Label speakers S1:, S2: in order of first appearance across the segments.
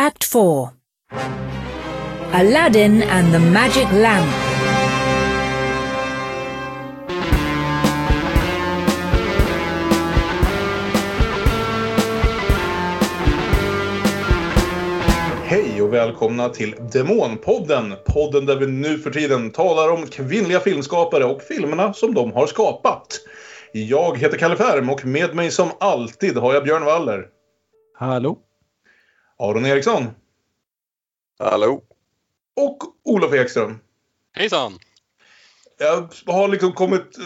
S1: Act 4 Aladdin and the Magic Lamp.
S2: Hej och välkomna till Demonpodden. Podden där vi nu för tiden talar om kvinnliga filmskapare och filmerna som de har skapat. Jag heter Kalle Färm och med mig som alltid har jag Björn Waller.
S3: Hallå?
S2: Aron Eriksson.
S4: Hallå?
S2: Och Olof Ekström.
S5: Hejsan!
S2: Jag har liksom kommit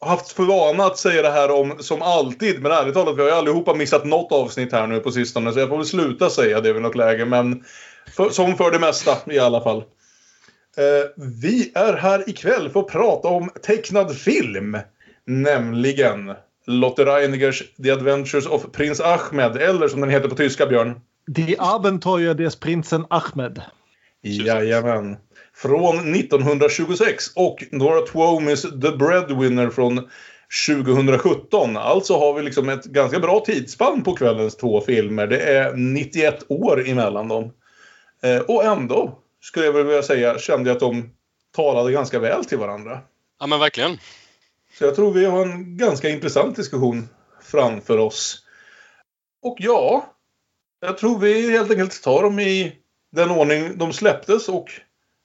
S2: haft för vana att säga det här om som alltid. Men ärligt talat, vi har ju allihopa missat något avsnitt här nu på sistone. Så jag får väl sluta säga det vid något läge. Men för, som för det mesta i alla fall. Eh, vi är här ikväll för att prata om tecknad film. Nämligen Lotte Reinigers The Adventures of Prince Ahmed. Eller som den heter på tyska, Björn.
S3: Die Abenteuer des Prinzen Ahmed.
S2: Jajamän. Från 1926 och Nora Twomis The Breadwinner från 2017. Alltså har vi liksom ett ganska bra tidsspann på kvällens två filmer. Det är 91 år emellan dem. Eh, och ändå, skulle jag vilja säga, kände jag att de talade ganska väl till varandra.
S5: Ja men verkligen.
S2: Så jag tror vi har en ganska intressant diskussion framför oss. Och ja, jag tror vi helt enkelt tar dem i den ordning de släpptes och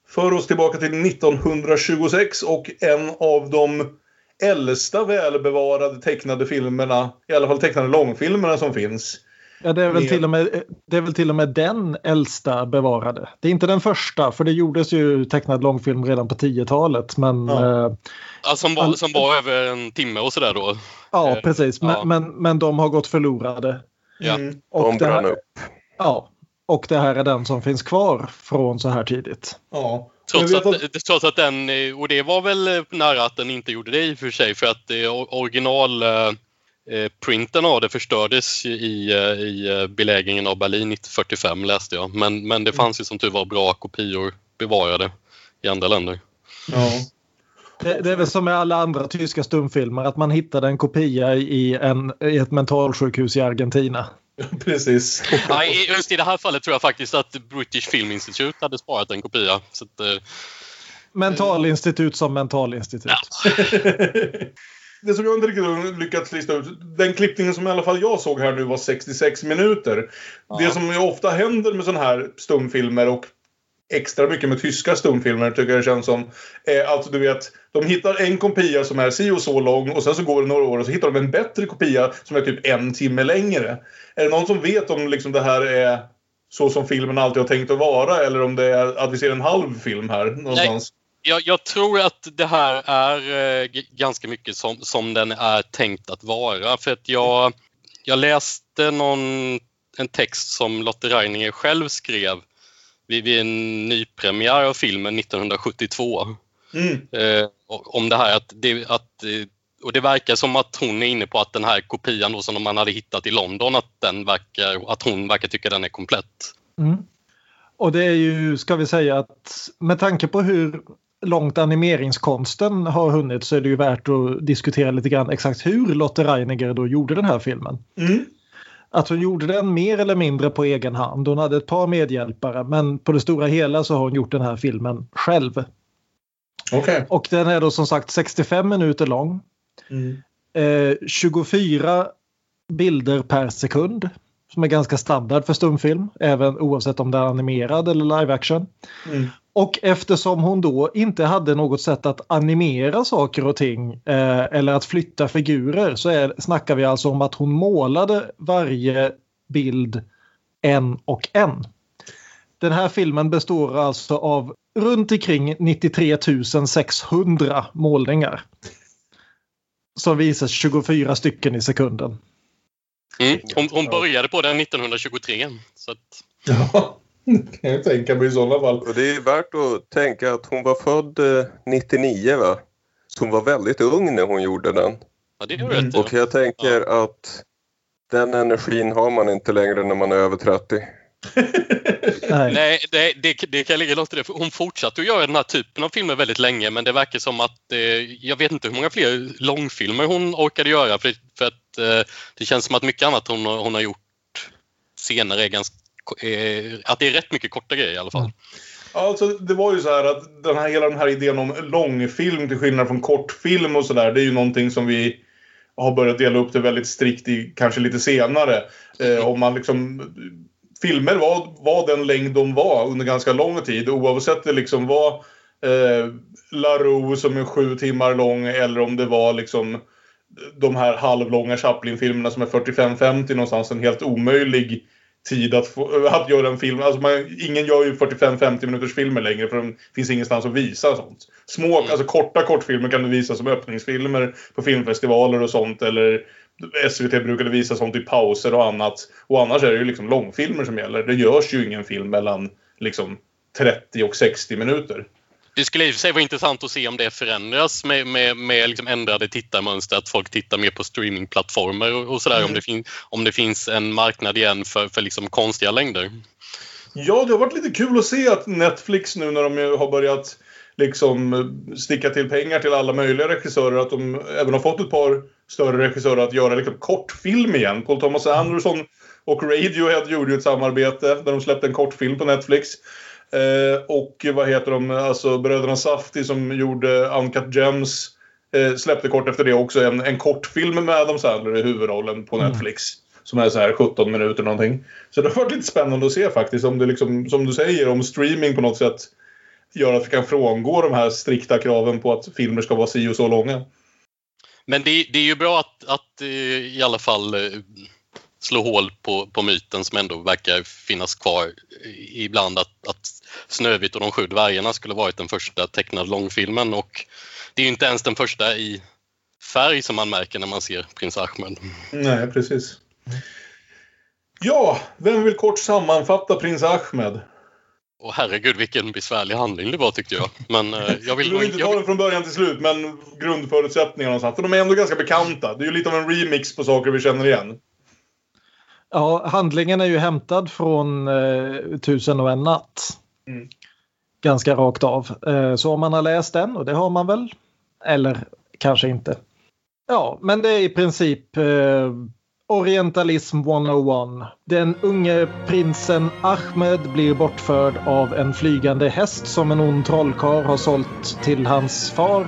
S2: för oss tillbaka till 1926 och en av de äldsta välbevarade tecknade filmerna, i alla fall tecknade långfilmerna som finns.
S3: Ja, det är, väl till och med, det är väl till och med den äldsta bevarade. Det är inte den första, för det gjordes ju tecknad långfilm redan på 10-talet. Men,
S2: Ja.
S3: eh,
S5: Ja, som, var, som var över en timme och sådär då.
S3: ja,
S5: Eh,
S3: precis. Men,
S5: ja.
S3: men, men de har gått förlorade.
S5: Ja.
S2: Mm.
S3: Och
S4: De
S3: det,
S4: brann
S3: här,
S4: upp.
S3: ja, och det här är den som finns kvar från så här tidigt.
S2: Ja.
S5: Trots
S2: har
S5: att, trots att den, eh, och det var väl nära att den inte gjorde det i och för sig för att eh, original eh, printen av det förstördes i, i belägringen av Berlin 1945 läste jag. Men, men det fanns ju som tur var bra kopior bevarade i andra länder.
S2: ja.
S3: Det, det är väl som med alla andra tyska stumfilmer att man hittade en kopia i, en, i ett mentalsjukhus i Argentina.
S2: Precis.
S5: Ja, i- just i det här fallet tror jag faktiskt att British Film Institute hade sparat en kopia. Så att, eh,
S3: Mentalinstitut som mentalinstitut.
S5: Ja.
S2: Det som jag inte riktigt har lyckats lista ut. Den klippningen som i alla fall jag såg här nu var 66 minuter. Det som ju ofta händer med sådana här stumfilmer och extra mycket med tyska stumfilmer tycker jag det känns som. Eh, alltså du vet, de hittar en kopia som är si och så lång och sen så går det några år och så hittar de en bättre kopia som är typ en timme längre. Är det någon som vet om liksom det här är så som filmen alltid har tänkt att vara eller om det är att vi ser en halv film här någonstans?
S5: jag, jag tror att det här är eh, ganska mycket som, som den är tänkt att vara. För att jag, jag läste någon, en text som Lotte Reininger själv skrev vid, vid en nypremiär av filmen 1972.
S2: Mm.
S5: Eh, och- om det här att det, att eh, och det verkar som att hon är inne på att den här kopian då som man hade hittat i London, att, den verkar, att hon verkar tycka den är komplett.
S3: Mm. Och det är ju, ska vi säga att med tanke på hur långt animeringskonsten har hunnit så är det ju värt att diskutera lite grann exakt hur Lotte Reiniger då gjorde den här filmen.
S2: Mm.
S3: Att hon gjorde den mer eller mindre på egen hand. Hon hade ett par medhjälpare men på det stora hela så har hon gjort den här filmen själv.
S2: Okej.
S3: Och den är då som sagt 65 minuter lång.
S2: Mm.
S3: Eh, 24 bilder per sekund. Som är ganska standard för stumfilm. Även oavsett om det är animerad eller live action.
S2: Mm.
S3: Och eftersom hon då inte hade något sätt att animera saker och ting eh, eller att flytta figurer så är, snackar vi alltså om att hon målade varje bild en och en. Den här filmen består alltså av runt omkring 93 600 målningar. Som visas 24 stycken i sekunden.
S5: Mm. Hon, hon började på den 1923. Så att,
S2: Ja, kan jag tänka mig i sådana fall.
S4: Och det är värt att tänka att hon var född eh, 99 va? Så hon var väldigt ung när hon gjorde den.
S5: ja, det ju
S2: Mm.
S4: Och jag tänker att den energin har man inte längre när man är över 30.
S3: Nej.
S5: Nej, det, det, det kan jag ligga långt i det. för Hon fortsatte att göra den här typen av filmer väldigt länge men det verkar som att eh, jag vet inte hur många fler långfilmer hon orkade göra för, för att eh, det känns som att mycket annat hon, har- hon har gjort senare är ganska Eh, att det är rätt mycket korta grejer i alla fall.
S3: Mm.
S2: Alltså, det var ju så här att den här, hela den här idén om långfilm till skillnad från kortfilm och sådär. Det är ju någonting som vi har börjat dela upp det väldigt strikt i kanske lite senare. Eh, om man liksom... Filmer var, var den längd de var under ganska lång tid. Oavsett det liksom var eh, Larue som är sju timmar lång eller om det var liksom de här halvlånga Chaplin-filmerna som är 45-50 någonstans. En helt omöjlig tid att, få, att göra en film. Alltså man, ingen gör ju 45-50 minuters filmer längre för det finns ingenstans att visa sånt. Små,
S5: Mm.
S2: alltså korta kortfilmer kan du visa som öppningsfilmer på filmfestivaler och sånt. Eller SVT brukade visa sånt i pauser och annat. Och annars är det ju liksom långfilmer som gäller. Det görs ju ingen film mellan liksom 30 och 60 minuter.
S5: Det skulle i och för sig vara intressant att se om det förändras med, med, med liksom ändrade tittarmönster, att folk tittar mer på streamingplattformar och, och sådär.
S2: Mm.
S5: Om, det fin, om det finns en marknad igen för, för liksom konstiga längder.
S2: Ja, det har varit lite kul att se att Netflix nu när de har börjat liksom eh, sticka till pengar till alla möjliga regissörer att de även har fått ett par större regissörer att göra liksom kortfilm igen. Paul Thomas Anderson och Radiohead gjorde ju ett samarbete där de släppte en kortfilm på Netflix. Eh, och vad heter de, alltså bröderna Safdie som gjorde Uncut Gems eh, släppte kort efter det också en, en kortfilm med Adam Sandler i huvudrollen på Netflix. Som är så här 17 minuter någonting. Så det har varit lite spännande att se faktiskt om det liksom, som du säger, om streaming på något sätt gör att vi kan frångå de här strikta kraven på att filmer ska vara si och så långa.
S5: Men det, det är ju bra att, att eh, i alla fall eh, slå hål på, på myten som ändå verkar finnas kvar ibland att, att Snövit och de sju dvärgarna skulle varit den första tecknade långfilmen och det är ju inte ens den första i färg som man märker när man ser Prins Ahmed.
S2: Nej, precis. Ja, vem vill kort sammanfatta Prins Ahmed?
S5: Och herregud vilken besvärlig handling det var tyckte jag. Men eh, jag
S2: Vi
S5: vill
S2: vill inte ta den från början till slut, men grundförutsättningarna och sånt. För de är ändå ganska bekanta. Det är ju lite av en remix på saker vi känner igen.
S3: Ja, handlingen är ju hämtad från eh, Tusen och en natt.
S2: Mm.
S3: Ganska rakt av. Eh, så om man har läst den, och det har man väl, eller kanske inte. Ja, men det är i princip eh, Orientalism 101. Den unge prinsen Ahmed blir bortförd av en flygande häst som en ond trollkarl har sålt till hans far.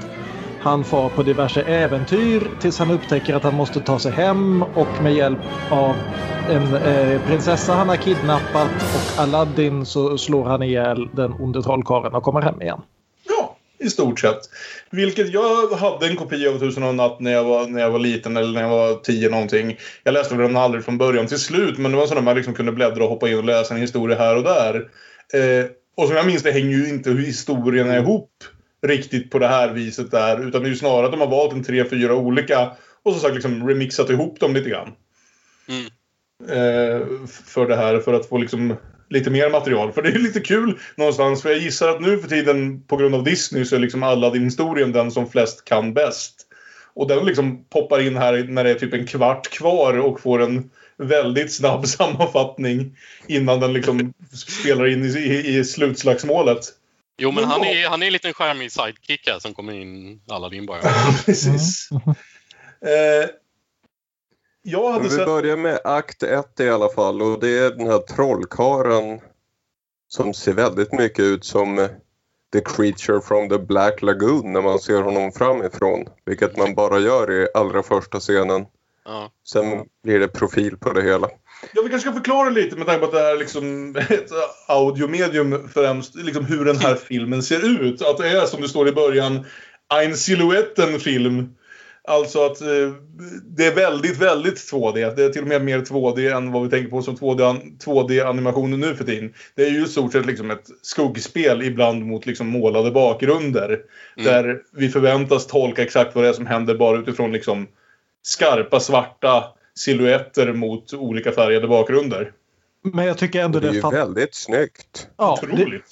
S3: Han far på diverse äventyr tills han upptäcker att han måste ta sig hem och med hjälp av en eh, prinsessa han har kidnappat och Aladdin så slår han ihjäl den onde trollkarlen och kommer hem igen.
S2: Ja, i stort sett. Vilket jag hade en kopia av Tusen och en natt när jag, var, när jag var liten eller när jag var tio någonting. Jag läste den aldrig från början till slut men det var så att man liksom kunde bläddra och hoppa in och läsa en historia här och där. Eh, och som jag minns det hänger ju inte historierna ihop riktigt på det här viset där. Utan det är ju snarare att de har valt en tre, fyra olika och som sagt liksom remixat ihop dem lite grann.
S5: mm.
S2: Eh, för det här för att få liksom lite mer material. För det är lite kul någonstans. För jag gissar att nu för tiden på grund av Disney så är liksom Aladdin-historien den som flest kan bäst. Och den liksom poppar in här när det är typ en kvart kvar och får en väldigt snabb sammanfattning innan den liksom spelar in i, i, i slutslagsmålet.
S5: Jo men han är, han är en liten charmig sidekick här som kommer in Aladdin bara.
S2: Precis. Eh, jag hade
S4: Vi
S2: sett...
S4: börjar med akt 1 i alla fall och det är den här trollkaren som ser väldigt mycket ut som The Creature from the Black Lagoon när man ser honom framifrån. Vilket man bara gör i allra första scenen.
S5: Ja.
S4: Sen blir det profil på det hela.
S2: Ja, vi kanske ska förklara lite med tanke på att det är liksom ett audiomedium främst, liksom hur den här filmen ser ut. Att det är som det står i början, en silhuetten-film. Alltså att eh, det är väldigt, väldigt 2D. Det är till och med mer 2D än vad vi tänker på som 2D 2D-animationer nu för tiden. Det är ju i stort sett liksom ett skuggspel ibland mot liksom målade bakgrunder.
S5: Mm.
S2: Där vi förväntas tolka exakt vad det är som händer bara utifrån liksom skarpa svarta silhuetter mot olika färgade bakgrunder.
S3: Men jag tycker ändå
S4: Det är
S3: det är,
S4: väldigt snyggt.
S3: ja, det,
S2: Otroligt.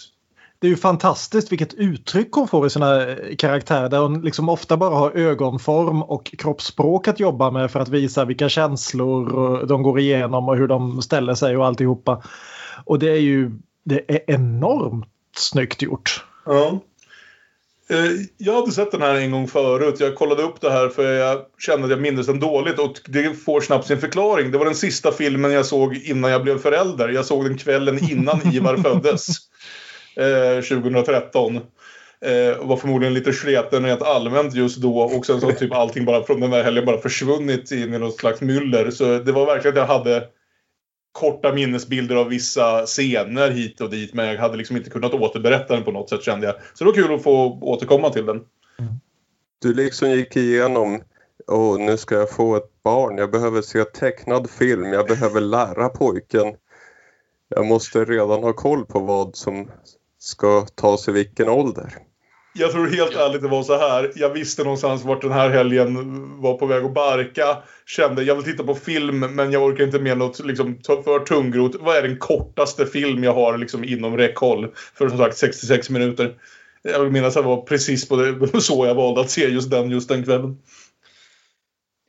S3: det är ju fantastiskt vilket uttryck hon får i sina karaktärer där hon liksom ofta bara har ögonform och kroppsspråk att jobba med för att visa vilka känslor de går igenom och hur de ställer sig och alltihopa. Och det är ju det är enormt snyggt gjort.
S2: Ja. Eh, Jag hade sett den här en gång förut. Jag kollade upp det här för jag kände att jag minns den dåligt och det får snabbt sin förklaring. Det var den sista filmen jag såg innan jag blev förälder. Jag såg den kvällen innan Ivar föddes. Eh, 2013. Eh, och var förmodligen lite sleten rent allmänt just då och sen så har typ allting bara från den där helgen bara försvunnit in i något slags myller. Så det var verkligen att jag hade korta minnesbilder av vissa scener hit och dit men jag hade liksom inte kunnat återberätta den på något sätt kände jag. Så det var kul att få återkomma till den.
S4: Du liksom gick igenom och nu ska jag få ett barn, jag behöver se tecknad film, jag behöver lära pojken. Jag måste redan ha koll på vad som ska tas i vilken ålder.
S2: Jag tror helt ärligt det var så här. Jag visste någonstans vart den här helgen var på väg att barka. Kände jag vill titta på film men jag orkar inte med något liksom, för tungrot. Vad är den kortaste film jag har liksom, inom räckhåll? För som sagt 66 minuter. Jag vill minnas att det var precis på det, så jag valde att se just den just den kvällen.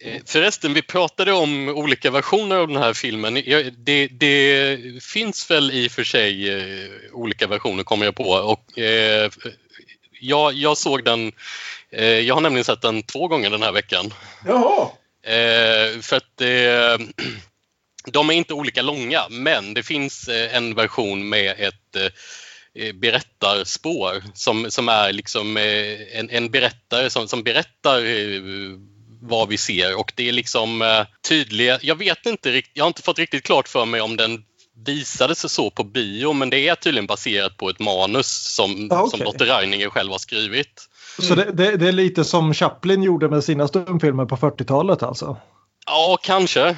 S5: Eh, Förresten, vi pratade om olika versioner av den här filmen. Det, det finns väl i och för sig eh, olika versioner kommer jag på. Och, eh, jag, jag såg den, eh, jag har nämligen sett den två gånger den här veckan.
S2: Jaha!
S5: Eh, för att eh, de är inte olika långa, men det finns eh, en version med ett eh, berättarspår som, som är liksom eh, en, en berättare som, som berättar eh, vad vi ser och det är liksom eh, tydliga, jag vet inte riktigt, jag har inte fått riktigt klart för mig om den visade sig så på bio men det är tydligen baserat på ett manus som,
S3: Ah, okej.
S5: som Lotte Reininger själv har skrivit.
S3: Så det, det, det är lite som Chaplin gjorde med sina stumfilmer på 40-talet alltså?
S5: Ja, kanske. Eh,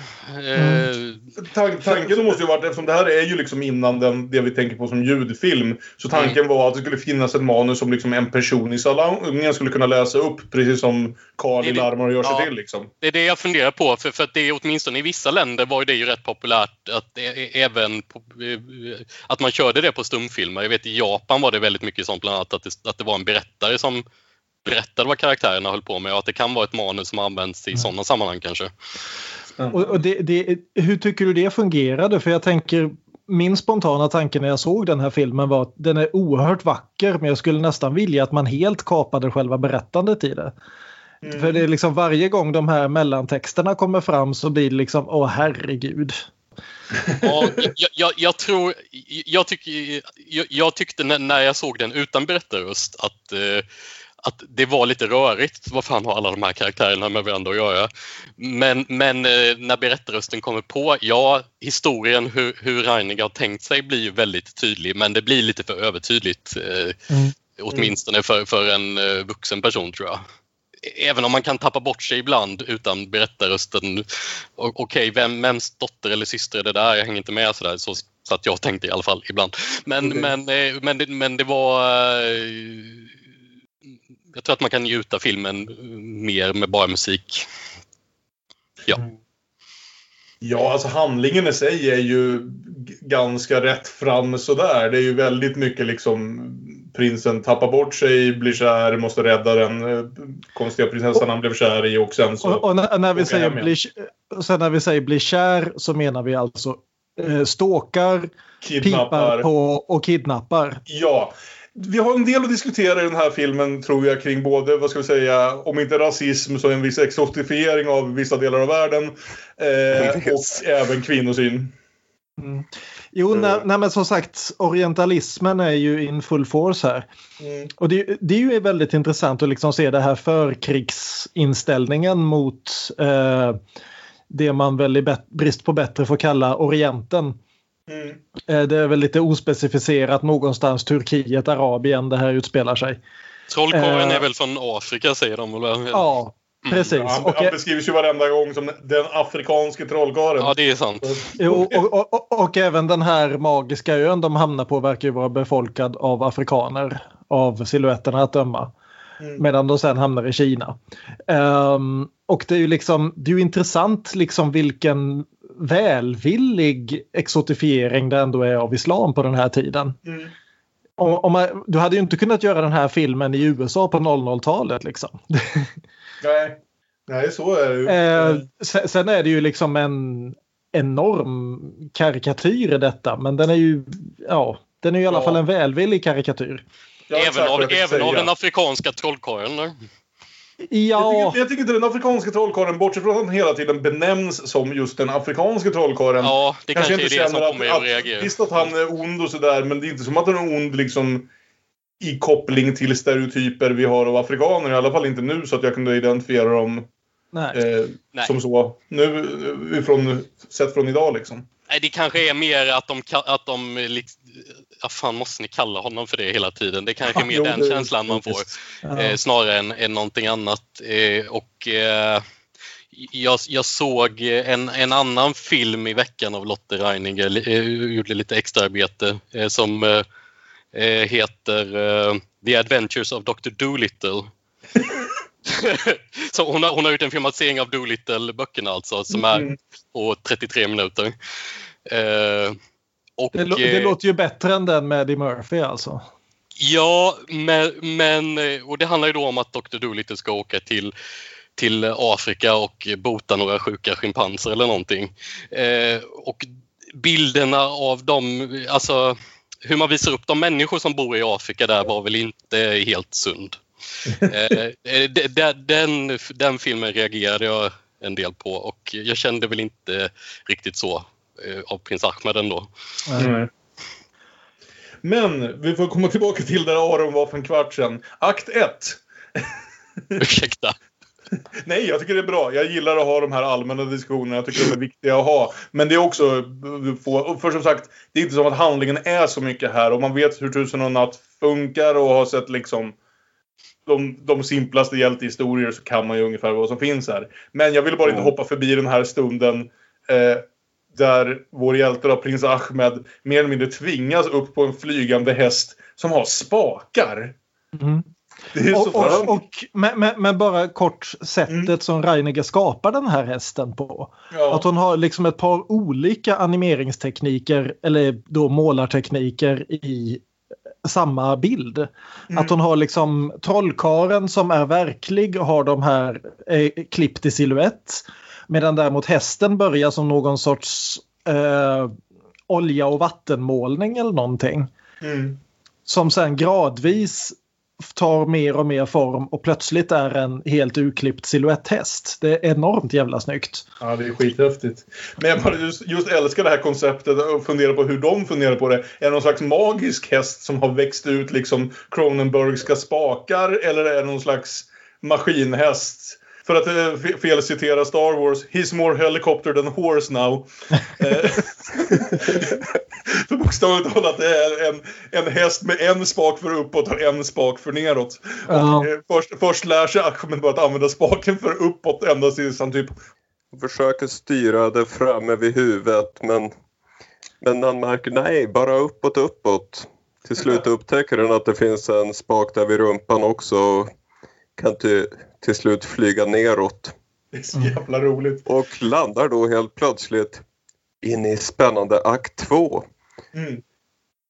S2: Tan- tanken måste ju varit, eftersom det här är ju liksom innan den, det vi tänker på som ljudfilm. Så tanken var att det skulle finnas ett manus som liksom en person i salongen skulle kunna läsa upp. Precis som Karl i Larmor gör sig
S5: ja.
S2: till liksom.
S5: Det är det jag funderar på, för, för att det är åtminstone i vissa länder var ju det ju rätt populärt att även på, eh, att man körde det på stumfilmer. Jag vet i Japan var det väldigt mycket sånt, bland annat att det, att det var en berättare som berättade vad karaktärerna höll på med och att det kan vara ett manus som används i sådana sammanhang kanske.
S3: Och, och det, det, hur tycker du det fungerade? För jag tänker, min spontana tanke när jag såg den här filmen var att den är oerhört vacker men jag skulle nästan vilja att man helt kapade själva berättandet i det. För det är liksom varje gång de här mellantexterna kommer fram så blir det liksom, åh herregud.
S5: Ja, jag, jag, jag tror, jag, tycker, jag, jag tyckte när, när jag såg den utan berättarröst att, eh, att det var lite rörigt. Vad fan har alla de här karaktärerna med varandra att göra? Men, men eh, när berättarrösten kommer på, ja, historien, hur, hur Reiniger har tänkt sig blir ju väldigt tydlig, men det blir lite för övertydligt. Eh,
S3: Mm.
S5: Åtminstone för, för en eh, vuxen person tror jag. Även om man kan tappa bort sig ibland utan berättarrösten. Okej, vem, vems dotter eller syster är det där? Jag hänger inte med sådär. Så, så att jag tänkte i alla fall ibland. Men,
S2: Okej.
S5: men, eh, men, det, men det var... Jag tror att man kan njuta filmen mer med bara musik. Ja.
S2: Ja, alltså handlingen i sig är ju ganska rätt fram sådär. Det är ju väldigt mycket liksom prinsen tappar bort sig, blir kär, måste rädda den eh, konstiga prinsessan han blev kär i och sen så...
S3: Och, och när, när, vi säger bli, sen när vi säger bli kär så menar vi alltså eh, pipar
S2: kidnappar.
S3: på och kidnappar.
S2: Ja. Vi har en del att diskutera i den här filmen tror jag kring både, vad ska vi säga, om inte rasism så en viss exotifiering av vissa delar av världen. Eh,
S4: Yes.
S2: och även kvinnosyn.
S3: Jo,
S2: Mm.
S3: nej, nej, men som sagt, orientalismen är ju in full force här.
S2: Mm.
S3: Och det, det är ju väldigt intressant att liksom se det här förkrigsinställningen mot eh, det man väl i brist på bättre får kalla Orienten.
S2: Mm.
S3: Eh, det är väl lite ospecificerat någonstans Turkiet, Arabien det här utspelar sig.
S5: Trollkarlen
S3: Eh.
S5: är väl från Afrika säger de väl?
S3: Ja, precis.
S2: Han,
S3: Och,
S2: han
S3: eh,
S2: beskrivs ju varenda gång som den afrikanske trollkarlen.
S5: Ja, det är sant.
S3: jo, och, och, och, och även den här magiska ön de hamnar på verkar ju vara befolkad av afrikaner av siluetterna att döma.
S2: Mm.
S3: Medan de sen hamnar i Kina. Ehm, och det är ju liksom, det är ju intressant liksom vilken välvillig exotifiering det ändå är av islam på den här tiden.
S2: Mm.
S3: Om, om man, du hade ju inte kunnat göra den här filmen i USA på 00-talet liksom.
S2: Nej. Nej, så är det ju.
S3: Eh, sen, sen är det ju liksom en enorm karikatyr i detta men den är ju, ja, den är ju i alla
S2: Ja.
S3: fall en välvillig karikatyr.
S5: Även, av, även av den afrikanska trollkarlen.
S3: Ja,
S2: Jag tycker, jag tycker inte den afrikanska trollkarlen, bortsett från att han hela tiden benämns som just den afrikanska trollkarlen.
S5: Ja, det kanske,
S2: inte
S5: är det som mig att,
S2: att,
S5: reagera.
S2: Visst att han är ond och sådär, men det är inte som att han är ond liksom i koppling till stereotyper vi har av afrikaner. I alla fall inte nu så att jag kunde identifiera dem
S3: nej.
S2: eh,
S5: Nej.
S2: som så. Nu, eh, ifrån, sett från idag liksom.
S5: Nej, det kanske är mer att de, att de ja, fan måste ni kalla honom för det hela tiden? Det kanske är mer
S2: Jo,
S5: den känslan man får.
S3: Ja.
S5: eh, snarare än, än någonting annat. Eh, och eh, jag, jag såg en, en annan film i veckan av Lotte Reininger, li- eh, gjorde lite extraarbete eh, som eh, eh, heter eh, The Adventures of Dr. Dolittle. Så hon, har, hon har gjort en filmatisering av Dolittle-böckerna alltså, som är
S2: Mm.
S5: på 33 minuter. Eh, och,
S3: Det, det
S5: eh,
S3: låter ju bättre än den med Eddie Murphy alltså.
S5: Ja, men, men och det handlar ju då om att Dr. Dolittle ska åka till, till Afrika och bota några sjuka schimpanser eller någonting. Eh, och bilderna av dem, alltså hur man visar upp de människor som bor i Afrika där var väl inte helt sund. Eh, de- den, den filmen reagerade jag en del på och jag kände väl inte riktigt så eh, av prins Ahmed ändå.
S2: Nej. Men vi får komma tillbaka till där Aron var för en kvart sedan. Akt 1.
S5: Ursäkta.
S2: Nej, jag tycker det är bra. Jag gillar att ha de här allmänna diskussionerna. Jag tycker de är viktiga att ha. Men det är också... få- För som sagt, det är inte som att handlingen är så mycket här. Och man vet hur Tusen och natt funkar och har sett liksom de, de simplaste hjältehistorier så kan man ju ungefär vad som finns här. Men jag vill bara inte
S4: Mm.
S2: hoppa förbi den här stunden eh, där vår hjälte då, prins Ahmed mer eller mindre tvingas upp på en flygande häst som har spakar.
S3: Mm.
S2: Det är så
S3: Och, och, och, men, men, men bara kort sättet
S2: Mm.
S3: som Reiniger skapar den här hästen på.
S2: ja.
S3: Att hon har liksom ett par olika animeringstekniker eller då målartekniker i samma bild.
S2: Mm.
S3: Att hon har liksom trollkaren som är verklig har de här eh, klippt i silhuett. Medan däremot hästen börjar som någon sorts eh, olja och vattenmålning eller någonting.
S2: Mm.
S3: Som sen gradvis tar mer och mer form och plötsligt är en helt urklippt silhuetthäst. Det är enormt jävla snyggt.
S2: Ja, det är skithäftigt. Men jag bara just, just älskar det här konceptet och funderar på hur de funderar på det. Är det någon slags magisk häst som har växt ut liksom Cronenbergska spakar eller är det någon slags maskinhäst? För att eh, fe- felcitera Star Wars, he's more helicopter than horse now. Eh, för bokstavligt talat det är en, en häst med en spak för uppåt och en spak för neråt.
S3: Ja.
S2: Och, eh, först, först lär sig Ahmed bara att använda spaken för uppåt ända tills han typ
S4: försöker styra det framme vid huvudet men, men han märker nej, bara uppåt, uppåt. Till slut upptäcker han att det finns en spak där vid rumpan också och kan till, till slut flyga neråt.
S2: Det är så jävla roligt.
S4: Och landar då helt plötsligt in i spännande akt 2
S2: Mm.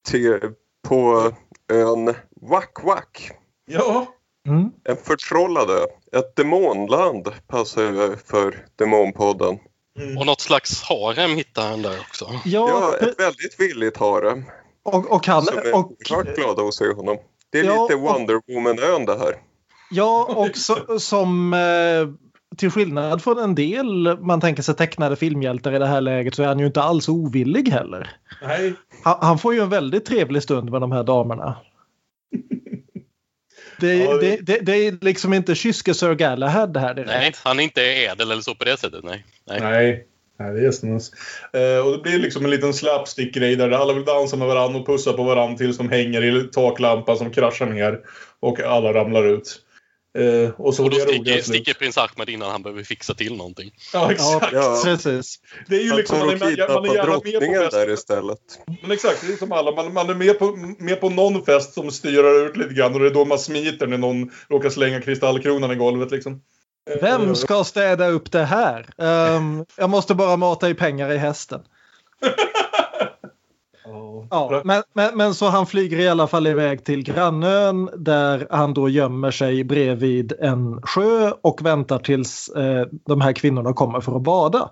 S4: till, på ön Wak Wak.
S2: Ja,
S3: Mm.
S4: En förtrollad ö. Ett demonland passar ju för Demonpodden.
S2: mm.
S5: Och något slags harem hittar han där också.
S3: Ja,
S4: Ja, ett väldigt villigt harem.
S3: och, och, han,
S4: Som är
S3: och,
S4: oerhört glada att se honom. Det är
S3: Ja,
S4: lite Wonder Woman-ön det här.
S3: Ja, och så, som eh, till skillnad från en del man tänker sig tecknade filmhjältar i det här läget så är han ju inte alls ovillig heller.
S2: nej.
S3: Han, han får ju en väldigt trevlig stund med de här damerna. Det,
S2: Ja,
S3: det,
S2: det-
S3: det, det är liksom inte kyske Sir Galahad här direkt.
S5: Nej, han är inte ädel eller så på det sättet. Nej. nej.
S2: Nej. Nej, det är snus. Eh, och det blir liksom en liten slapstick-grej där alla vill dansa med varandra och pussa på varandra tills de hänger i taklampan som kraschar ner. Och alla ramlar ut. Eh, och så
S5: Och då sticker, sticker prins Ahmed innan han behöver fixa till någonting.
S2: Ja, exakt.
S4: Ja.
S3: precis.
S2: Det är ju
S4: Han
S2: liksom, man är, man är gärna med på
S4: drottningen
S2: fest.
S4: där istället.
S2: Men exakt, det är som alla. Man, man är med på, med på någon fest som styrar ut lite grann och det är då man smiter när någon råkar slänga kristallkronan i golvet liksom. Eh,
S3: Vem ska städa upp det här? Ehm, jag måste bara mata i pengar i hästen.
S2: Ja.
S3: Ja, men, men, men så han flyger i alla fall iväg till grannön där han då gömmer sig bredvid en sjö och väntar tills eh, de här kvinnorna kommer för att bada.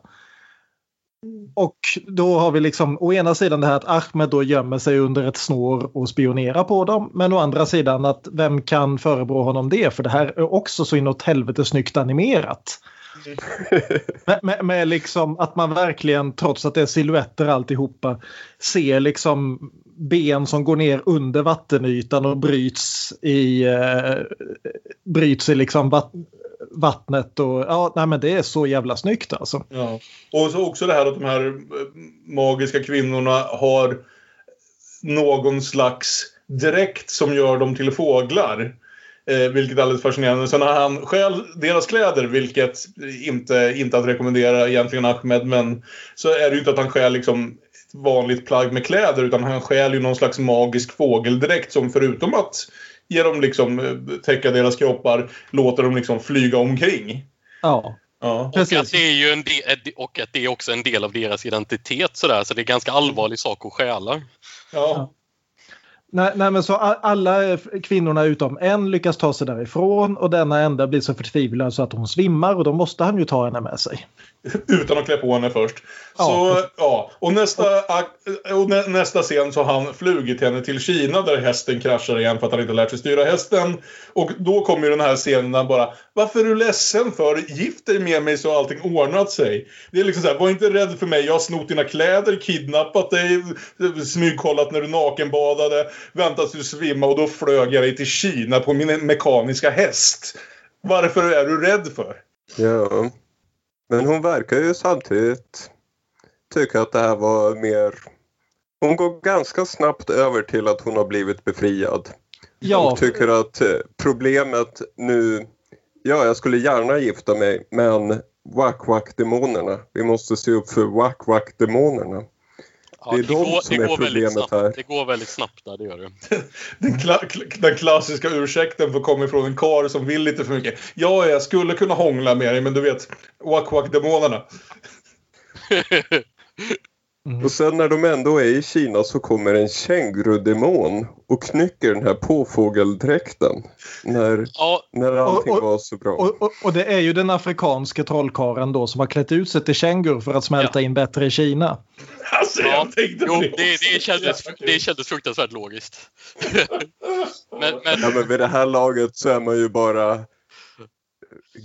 S3: Och då har vi liksom å ena sidan det här att Ahmed då gömmer sig under ett snår och spionerar på dem. Men å andra sidan att vem kan förebrå honom det? För det här är också så inåt helvete snyggt animerat. Med, med, med liksom att man verkligen, trots att det är siluetter alltihopa, ser liksom ben som går ner under vattenytan och bryts i, eh, bryts i liksom vatt, vattnet. Och, ja, nej, men det är så jävla snyggt alltså.
S2: Ja. Och så också det här att de här eh, magiska kvinnorna har någon slags dräkt som gör dem till fåglar. Eh, vilket är alldeles fascinerande. Så när han stjäl deras kläder, vilket inte, inte att rekommendera egentligen Ahmed, men så är det ju inte att han stjäl liksom ett vanligt plagg med kläder utan han stjäl ju någon slags magisk fågeldräkt som förutom att ge dem liksom eh, täcka deras kroppar låter dem liksom flyga omkring.
S3: Ja.
S2: Ja.
S5: Och att, det är ju en del, och att det är också en del av deras identitet sådär, så det är ganska allvarlig sak att stjäla.
S2: Ja.
S3: Nej, nej, men så alla kvinnorna utom en lyckas ta sig därifrån och denna enda blir så förtvivlad så att hon svimmar och då måste han ju ta henne med sig.
S2: Utan att klä på henne först.
S3: Ja.
S2: Så, ja. Och nästa, och nä, nästa scen så har han flugit henne till Kina där hästen kraschar igen för att han inte lärt sig styra hästen. Och då kommer ju den här scenen där bara Varför är du ledsen för? Gift dig med mig så har allting ordnat sig. Det är liksom så här, var inte rädd för mig. Jag har snott dina kläder, kidnappat dig, smygkollat när du nakenbadade, väntat tills du svimmade och då flög jag dig till Kina på min mekaniska häst. Varför är du rädd för?
S4: Ja. Men hon verkar ju samtidigt tycka att det här var mer... Hon går ganska snabbt över till att hon har blivit befriad.
S3: Ja,
S4: Och tycker att eh, problemet nu... Ja, jag skulle gärna gifta mig, men Wack-Wack-demonerna. Vi måste se upp för Wack-Wack-demonerna.
S5: Ja,
S4: Det är de som är problemet här.
S5: Det går väldigt snabbt där, det gör det.
S2: Den, kla den klassiska ursäkten för komma ifrån en kar som vill lite för mycket. Ja, jag skulle kunna hångla med dig, men du vet, wack-wack-demonerna.
S4: Och sen när de ändå är i Kina så kommer en kängurudemon och knycker den här påfågeldräkten. När,
S5: Ja,
S4: när allting
S3: Och- och-
S4: var så bra.
S3: och, och, och det är ju den afrikanska trollkaren då som har klätt ut sig till kängur för att smälta in bättre i Kina.
S2: Alltså,
S5: Ja, jo,
S2: det
S5: det, kändes, det kändes fruktansvärt logiskt. men, men,
S4: Ja, men vid det här laget så är man ju bara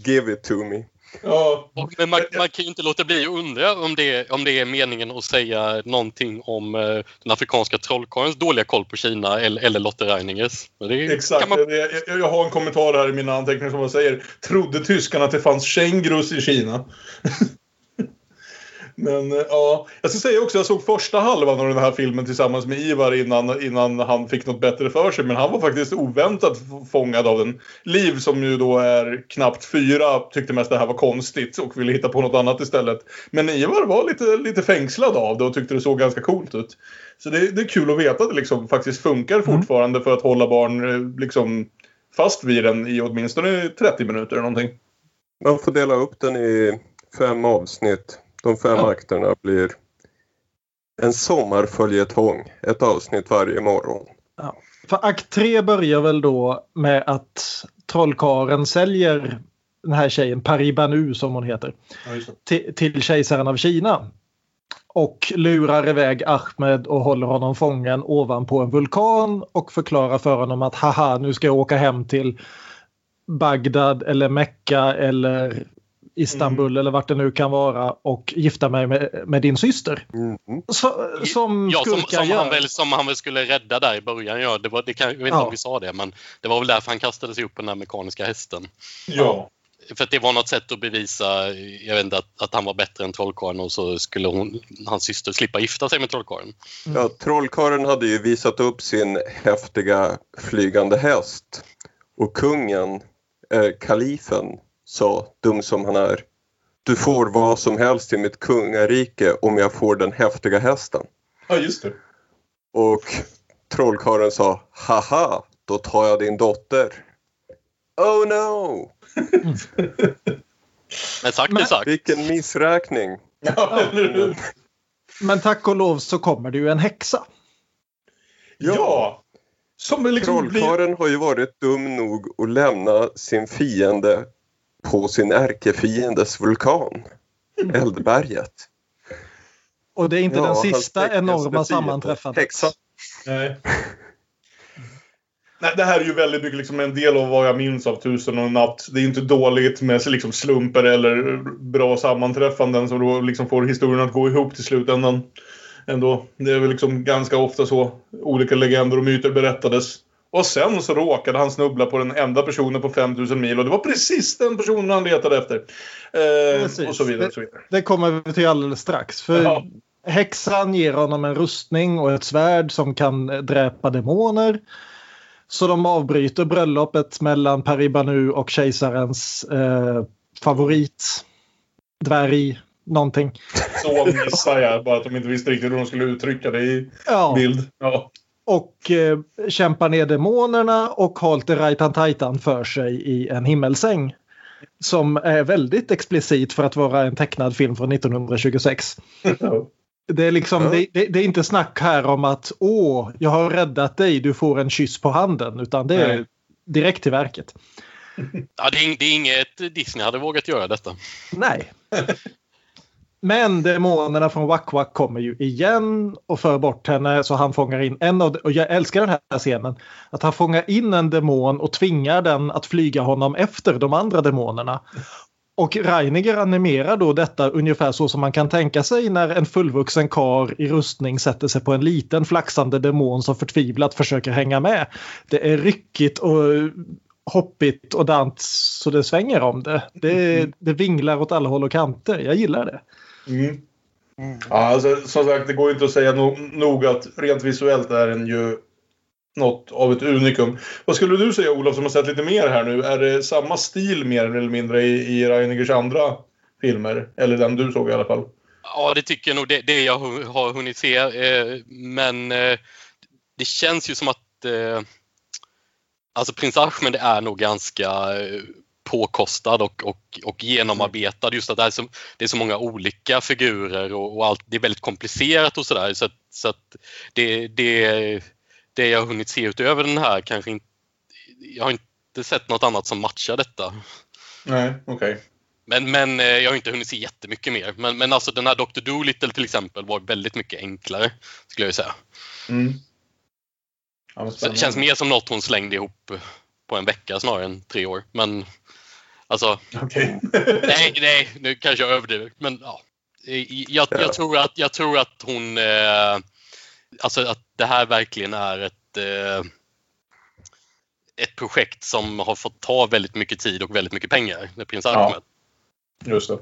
S4: give it to me.
S2: Ja,
S5: men man, man kan ju inte låta bli att undra om det, om det är meningen att säga någonting om eh, den afrikanska trollkarlens dåliga koll på Kina eller, eller Lotte Reiningers.
S2: Exakt.
S5: Man,
S2: Jag, jag, jag har en kommentar här i mina anteckningar som jag säger. Trodde tyskarna att det fanns kängurus i Kina? Men eh, ja, jag ska säga också, jag såg första halvan av den här filmen tillsammans med Ivar innan, innan han fick något bättre för sig. Men han var faktiskt oväntat fångad av den. Liv som ju då är knappt fyra tyckte mest det här var konstigt och ville hitta på något annat istället. Men Ivar var lite, lite fängslad av det och tyckte det såg ganska coolt ut. Så det, det är kul att veta att det liksom faktiskt funkar fortfarande för att hålla barn eh, liksom fast vid den i åtminstone 30 minuter eller någonting.
S4: Man får dela upp den i fem avsnitt. De fem
S3: Ja.
S4: akterna blir en sommarföljetong. Ett avsnitt varje morgon.
S3: För akt 3 börjar väl då med att trollkaren säljer den här tjejen, Paribanu som hon heter,
S2: Ja,
S3: till, till kejsaren av Kina. Och lurar iväg Ahmed och håller honom fången ovanpå en vulkan och förklarar för honom att haha nu ska jag åka hem till Bagdad eller Mecka eller Istanbul eller vart det nu kan vara och gifta mig med, med din syster.
S4: Mm.
S3: Så, som
S5: ja, som, som, han väl, som han väl skulle rädda där i början. Ja, det var, det kan, jag vet inte
S3: Ja.
S5: om vi sa det, men det var väl därför han kastade sig upp på den här mekaniska hästen.
S2: Ja.
S5: För att det var något sätt att bevisa jag vet inte, att, att han var bättre än trollkarlen och så skulle hon, hans syster slippa gifta sig med trollkarlen.
S4: Ja, trollkarlen hade ju visat upp sin häftiga flygande häst. Och kungen, eh, kalifen, sa, dum som han är, du får vad som helst i mitt kungarike om jag får den häftiga hästen.
S2: ja, just det.
S4: Och trollkarlen sa, haha, då tar jag din dotter. Oh no!
S5: Men sagt är sagt.
S4: Vilken missräkning!
S2: Ja?
S3: Men tack och lov så kommer det ju en häxa.
S2: Ja. Som liksom blir...
S4: Trollkarlen har ju varit dum nog att lämna sin fiende på sin ärkefiendes vulkan, Eldberget.
S3: Och det är inte
S4: Ja,
S3: den sista enorma sammanträffandet.
S2: Nej. Nej, det här är ju väldigt mycket liksom en del av vad jag minns av Tusen och en natt. Det är inte dåligt med liksom slumper eller bra sammanträffanden som då liksom får historien att gå ihop till slutändan. Ändå. Det är väl liksom ganska ofta så olika legender och myter berättades. Och sen så råkade han snubbla på den enda personen på 5000 mil och det var precis den personen han letade efter. Eh, och så vidare. Och så vidare.
S3: Det kommer vi till alldeles strax. För
S2: Ja.
S3: häxan ger honom en rustning och ett svärd som kan dräpa demoner. Så de avbryter bröllopet mellan Paribanu och kejsarens eh, favorit. Dvärg, någonting.
S2: Så missade jag, bara att de inte visste riktigt hur de skulle uttrycka det i
S3: Ja,
S2: bild. Ja.
S3: Och eh, kämpar ner demonerna och har lite Rajtan Tajtan för sig i en himmelsäng. Som är väldigt explicit för att vara en tecknad film från 1926. Det är, liksom, det, det, det är inte snack här om att åh, jag har räddat dig, du får en kyss på handen. Utan det är
S2: Nej.
S3: direkt till verket.
S5: Ja, det, är, det är inget Disney hade vågat göra detta.
S3: Nej. Men demonerna från Wack Wack kommer ju igen och för bort henne så han fångar in en av och jag älskar den här scenen. Att han fångar in en demon och tvingar den att flyga honom efter de andra demonerna. Och Reiniger animerar då detta ungefär så som man kan tänka sig när en fullvuxen kar i rustning sätter sig på en liten flaxande demon som förtvivlat försöker hänga med. Det är ryckigt och hoppigt och dant så det svänger om det. Det, det vinglar åt alla håll och kanter. Jag gillar det.
S2: Mm. Ja, alltså, som sagt, det går ju inte att säga no nog att rent visuellt är den ju något av ett unikum. Vad skulle du säga Olof som har sett lite mer här nu? Är det samma stil mer eller mindre i, i Reinigers andra filmer? Eller den du såg i alla fall?
S5: Ja, det tycker jag nog. Det, det jag har hunnit se. Eh, men eh, det känns ju som att eh, alltså prins Ahmed är nog ganska eh, påkostad och, och, och genomarbetad. Just att det är så, det är så många olika figurer och, och allt. Det är väldigt komplicerat och sådär. Så, att, så att det, det, det jag har hunnit se utöver den här kanske inte... Jag har inte sett något annat som matchar detta.
S2: Nej, okej.
S5: Men, men eh, jag har inte hunnit se jättemycket mer. Men, men alltså den här Dr. Dolittle till exempel var väldigt mycket enklare. Skulle jag säga.
S2: Mm. Ja,
S5: det känns mer som något hon slängde ihop på en vecka snarare än tre år. Men alltså,
S2: Okej.
S5: nej, nej, nu kanske jag överdriver. Men ja. Jag, jag, tror, att, jag tror att hon... Eh, alltså att det här verkligen är ett... Eh, ett projekt som har fått ta väldigt mycket tid och väldigt mycket pengar med prins
S2: Ja.
S5: Ahmed.
S2: Just det.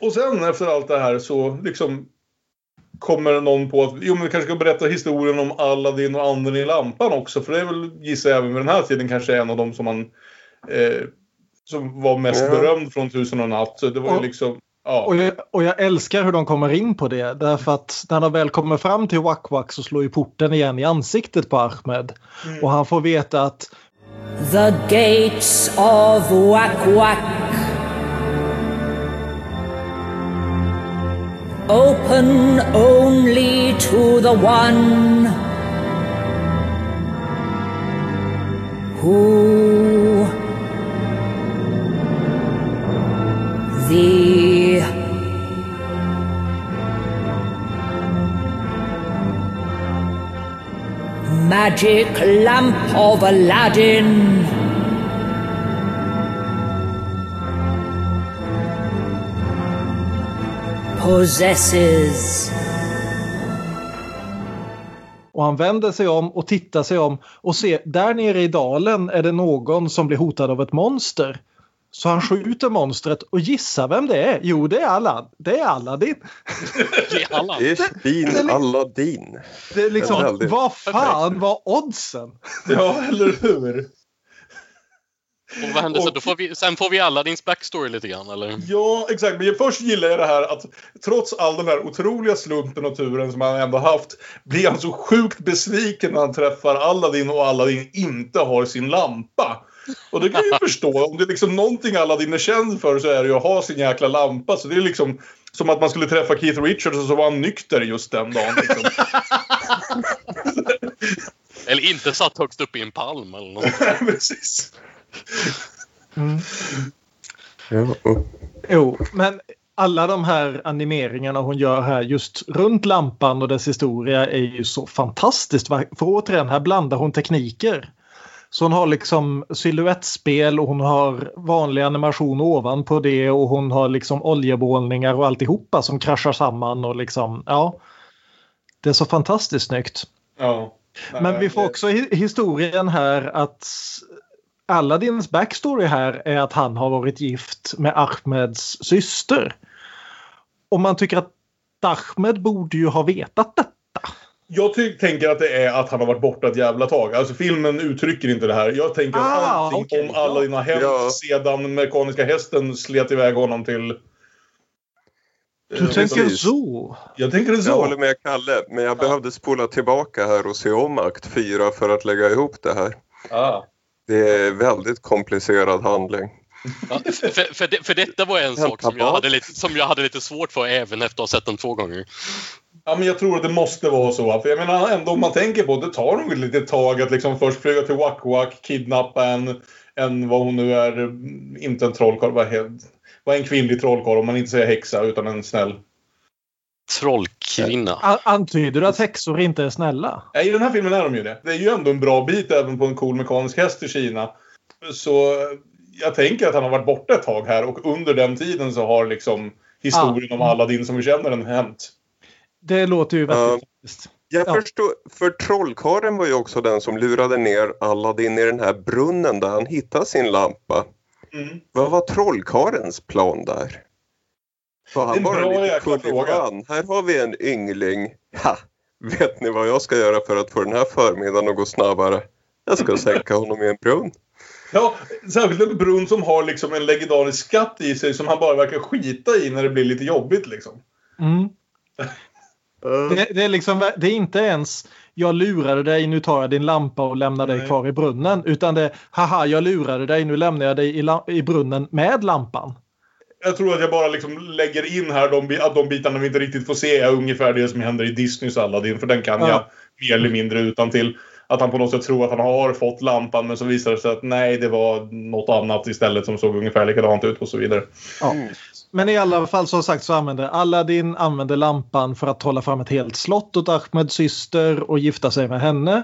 S2: Och sen efter allt det här så liksom kommer någon på att jo, men vi kanske ska berätta historien om Aladdin och anden i lampan också. För det är väl, gissar jag, även med den här tiden kanske en av dem som man eh, som var mest
S4: Ja.
S2: berömd från Tusen och en natt. Så det var ju
S3: Och-
S2: liksom, ja.
S3: Och jag, och jag älskar hur de kommer in på det. Därför att när de väl kommer fram till Wack Wack så slår ju porten igen i ansiktet på Ahmed. Och han får veta att
S1: The gates of Wak Wak open only to the one who the magic lamp of Aladdin possesses.
S3: Och han vänder sig om och tittar sig om och ser där nere i dalen är det någon som blir hotad av ett monster. Så han skjuter monstret och gissar vem det är. Jo, det är Aladdin. Det är Aladdin.
S5: Det är alla.
S4: Det är fin Aladdin.
S3: Det är liksom,
S4: Väldigt
S3: vad fan var oddsen?
S2: ja, eller hur?
S5: Och vad händer sen?
S2: Och-
S5: Då får vi, sen får vi alla backstory lite grann, eller?
S2: Ja, exakt. Men först gillar jag det här att trots all den här otroliga slumpen och turen som han ändå haft blir han så sjukt besviken när han träffar Aladdin och Aladdin inte har sin lampa. Och det kan jag ju förstå. Om det är liksom någonting Aladdin är känd för så är det ju att ha sin jäkla lampa. Så det är liksom som att man skulle träffa Keith Richards och så var han nykter just den dagen. Liksom.
S5: Eller inte satt högst upp i en palm eller något.
S2: Precis.
S4: Ja, och
S3: Jo, men alla de här animeringarna hon gör här just runt lampan och dess historia är ju så fantastiskt. För återigen, här blandar hon tekniker. Så hon har liksom siluettspel och hon har vanlig animation ovanpå det och hon har liksom oljebålningar och alltihopa som kraschar samman och liksom ja. Det är så fantastiskt snyggt.
S2: Ja.
S3: Men vi får också historien här att Aladdins backstory här är att han har varit gift med Ahmeds syster. Och man tycker att Ahmed borde ju ha vetat detta.
S2: Jag tänker att det är att han har varit borta ett jävla tag. Alltså filmen uttrycker inte det här. Jag tänker att
S3: Ah,
S2: allting
S3: okej,
S2: om Aladdin har hänt
S4: Ja.
S2: sedan mekaniska hästen slet iväg honom till...
S3: Du
S2: Eh,
S3: tänker så?
S2: Jag tänker det
S4: Jag håller
S2: så.
S4: med Kalle, men jag behövde spola tillbaka här och se om akt 4 för att lägga ihop det här.
S2: Ah.
S4: Det är väldigt komplicerad handling.
S5: Ja, för, för, det, för detta var en sak som jag, hade lite, som jag hade lite svårt för även efter att ha sett den två gånger.
S2: Ja, men jag tror att det måste vara så. För jag menar ändå om man tänker på det, det tar nog ett litet tag att liksom först flyga till Wak Wak, kidnappa en, en vad hon nu är, inte en trollkarl, vad är, vad är en kvinnlig trollkarl om man inte säger häxa utan en snäll.
S5: Trollkvinna.
S3: A- Antyder du att häxor inte är snälla?
S2: Ja, I den här filmen är de ju det. Det är ju ändå en bra bit även på en cool mekanisk häst i Kina. Så jag tänker att han har varit borta ett tag här och under den tiden så har liksom historien om Aladdin som vi känner den hänt.
S3: Det låter ju vettigt. faktiskt.
S4: Jag
S3: Ja.
S4: förstår, för trollkaren var ju också den som lurade ner Aladdin i den här brunnen där han hittade sin lampa.
S2: Mm.
S4: Vad var trollkarens plan där? Var han
S2: en
S4: bara lite fan? Här har vi en yngling. Ha! Vet ni vad jag ska göra för att få den här förmiddagen att gå snabbare? Jag ska sänka honom i en brunn.
S2: Ja, särskilt en brunn som har liksom en legendarisk skatt i sig som han bara verkar skita i när det blir lite jobbigt liksom.
S3: Mm. Det, det, är liksom, det är inte ens jag lurade dig, nu tar jag din lampa och lämnar dig
S2: Nej.
S3: kvar i brunnen. Utan det är haha, jag lurade dig, nu lämnar jag dig i, i brunnen med lampan.
S2: Jag tror att jag bara liksom lägger in här de, att de bitarna vi inte riktigt får se är ungefär det som händer i Disneys Aladdin. För den kan
S3: Ja.
S2: jag mer eller mindre utan till Att han på något sätt tror att han har fått lampan men så visar det sig att nej, det var något annat istället som såg ungefär likadant ut och så vidare.
S3: Ja. Men i alla fall som sagt så använder Aladdin använder lampan för att hålla fram ett helt slott åt Ahmeds syster och gifta sig med henne.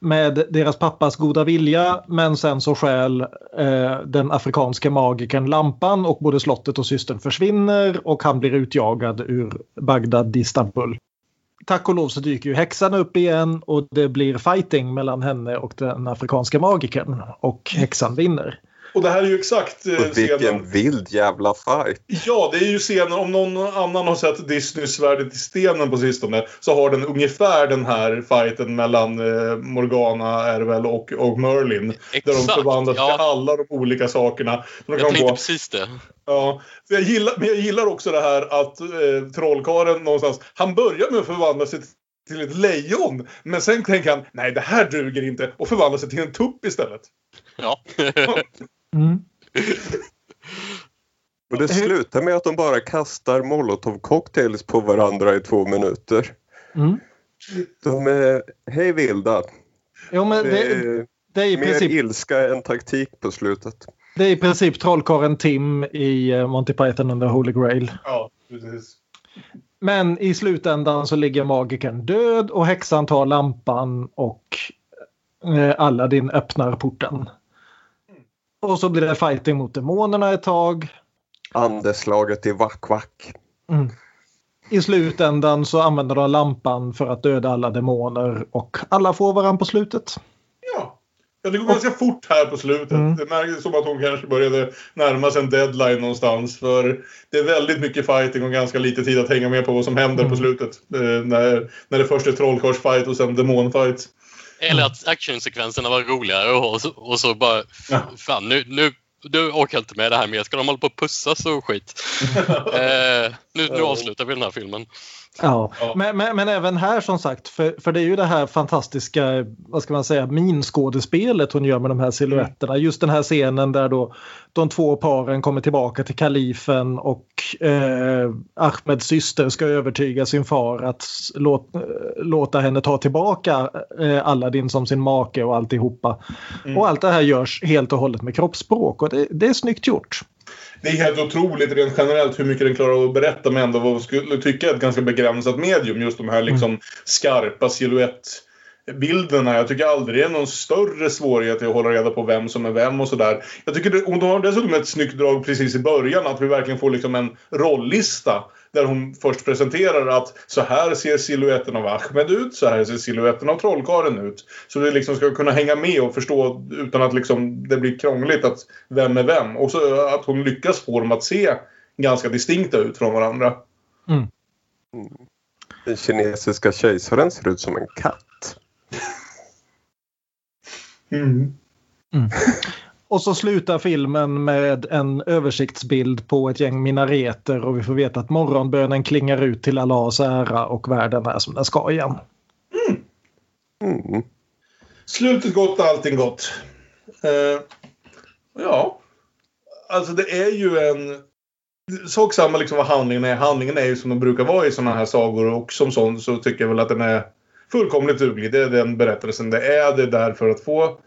S3: Med deras pappas goda vilja men sen så stjäl eh, den afrikanska magikern lampan och både slottet och systern försvinner och han blir utjagad ur Bagdad i Istanbul. Tack och lov så dyker ju häxan upp igen och det blir fighting mellan henne och den afrikanska magikern och häxan vinner.
S2: Och det här är ju exakt eh,
S4: Och vilken
S2: scenen.
S4: vild jävla fight.
S2: Ja, det är ju scenen. Om någon annan har sett Disneys Svärdet i stenen på sistone så har den ungefär den här fighten mellan eh, Morgana, Ervel och, och Merlin. Där de
S5: Exakt,
S2: förvandlas
S5: ja.
S2: till alla de olika sakerna. De
S5: Jag
S2: kan
S5: tänkte
S2: vara-
S5: precis det.
S2: Ja, jag gillar, men jag gillar också det här att eh, trollkaren någonstans, han börjar med att förvandla sig till ett lejon. Men sen tänker han, nej det här duger inte och förvandlar sig till en tupp istället.
S5: Ja.
S3: Mm.
S4: Och det slutar med att de bara kastar molotov cocktails på varandra i två minuter.
S3: Mm.
S4: De är hej vilda.
S3: Jo, men
S4: Det
S3: det,
S4: är
S3: det, är i
S4: mer
S3: princip,
S4: ilska än taktik på slutet.
S3: det är i princip trollkarlen Tim i eh, Monty Python and the Holy Grail.
S2: Ja, precis.
S3: Men i slutändan så ligger magikern död och häxan tar lampan och eh, Aladdin öppnar porten. Och så blir det fighting mot demonerna ett tag.
S4: Andeslaget i Wack Wack.
S3: Mm. I slutändan så använder de lampan för att döda alla demoner och alla får varandra på slutet.
S2: Ja. Ja, det går ganska fort här på slutet.
S3: Mm.
S2: Det märks som att hon kanske började närma sig en deadline någonstans. För det är väldigt mycket fighting och ganska lite tid att hänga med på vad som händer
S3: Mm.
S2: på slutet. Eh, när, när det först är trollkarlsfight och sen demonfight.
S5: Eller att actionsekvenserna var roligare och så, och så bara...
S2: Ja.
S5: Fan, nu, nu, nu orkar jag inte med det här mer. Ska de hålla på och pussas och skit? eh, nu, nu avslutar vi den här filmen.
S3: Ja.
S2: Ja.
S3: Men, men, men även här som sagt, för, för det är ju det här fantastiska, vad ska man säga, minskådespelet hon gör med de här siluetterna. Just den här scenen där då de två paren kommer tillbaka till kalifen och eh, Ahmeds syster ska övertyga sin far att låt, eh, låta henne ta tillbaka eh, Aladdin som sin make och alltihopa.
S2: Mm.
S3: Och allt det här görs helt och hållet med kroppsspråk och det, det är snyggt gjort.
S2: Det är helt otroligt rent generellt hur mycket den klarar att berätta med ändå vad man skulle tycka är ett ganska begränsat medium. Just de här liksom skarpa siluettbilderna. Jag tycker aldrig det är någon större svårighet att hålla reda på vem som är vem och sådär. Jag tycker det, och de har dessutom ett snyggt drag precis i början att vi verkligen får liksom en rollista. Där hon först presenterar att så här ser siluetten av Ahmed ut, så här ser siluetten av trollkaren ut. Så vi liksom ska kunna hänga med och förstå utan att liksom det blir krångligt att vem är vem. Och så att hon lyckas få dem att se ganska distinkta ut från varandra.
S3: Mm.
S4: Den kinesiska kejsaren ser ut som en katt.
S2: Mm.
S3: Och så slutar filmen med en översiktsbild på ett gäng minareter och vi får veta att morgonbönen klingar ut till Allahs ära och världen är som den ska igen.
S4: Mm.
S2: Slutet gott, allting gott. Eh, ja. Alltså det är ju en... Sak samma liksom vad handlingen är. Handlingen är ju som den brukar vara i sådana här sagor och som sån så tycker jag väl att den är fullkomligt duglig. Det är den berättelsen det är. Det är där för att få...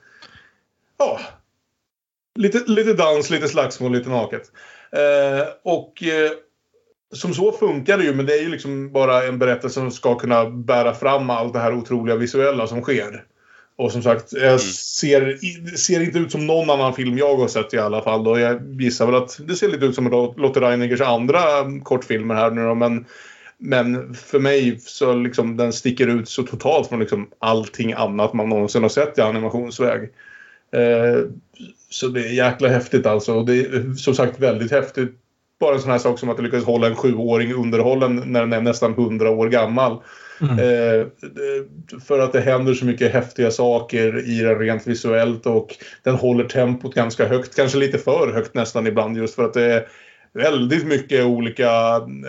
S2: Ja. Lite, lite dans, lite slagsmål, lite naket. Eh, och eh, som så funkar det ju, men det är ju liksom bara en berättelse som ska kunna bära fram allt det här otroliga visuella som sker. Och som sagt, jag ser, ser inte ut som någon annan film jag har sett i alla fall. Och jag gissar väl att det ser lite ut som Lotte Reiningers andra kortfilmer här nu då, men men för mig så liksom den sticker ut så totalt från liksom allting annat man någonsin har sett i animationsväg. Eh, så det är jäkla häftigt alltså. Och det är som sagt väldigt häftigt. Bara en sån här sak som att det lyckas hålla en sjuåring underhållen när den är nästan hundra år gammal.
S3: Mm.
S2: Eh, för att det händer så mycket häftiga saker i den rent visuellt och den håller tempot ganska högt. Kanske lite för högt nästan ibland just för att det är väldigt mycket olika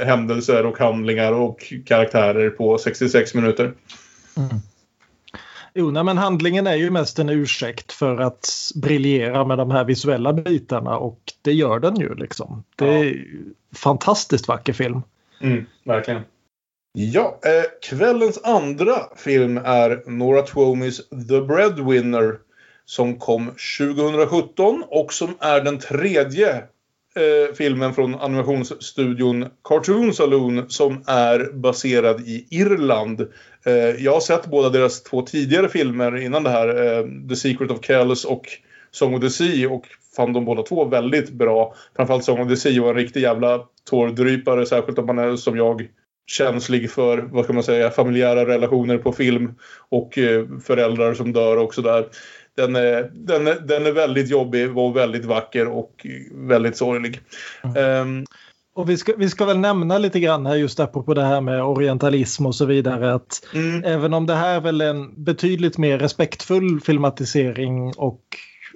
S2: händelser och handlingar och karaktärer på 66 minuter.
S3: Mm. Jo, nej, men handlingen är ju mest en ursäkt för att briljera med de här visuella bitarna och det gör den ju liksom. Det är ju fantastiskt vacker film.
S2: Mm, verkligen. Ja, eh, kvällens andra film är Nora Twomis The Breadwinner som kom 2017 och som är den tredje eh, filmen från animationsstudion Cartoon Saloon som är baserad i Irland. Eh, jag har sett båda deras två tidigare filmer innan det här, eh, The Secret of Kells och Song of the Sea och fann de båda två väldigt bra. Framförallt Song of the Sea var en riktig jävla tårdrypare, särskilt om man är som jag känslig för, vad ska man säga, familjära relationer på film och eh, föräldrar som dör och sådär. Den är, den, är, den är väldigt jobbig och väldigt vacker och väldigt sorglig. Um,
S3: Och vi ska, vi ska väl nämna lite grann här just apropå det här med orientalism och så vidare att
S2: mm,
S3: även om det här är väl en betydligt mer respektfull filmatisering och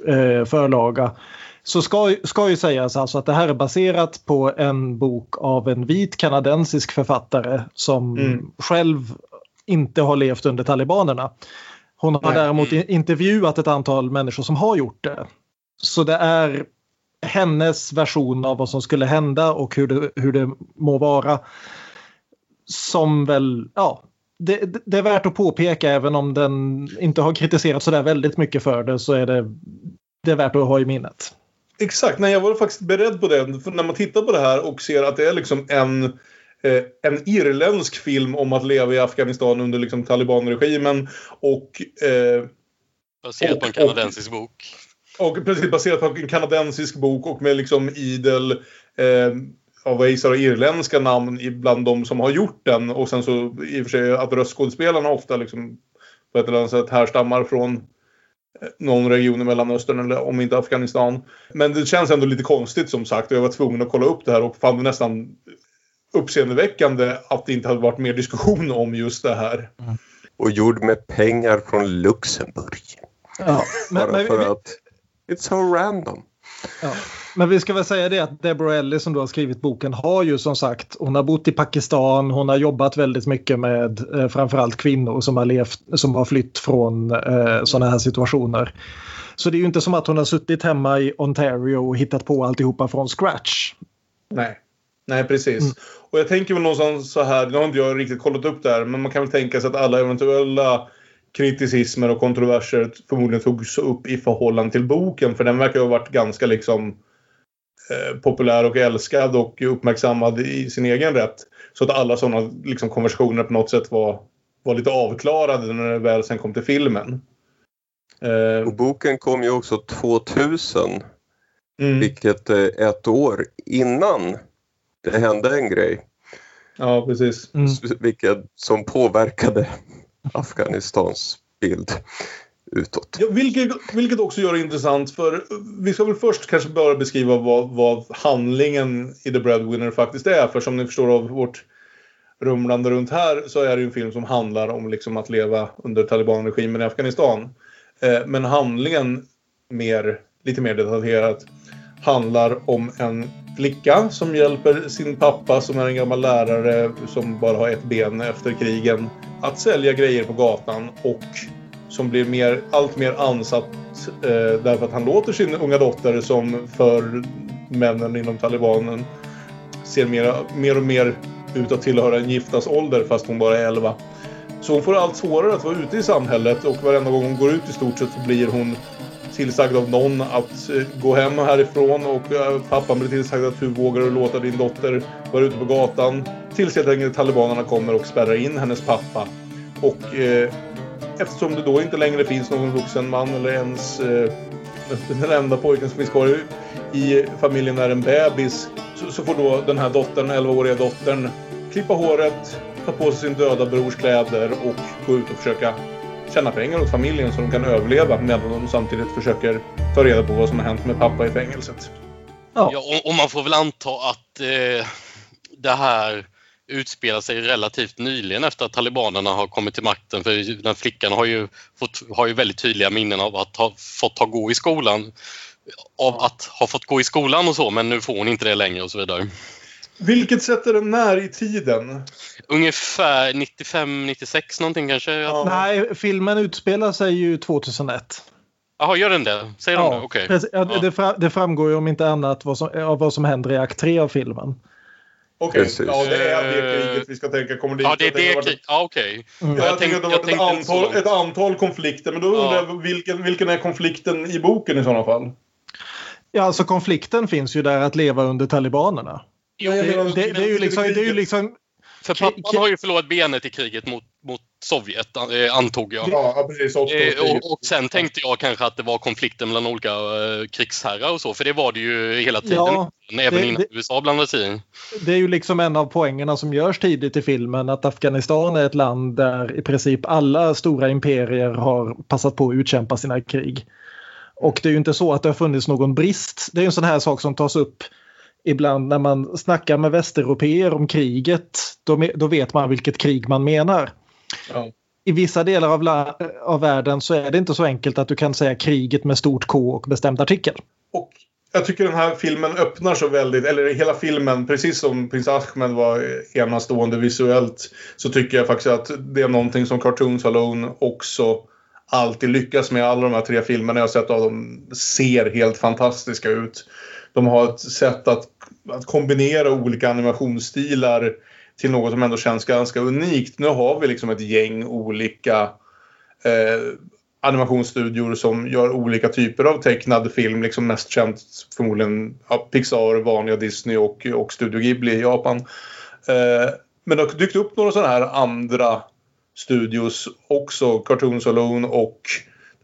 S3: eh, förlaga så ska, ska ju sägas alltså att det här är baserat på en bok av en vit kanadensisk författare som
S2: Mm.
S3: själv inte har levt under talibanerna. Hon har
S2: Nej.
S3: däremot intervjuat ett antal människor som har gjort det. Så det är hennes version av vad som skulle hända och hur det, hur det må vara. Som väl, ja, det, det- är värt att påpeka även om den inte har kritiserat sådär väldigt mycket för det så är det, det är värt att ha i minnet.
S2: Exakt, nej jag var faktiskt beredd på det. För när man tittar på det här och ser att det är liksom en, eh, en irländsk film om att leva i Afghanistan under liksom talibanregimen och, eh,
S5: Baserat på en
S2: Och-
S5: kanadensisk bok.
S2: Och precis baserat på en kanadensisk bok och med liksom idel eh, av vad jag gissar irländska namn bland de som har gjort den och sen så i och för sig att röstskådespelarna ofta liksom på ett eller annat sätt härstammar från eh, någon region i Mellanöstern eller om inte Afghanistan. Men det känns ändå lite konstigt som sagt och jag var tvungen att kolla upp det här och fann det nästan uppseendeväckande att det inte hade varit mer diskussion om just det här.
S4: Och gjord med pengar från Luxemburg.
S3: Ja, men,
S4: Bara
S3: men,
S4: att it's so random.
S3: ja. men vi ska väl säga det att Deborah Ellis som då har skrivit boken har ju som sagt, hon har bott i Pakistan, hon har jobbat väldigt mycket med eh, framförallt kvinnor som har, levt, som har flytt från eh, sådana här situationer. Så det är ju inte som att hon har suttit hemma i Ontario och hittat på alltihopa från scratch.
S2: Nej. Nej, precis.
S3: Mm.
S2: Och jag tänker väl någonstans så här, nu har inte jag riktigt kollat upp det här, men man kan väl tänka sig att alla eventuella kriticismer och kontroverser förmodligen togs upp i förhållande till boken, för den verkar ju ha varit ganska liksom eh, populär och älskad och uppmärksammad i sin egen rätt. Så att alla sådana liksom, konversationer på något sätt var, var lite avklarade när det väl sen kom till filmen.
S4: Och boken kom ju också 2000
S2: Mm.
S4: vilket är ett år innan det hände en grej.
S2: Ja, precis.
S3: Mm.
S4: Vilket som påverkade Afghanistans bild utåt.
S2: Ja, vilket, vilket också gör det intressant för vi ska väl först kanske börja beskriva vad, vad handlingen i The Breadwinner faktiskt är. För som ni förstår av vårt rumlande runt här så är det ju en film som handlar om liksom att leva under talibanregimen i Afghanistan. Eh, men handlingen mer, lite mer detaljerat handlar om en flicka som hjälper sin pappa som är en gammal lärare som bara har ett ben efter krigen att sälja grejer på gatan och som blir mer, allt mer ansatt eh, därför att han låter sin unga dotter som för männen inom talibanen ser mer, mer och mer ut att tillhöra en giftas ålder fast hon bara är 11. Så hon får allt svårare att vara ute i samhället och varenda gång hon går ut i stort sett så blir hon tillsagd av någon att eh, gå hem härifrån och eh, pappan blir tillsagd att hur vågar du låta din dotter vara ute på gatan? Tills helt enkelt talibanerna kommer och spärrar in hennes pappa. Och eh, eftersom det då inte längre finns någon vuxen man eller ens eh, den enda pojken som finns kvar i, i familjen är en bebis så, så får då den här dottern, 11-åriga dottern, klippa håret, ta på sig sin döda brors kläder och gå ut och försöka tjäna pengar åt familjen så de kan överleva medan de samtidigt försöker ta reda på vad som har hänt med pappa i fängelset.
S3: Ja.
S5: Ja, och, och man får väl anta att eh, det här utspelar sig relativt nyligen efter att talibanerna har kommit till makten. För den flickan har ju, fått, har ju väldigt tydliga minnen av att ha fått ha gå i skolan. Av att ha fått gå i skolan och så, men nu får hon inte det längre och så vidare.
S2: Vilket sätter den när i tiden?
S5: Ungefär 95-96 någonting kanske?
S2: Ja.
S3: Nej, filmen utspelar sig ju 2001.
S5: Jaha, gör den det? Säger de det? Okej.
S3: precis. Ja,
S5: Ja.
S3: det, fra, det framgår ju om inte annat vad som, av vad som händer i akt 3 av filmen.
S2: Okej,
S4: Precis.
S2: ja det är det kriget vi ska tänka kommer dit.
S5: Ja, det är
S2: Jag tänker
S5: det
S2: att det har varit-
S5: krig. Ja, okej.
S3: Mm.
S2: Ja, jag,
S5: Jag
S2: tänker att det har
S5: tänkte-
S2: varit ett
S5: tänkte
S2: antal, ett antal konflikter. Men då undrar
S5: Ja.
S2: jag vilken, vilken är konflikten i boken i sådana fall?
S3: Ja, alltså konflikten finns ju där att leva under talibanerna.
S5: Jo,
S3: Det, det, det är ju liksom, det är ju liksom
S5: för pappan har ju förlorat benet i kriget mot, mot Sovjet, eh, antog jag.
S2: Ja, precis.
S5: Eh, och, och sen tänkte jag kanske att det var konflikten mellan olika eh, krigsherrar och så, för det var det ju hela tiden.
S3: Ja,
S5: även
S3: det-
S5: innan
S3: det-
S5: USA blandade sig i.
S3: det är ju liksom en av poängerna som görs tidigt i filmen att Afghanistan är ett land där i princip alla stora imperier har passat på att utkämpa sina krig. Och det är ju inte så att det har funnits någon brist. Det är ju en sån här sak som tas upp ibland när man snackar med västeuropeer om kriget. Då, då vet man vilket krig man menar.
S2: Ja.
S3: I vissa delar av, av världen så är det inte så enkelt att du kan säga kriget med stort K och bestämd artikel.
S2: Och jag tycker den här filmen öppnar så väldigt, eller hela filmen, precis som Prins Ahmed var enastående visuellt, så tycker jag faktiskt att det är någonting som Cartoon Saloon också alltid lyckas med. Alla de här tre filmerna jag har sett av dem ser helt fantastiska ut. De har ett sätt att, att kombinera olika animationsstilar till något som ändå känns ganska unikt. Nu har vi liksom ett gäng olika eh, animationsstudior som gör olika typer av tecknad film. Liksom mest känt förmodligen ja, Pixar, vanliga Disney och, och Studio Ghibli i Japan. Eh, men det har dykt upp några sådana här andra studios också. Cartoons Alone och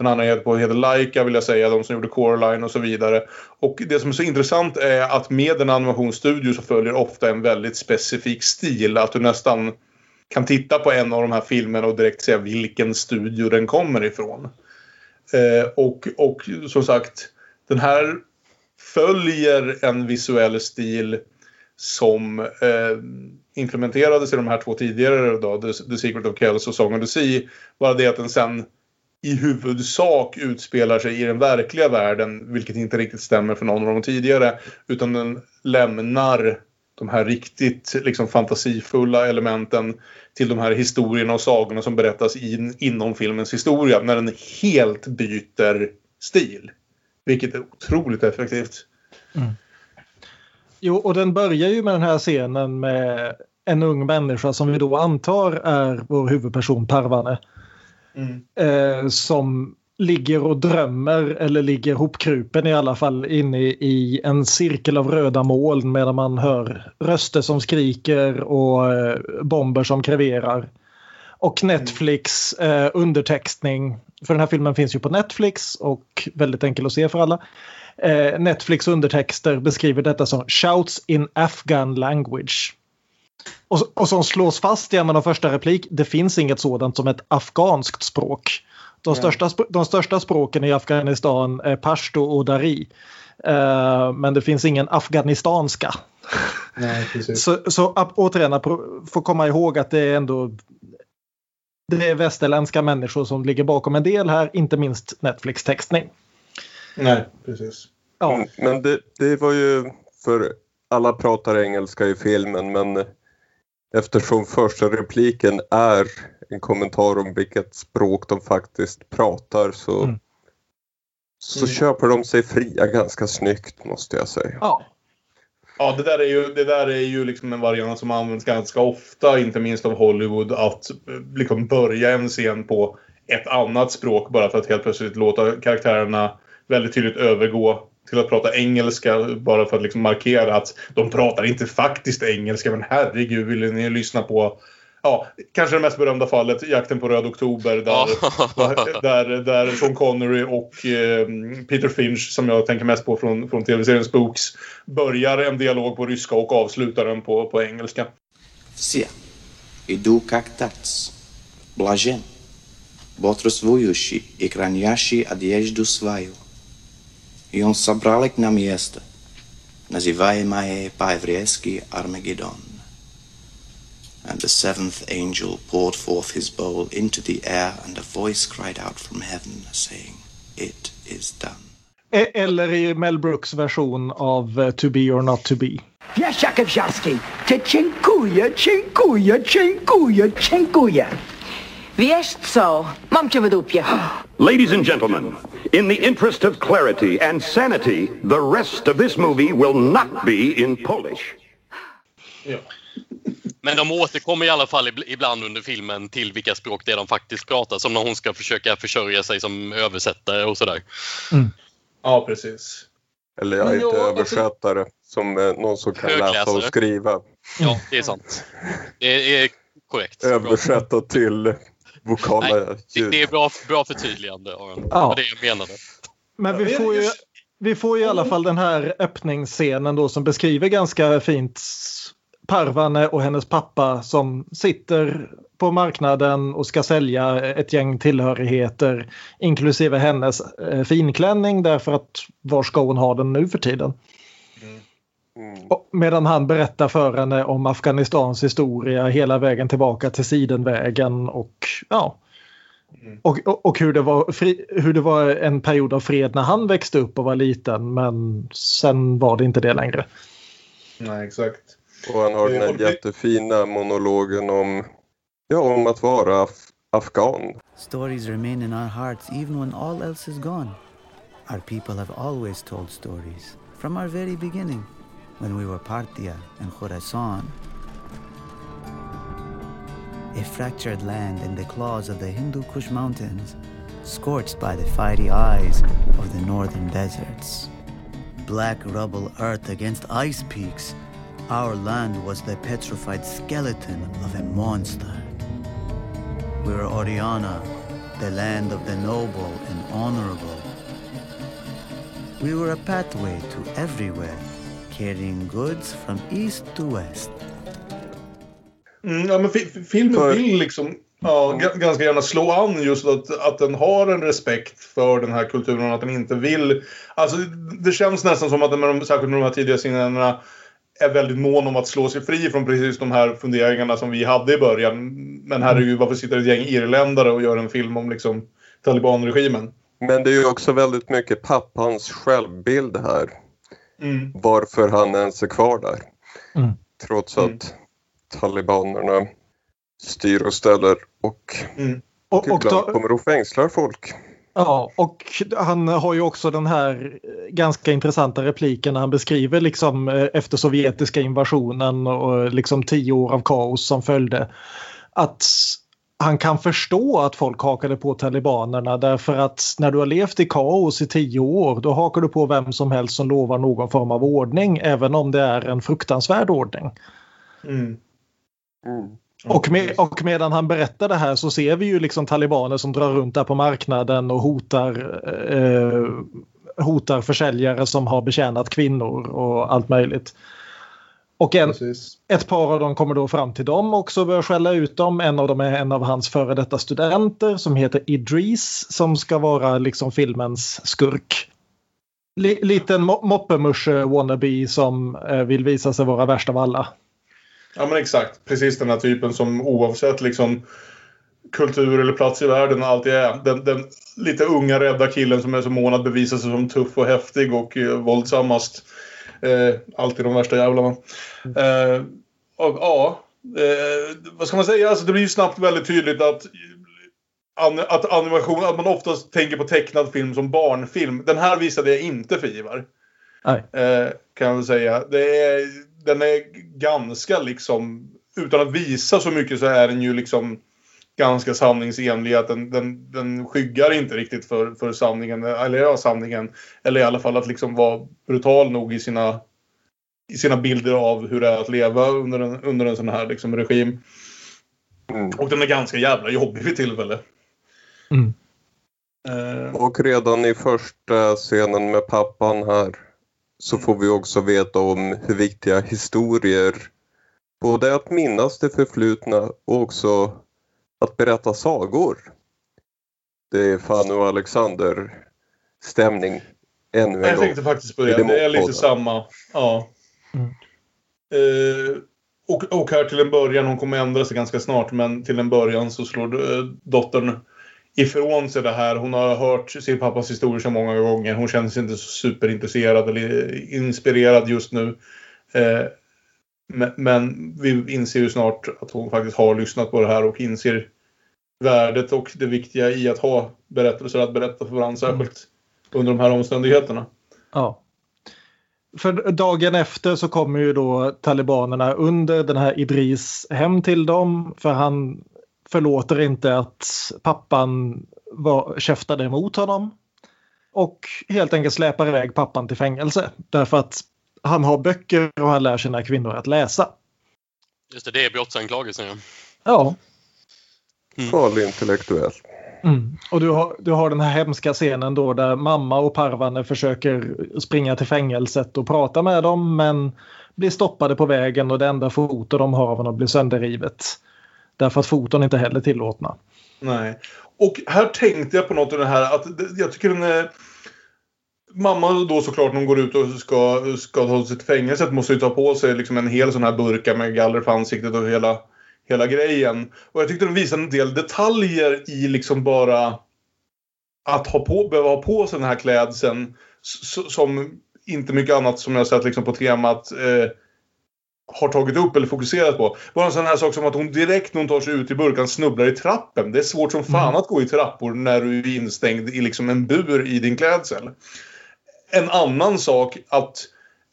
S2: den andra heter, heter Laika vill jag säga, de som gjorde Coraline och så vidare. Och det som är så intressant är att med en animationsstudio så följer ofta en väldigt specifik stil. Att du nästan kan titta på en av de här filmerna och direkt säga vilken studio den kommer ifrån. Eh, och, och som sagt, den här följer en visuell stil som eh, implementerades i de här två tidigare då, The, The Secret of Kells och Song of the Sea. Bara det att den sen i huvudsak utspelar sig i den verkliga världen, vilket inte riktigt stämmer för någon av de tidigare. Utan den lämnar de här riktigt liksom, fantasifulla elementen till de här historierna och sagorna som berättas in, inom filmens historia. När den helt byter stil. Vilket är otroligt effektivt. Mm.
S3: Jo, och den börjar ju med den här scenen med en ung människa som vi då antar är vår huvudperson Parvane.
S2: Mm.
S3: Eh, som ligger och drömmer eller ligger hopkrupen i alla fall inne i en cirkel av röda moln medan man hör röster som skriker och eh, bomber som kreverar. Och Netflix eh, undertextning, för den här filmen finns ju på Netflix och väldigt enkel att se för alla. Eh, Netflix undertexter beskriver detta som shouts in Afghan language. Och, och som slås fast i en av de första replik, det finns inget sådant som ett afghanskt språk. De största, de största språken i Afghanistan är pashto och dari. Uh, men det finns ingen afghanistanska.
S2: Nej, precis.
S3: Så, så återigen, får komma ihåg att det är ändå det är västerländska människor som ligger bakom en del här, inte minst Netflix-textning.
S2: Nej, precis.
S3: Ja.
S4: Men det, det var ju för alla pratar engelska i filmen men eftersom första repliken är en kommentar om vilket språk de faktiskt pratar så,
S3: Mm.
S4: så
S2: Mm.
S4: köper de sig fria ganska snyggt måste jag säga.
S3: Ja.
S2: Ja, det där är ju, det där är ju liksom en variant som används ganska ofta, inte minst av Hollywood, att eh, liksom börja en scen på ett annat språk bara för att helt plötsligt låta karaktärerna väldigt tydligt övergå till att prata engelska bara för att liksom markera att de pratar inte faktiskt engelska men herregud vill ni lyssna på ja, kanske det mest berömda fallet, jakten på Röd Oktober där, där, där Sean Connery och eh, Peter Finch, som jag tänker mest på från, från tv-seriens Books, börjar en dialog på ryska och avslutar den på, på engelska.
S6: Se, idu kak tats, blažen, botrosvujushi i kranjashi adjezdu svaju. i on sabralek na mieste. Nazivajma je Paevriesky Armageddon. And the seventh angel poured forth his bowl into the air, and a voice cried out from heaven, saying, It is done.
S3: Eller i Mel Brooks version of uh, eh, To Be or Not To Be.
S7: Wiesz, Jakub Ziarski, ty dziękuję, dziękuję.
S8: Wiesz co? Mam cię w dupie.
S9: Ladies and gentlemen, in the interest of clarity and sanity, the rest of this movie will not be in Polish.
S2: Ja.
S5: Men de återkommer i alla fall ib- ibland under filmen till vilka språk det är de faktiskt pratar. Som när hon ska försöka försörja sig som översättare och sådär.
S2: ja, precis.
S4: Eller jag är inte
S2: ja, alltså-
S4: översättare som eh, någon som kan läsa och
S5: Högläsare.
S4: skriva.
S5: Ja, det är sant. Det är korrekt.
S4: Översätta till vokala
S5: Nej, Det,
S4: ljud.
S5: det är bra, bra förtydligande, Aron. Det
S3: Ja.
S5: var det jag menade.
S3: Men vi får, ju, vi får ju i alla fall den här öppningsscenen då som beskriver ganska fint Parvane och hennes pappa som sitter på marknaden och ska sälja ett gäng tillhörigheter inklusive hennes eh, finklänning därför att var ska hon ha den nu för tiden?
S4: Mm.
S3: Medan han berättar för henne om Afghanistans historia hela vägen tillbaka till Sidenvägen och ja. Och, och, och hur, det var fri, hur det var en period av fred när han växte upp och var liten men sen var det inte det längre.
S2: Nej, exakt.
S4: Och han har den här
S2: det-
S4: jättefina monologen om, ja, om att vara af- afghan.
S10: Stories remain in our hearts even when all else is gone. Our people have always told stories, from our very beginning, when we were Parthia and Khorasan. A fractured land in the claws of the Hindu Kush mountains, scorched by the fiery eyes of the northern deserts. Black rubble earth against ice peaks, our land was the petrified skeleton of a monster. We were Oriana, the land of the noble and honorable. We were a pathway to everywhere, carrying goods from east to west.
S2: Mm, ja, men fi fi- filmen
S4: För-
S2: vill liksom ja, ga- ganska gärna slå an just att, att den har en respekt för den här kulturen och att den inte vill... Alltså det känns nästan som att den med de, särskilt med de här tidiga scenerna är väldigt mån om att slå sig fri från precis de här funderingarna som vi hade i början. Men herregud, varför sitter ett gäng irländare och gör en film om liksom talibanregimen?
S4: Men det är ju också väldigt mycket pappans självbild här.
S2: Mm.
S4: Varför han ens är kvar där.
S3: Mm.
S4: Trots
S2: Mm.
S4: att talibanerna styr och ställer och
S3: Och, och,
S4: ibland
S3: då,
S4: kommer och fängslar folk.
S3: ja, och han har ju också den här eh, ganska intressanta repliken när han beskriver liksom eh, efter sovjetiska invasionen och liksom tio år av kaos som följde. Att han kan förstå att folk hakade på talibanerna därför att när du har levt i kaos i tio år då hakar du på vem som helst som lovar någon form av ordning även om det är en fruktansvärd ordning.
S2: Mm.
S3: Och, med, och medan han berättar det här så ser vi ju liksom talibaner som drar runt där på marknaden och hotar, eh, hotar försäljare som har betjänat kvinnor och allt möjligt. Och en, ett par av dem kommer då fram till dem också och börjar skälla ut dem. En av dem är en av hans före detta studenter som heter Idris som ska vara liksom filmens skurk. L liten mo moppemusche wannabe som eh, vill visa sig vara värst av alla.
S2: Ja men exakt. Precis den här typen som oavsett liksom kultur eller plats i världen alltid är. Den, den lite unga rädda killen som är så mån att bevisa sig som tuff och häftig och eh, våldsammast. Eh, alltid de värsta jävlarna. Eh, och ja, eh, vad ska man säga? Alltså, det blir ju snabbt väldigt tydligt att att animation, att man oftast tänker på tecknad film som barnfilm. Den här visade jag inte för Ivar. Eh, kan jag väl säga. Det är, den är ganska liksom, utan att visa så mycket så är den ju liksom ganska sanningsenlig. Att den, den, den skyggar inte riktigt för, för sanningen, eller ja, sanningen. Eller i alla fall att liksom vara brutal nog i sina, i sina bilder av hur det är att leva under en, under en sån här liksom, regim.
S4: Mm.
S2: Och den är ganska jävla jobbig vid tillfälle.
S3: Mm.
S2: Eh,
S4: Och redan i första scenen med pappan här så får vi också veta om hur viktiga historier både att minnas det förflutna och också att berätta sagor. Det är Fanny och Alexander stämning ännu en
S2: jag
S4: gång.
S2: tänkte faktiskt på det.
S4: det
S2: Det är lite samma. Ja.
S3: Mm.
S2: Eh, och, och här till en början, hon kommer ändra sig ganska snart, men till en början så slår eh, dottern ifrån sig det här. Hon har hört sin pappas historia så många gånger. Hon känner sig inte så superintresserad eller inspirerad just nu. Eh, men, men vi inser ju snart att hon faktiskt har lyssnat på det här och inser värdet och det viktiga i att ha berättelser att berätta för varandra, särskilt under de här omständigheterna.
S3: Ja. För dagen efter så kommer ju då talibanerna under den här Idris hem till dem för han förlåter inte att pappan var, käftade emot honom. Och helt enkelt släpar iväg pappan till fängelse därför att han har böcker och han lär sina kvinnor att läsa.
S5: Just det, det är brottsanklagelsen ja.
S3: Ja,
S4: Farlig intellektuell.
S3: Mm. Och du har, du har den här hemska scenen då där mamma och Parvane försöker springa till fängelset och prata med dem men blir stoppade på vägen och det enda foto de har av honom blir sönderrivet. Därför att foton inte heller tillåtna.
S2: Nej. Och här tänkte jag på något i det här att jag tycker den är... Mamma då såklart när hon går ut och ska, ska ta sig till fängelset måste ju ta på sig liksom en hel sån här burka med galler på ansiktet och hela, hela grejen. Och jag tyckte den visade en del detaljer i liksom bara att ha på, behöva ha på sig den här klädseln som inte mycket annat som jag sett liksom på temat eh, har tagit upp eller fokuserat på. Bara en sån här sak som att hon direkt när hon tar sig ut i burkan snubblar i trappen. Det är svårt som fan att gå i trappor när du är instängd i liksom en bur i din klädsel. En annan sak att,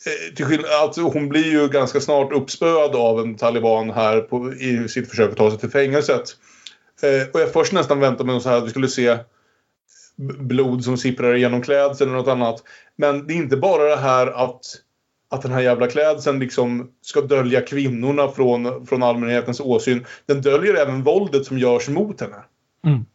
S2: Eh, till skillnad, alltså hon blir ju ganska snart uppspöad av en taliban här på, i sitt försök att ta sig till fängelset. Eh, och jag först nästan väntade mig så här att vi skulle se blod som sipprar igenom klädseln eller något annat. Men det är inte bara det här att, att den här jävla klädseln liksom ska dölja kvinnorna från, från allmänhetens åsyn. Den döljer även våldet som görs mot henne.
S3: Mm.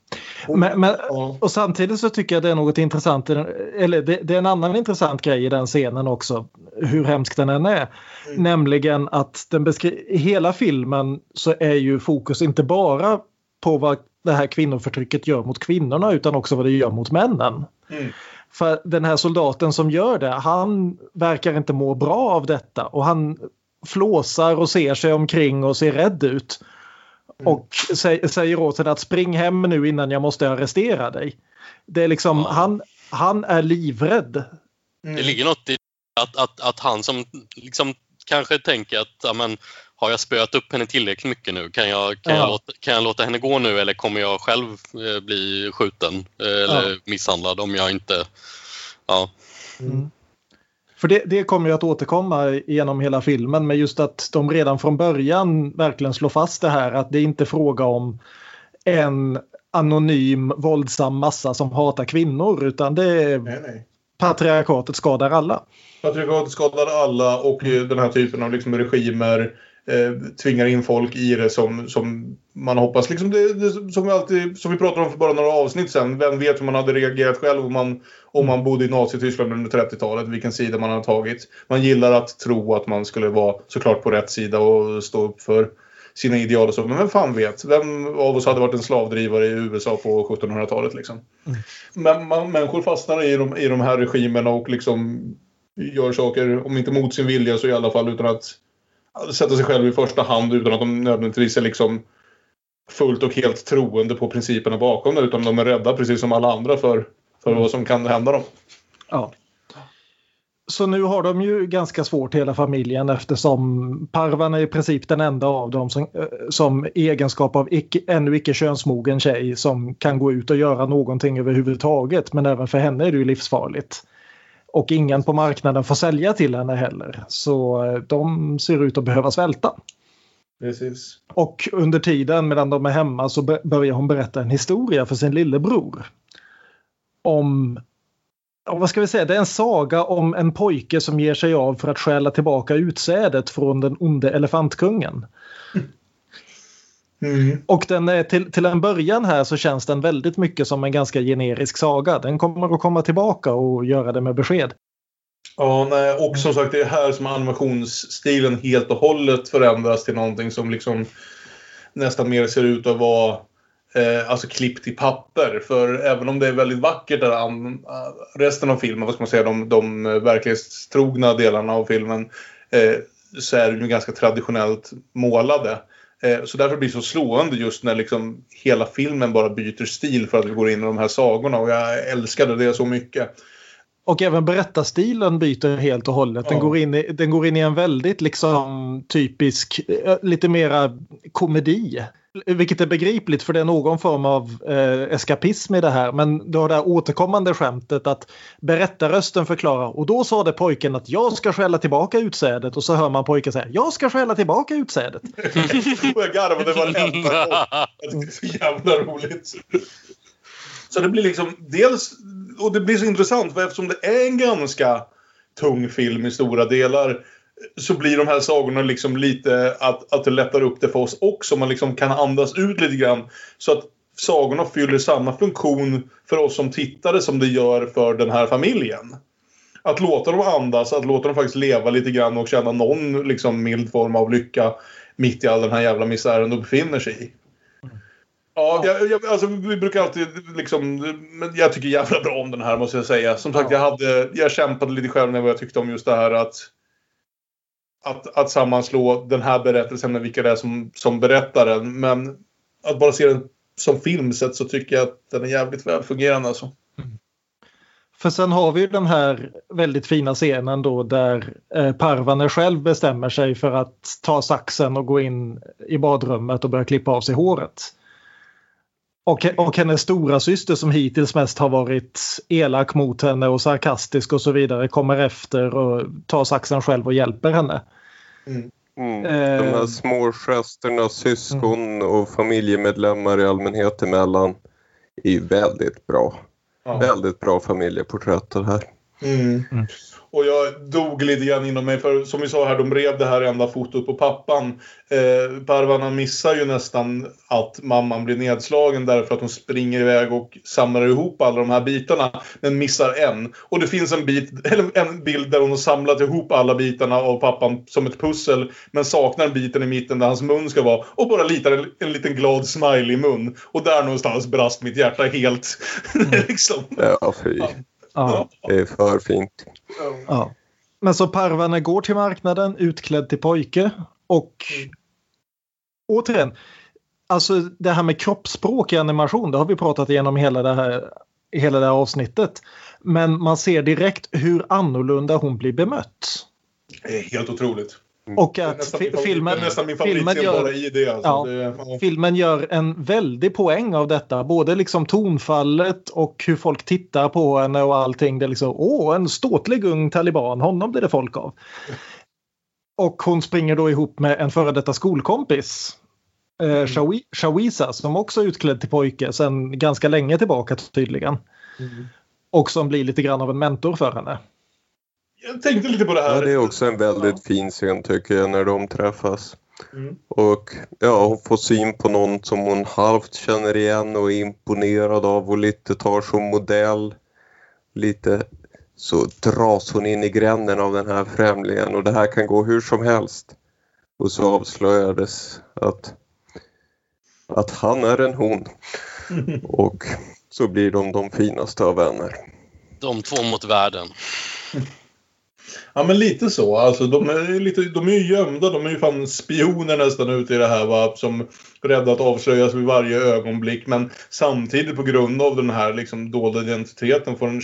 S3: Men, men, och samtidigt så tycker jag det är något intressant, eller det, det är en annan intressant grej i den scenen också, hur hemsk den än är. Nämligen att den beskri- i hela filmen så är ju fokus inte bara på vad det här kvinnoförtrycket gör mot kvinnorna utan också vad det gör mot männen.
S2: Mm.
S3: För den här soldaten som gör det, han verkar inte må bra av detta och han flåsar och ser sig omkring och ser rädd ut. Och sä- säger åt henne att spring hem nu innan jag måste arrestera dig. Det är liksom, han, han är livrädd.
S5: Det ligger något i att, att, att han som liksom kanske tänker att ja, men, har jag spöat upp henne tillräckligt mycket nu? Kan jag, kan,
S3: Ja.
S5: jag, låta, kan jag låta henne gå nu eller kommer jag själv eh, bli skjuten eh, eller
S3: Ja.
S5: misshandlad om jag inte... Ja.
S3: För det, det kommer ju att återkomma genom hela filmen med just att de redan från början verkligen slår fast det här att det är inte fråga om en anonym våldsam massa som hatar kvinnor utan det är
S2: Nej, nej.
S3: patriarkatet skadar alla.
S2: Patriarkatet skadar alla och den här typen av liksom regimer eh, tvingar in folk i det som, som man hoppas. Liksom det, det, som, vi alltid, som vi pratade om för bara några avsnitt sen. Vem vet hur man hade reagerat själv om man, om man bodde i Nazityskland under 30-talet. Vilken sida man hade tagit. Man gillar att tro att man skulle vara såklart på rätt sida och stå upp för sina ideal och så. Men vem fan vet? Vem av oss hade varit en slavdrivare i USA på 1700-talet liksom? Men man, människor fastnar i de, i de här regimerna och liksom gör saker, om inte mot sin vilja så i alla fall utan att sätta sig själv i första hand utan att de nödvändigtvis är liksom fullt och helt troende på principerna bakom det utan de är rädda precis som alla andra för, för vad som kan hända dem.
S3: Ja. Så nu har de ju ganska svårt hela familjen eftersom Parvan är i princip den enda av dem som, eh, som egenskap av icke, ännu icke könsmogen tjej som kan gå ut och göra någonting överhuvudtaget. Men även för henne är det ju livsfarligt. Och ingen på marknaden får sälja till henne heller. Så eh, de ser ut att behöva svälta.
S2: Precis.
S3: Och under tiden medan de är hemma så börjar hon berätta en historia för sin lillebror. Om, vad ska vi säga, det är en saga om en pojke som ger sig av för att stjäla tillbaka utsädet från den onde elefantkungen.
S2: Mm.
S3: Och den är till, till en början här så känns den väldigt mycket som en ganska generisk saga. Den kommer att komma tillbaka och göra det med besked.
S2: Ja, nej, och som sagt det är här som animationsstilen helt och hållet förändras till någonting som liksom nästan mer ser ut att vara eh, alltså klippt i papper. För även om det är väldigt vackert där, an, resten av filmen, vad ska man säga, de, de verklighetstrogna delarna av filmen eh, så är de ju ganska traditionellt målade. Eh, så därför blir det så slående just när liksom hela filmen bara byter stil för att vi går in i de här sagorna och jag älskade det så mycket.
S3: Och även berättarstilen byter helt och hållet. Den,
S2: Ja.
S3: går, in i, den går in i en väldigt liksom typisk, eh, lite mera komedi. Vilket är begripligt för det är någon form av eh, eskapism i det här. Men du har det här återkommande skämtet att berättarrösten förklarar och då sa det pojken att jag ska stjäla tillbaka utsädet och så hör man pojken säga jag ska stjäla tillbaka utsädet.
S2: och jag garvade varenda gång. Det är så jävla roligt. Så det blir liksom dels, och det blir så intressant för eftersom det är en ganska tung film i stora delar så blir de här sagorna liksom lite att, att det lättar upp det för oss också. Man liksom kan andas ut lite grann. Så att sagorna fyller samma funktion för oss som tittare som det gör för den här familjen. Att låta dem andas, att låta dem faktiskt leva lite grann och känna någon liksom mild form av lycka mitt i all den här jävla misären de befinner sig i. Ja, jag, jag, alltså, vi brukar alltid liksom... Men jag tycker jävla bra om den här måste jag säga. Som sagt, jag, hade, jag kämpade lite själv med vad jag tyckte om just det här att... Att, att sammanslå den här berättelsen med vilka det är som, som berättar den. Men att bara se den som film sett så tycker jag att den är jävligt välfungerande alltså. Mm.
S3: För sen har vi ju den här väldigt fina scenen då där eh, Parvaner själv bestämmer sig för att ta saxen och gå in i badrummet och börja klippa av sig håret. Och, och hennes stora syster som hittills mest har varit elak mot henne och sarkastisk och så vidare kommer efter och tar saxen själv och hjälper henne.
S4: Mm.
S3: Eh.
S4: De här små gesterna, syskon och familjemedlemmar i allmänhet emellan är väldigt bra.
S2: Ja.
S4: Väldigt bra familjeporträtt det här.
S2: Mm. Och jag dog lite grann inom mig för som vi sa här, de rev det här enda fotot på pappan. Eh, Parvana missar ju nästan att mamman blir nedslagen därför att hon springer iväg och samlar ihop alla de här bitarna. Men missar en. Och det finns en, bit, eller en bild där hon har samlat ihop alla bitarna av pappan som ett pussel. Men saknar biten i mitten där hans mun ska vara. Och bara litar en, en liten glad smile i mun. Och där någonstans brast mitt hjärta helt. liksom.
S4: Ja, fy.
S3: Ja.
S4: Det är för fint.
S3: Ja. Men så Parvaner går till marknaden utklädd till pojke och återigen, alltså det här med kroppsspråk i animation, det har vi pratat igenom hela det här, hela det här avsnittet. Men man ser direkt hur annorlunda hon blir bemött.
S2: Det är helt otroligt.
S3: Och
S2: Det är
S3: att filmen,
S2: det är nästan min
S3: filmen, gör,
S2: det. Alltså.
S3: ja,
S2: det
S3: filmen gör en väldig poäng av detta. Både liksom tonfallet och hur folk tittar på henne och allting. Det är liksom, åh, en ståtlig ung taliban, honom blir det folk av. Och hon springer då ihop med en före detta skolkompis. Eh, Shawi- Shawiza som också är utklädd till pojke sedan ganska länge tillbaka tydligen. Och som blir lite grann av en mentor för henne.
S2: Jag tänkte lite på det här.
S4: Ja, det är också en väldigt fin scen tycker jag när de träffas.
S2: Mm.
S4: Och ja, hon får syn på någon som hon halvt känner igen och är imponerad av och lite tar som modell. Lite så dras hon in i gränden av den här främlingen och det här kan gå hur som helst. Och så avslöjades att, att han är en hon. Och så blir de de finaste av vänner.
S5: De två mot världen.
S2: Ja men lite så. Alltså, de, är ju lite, de är ju gömda. De är ju fan spioner nästan ute i det här va. Som rädda att avslöjas vid varje ögonblick. Men samtidigt på grund av den här liksom, dolda identiteten får en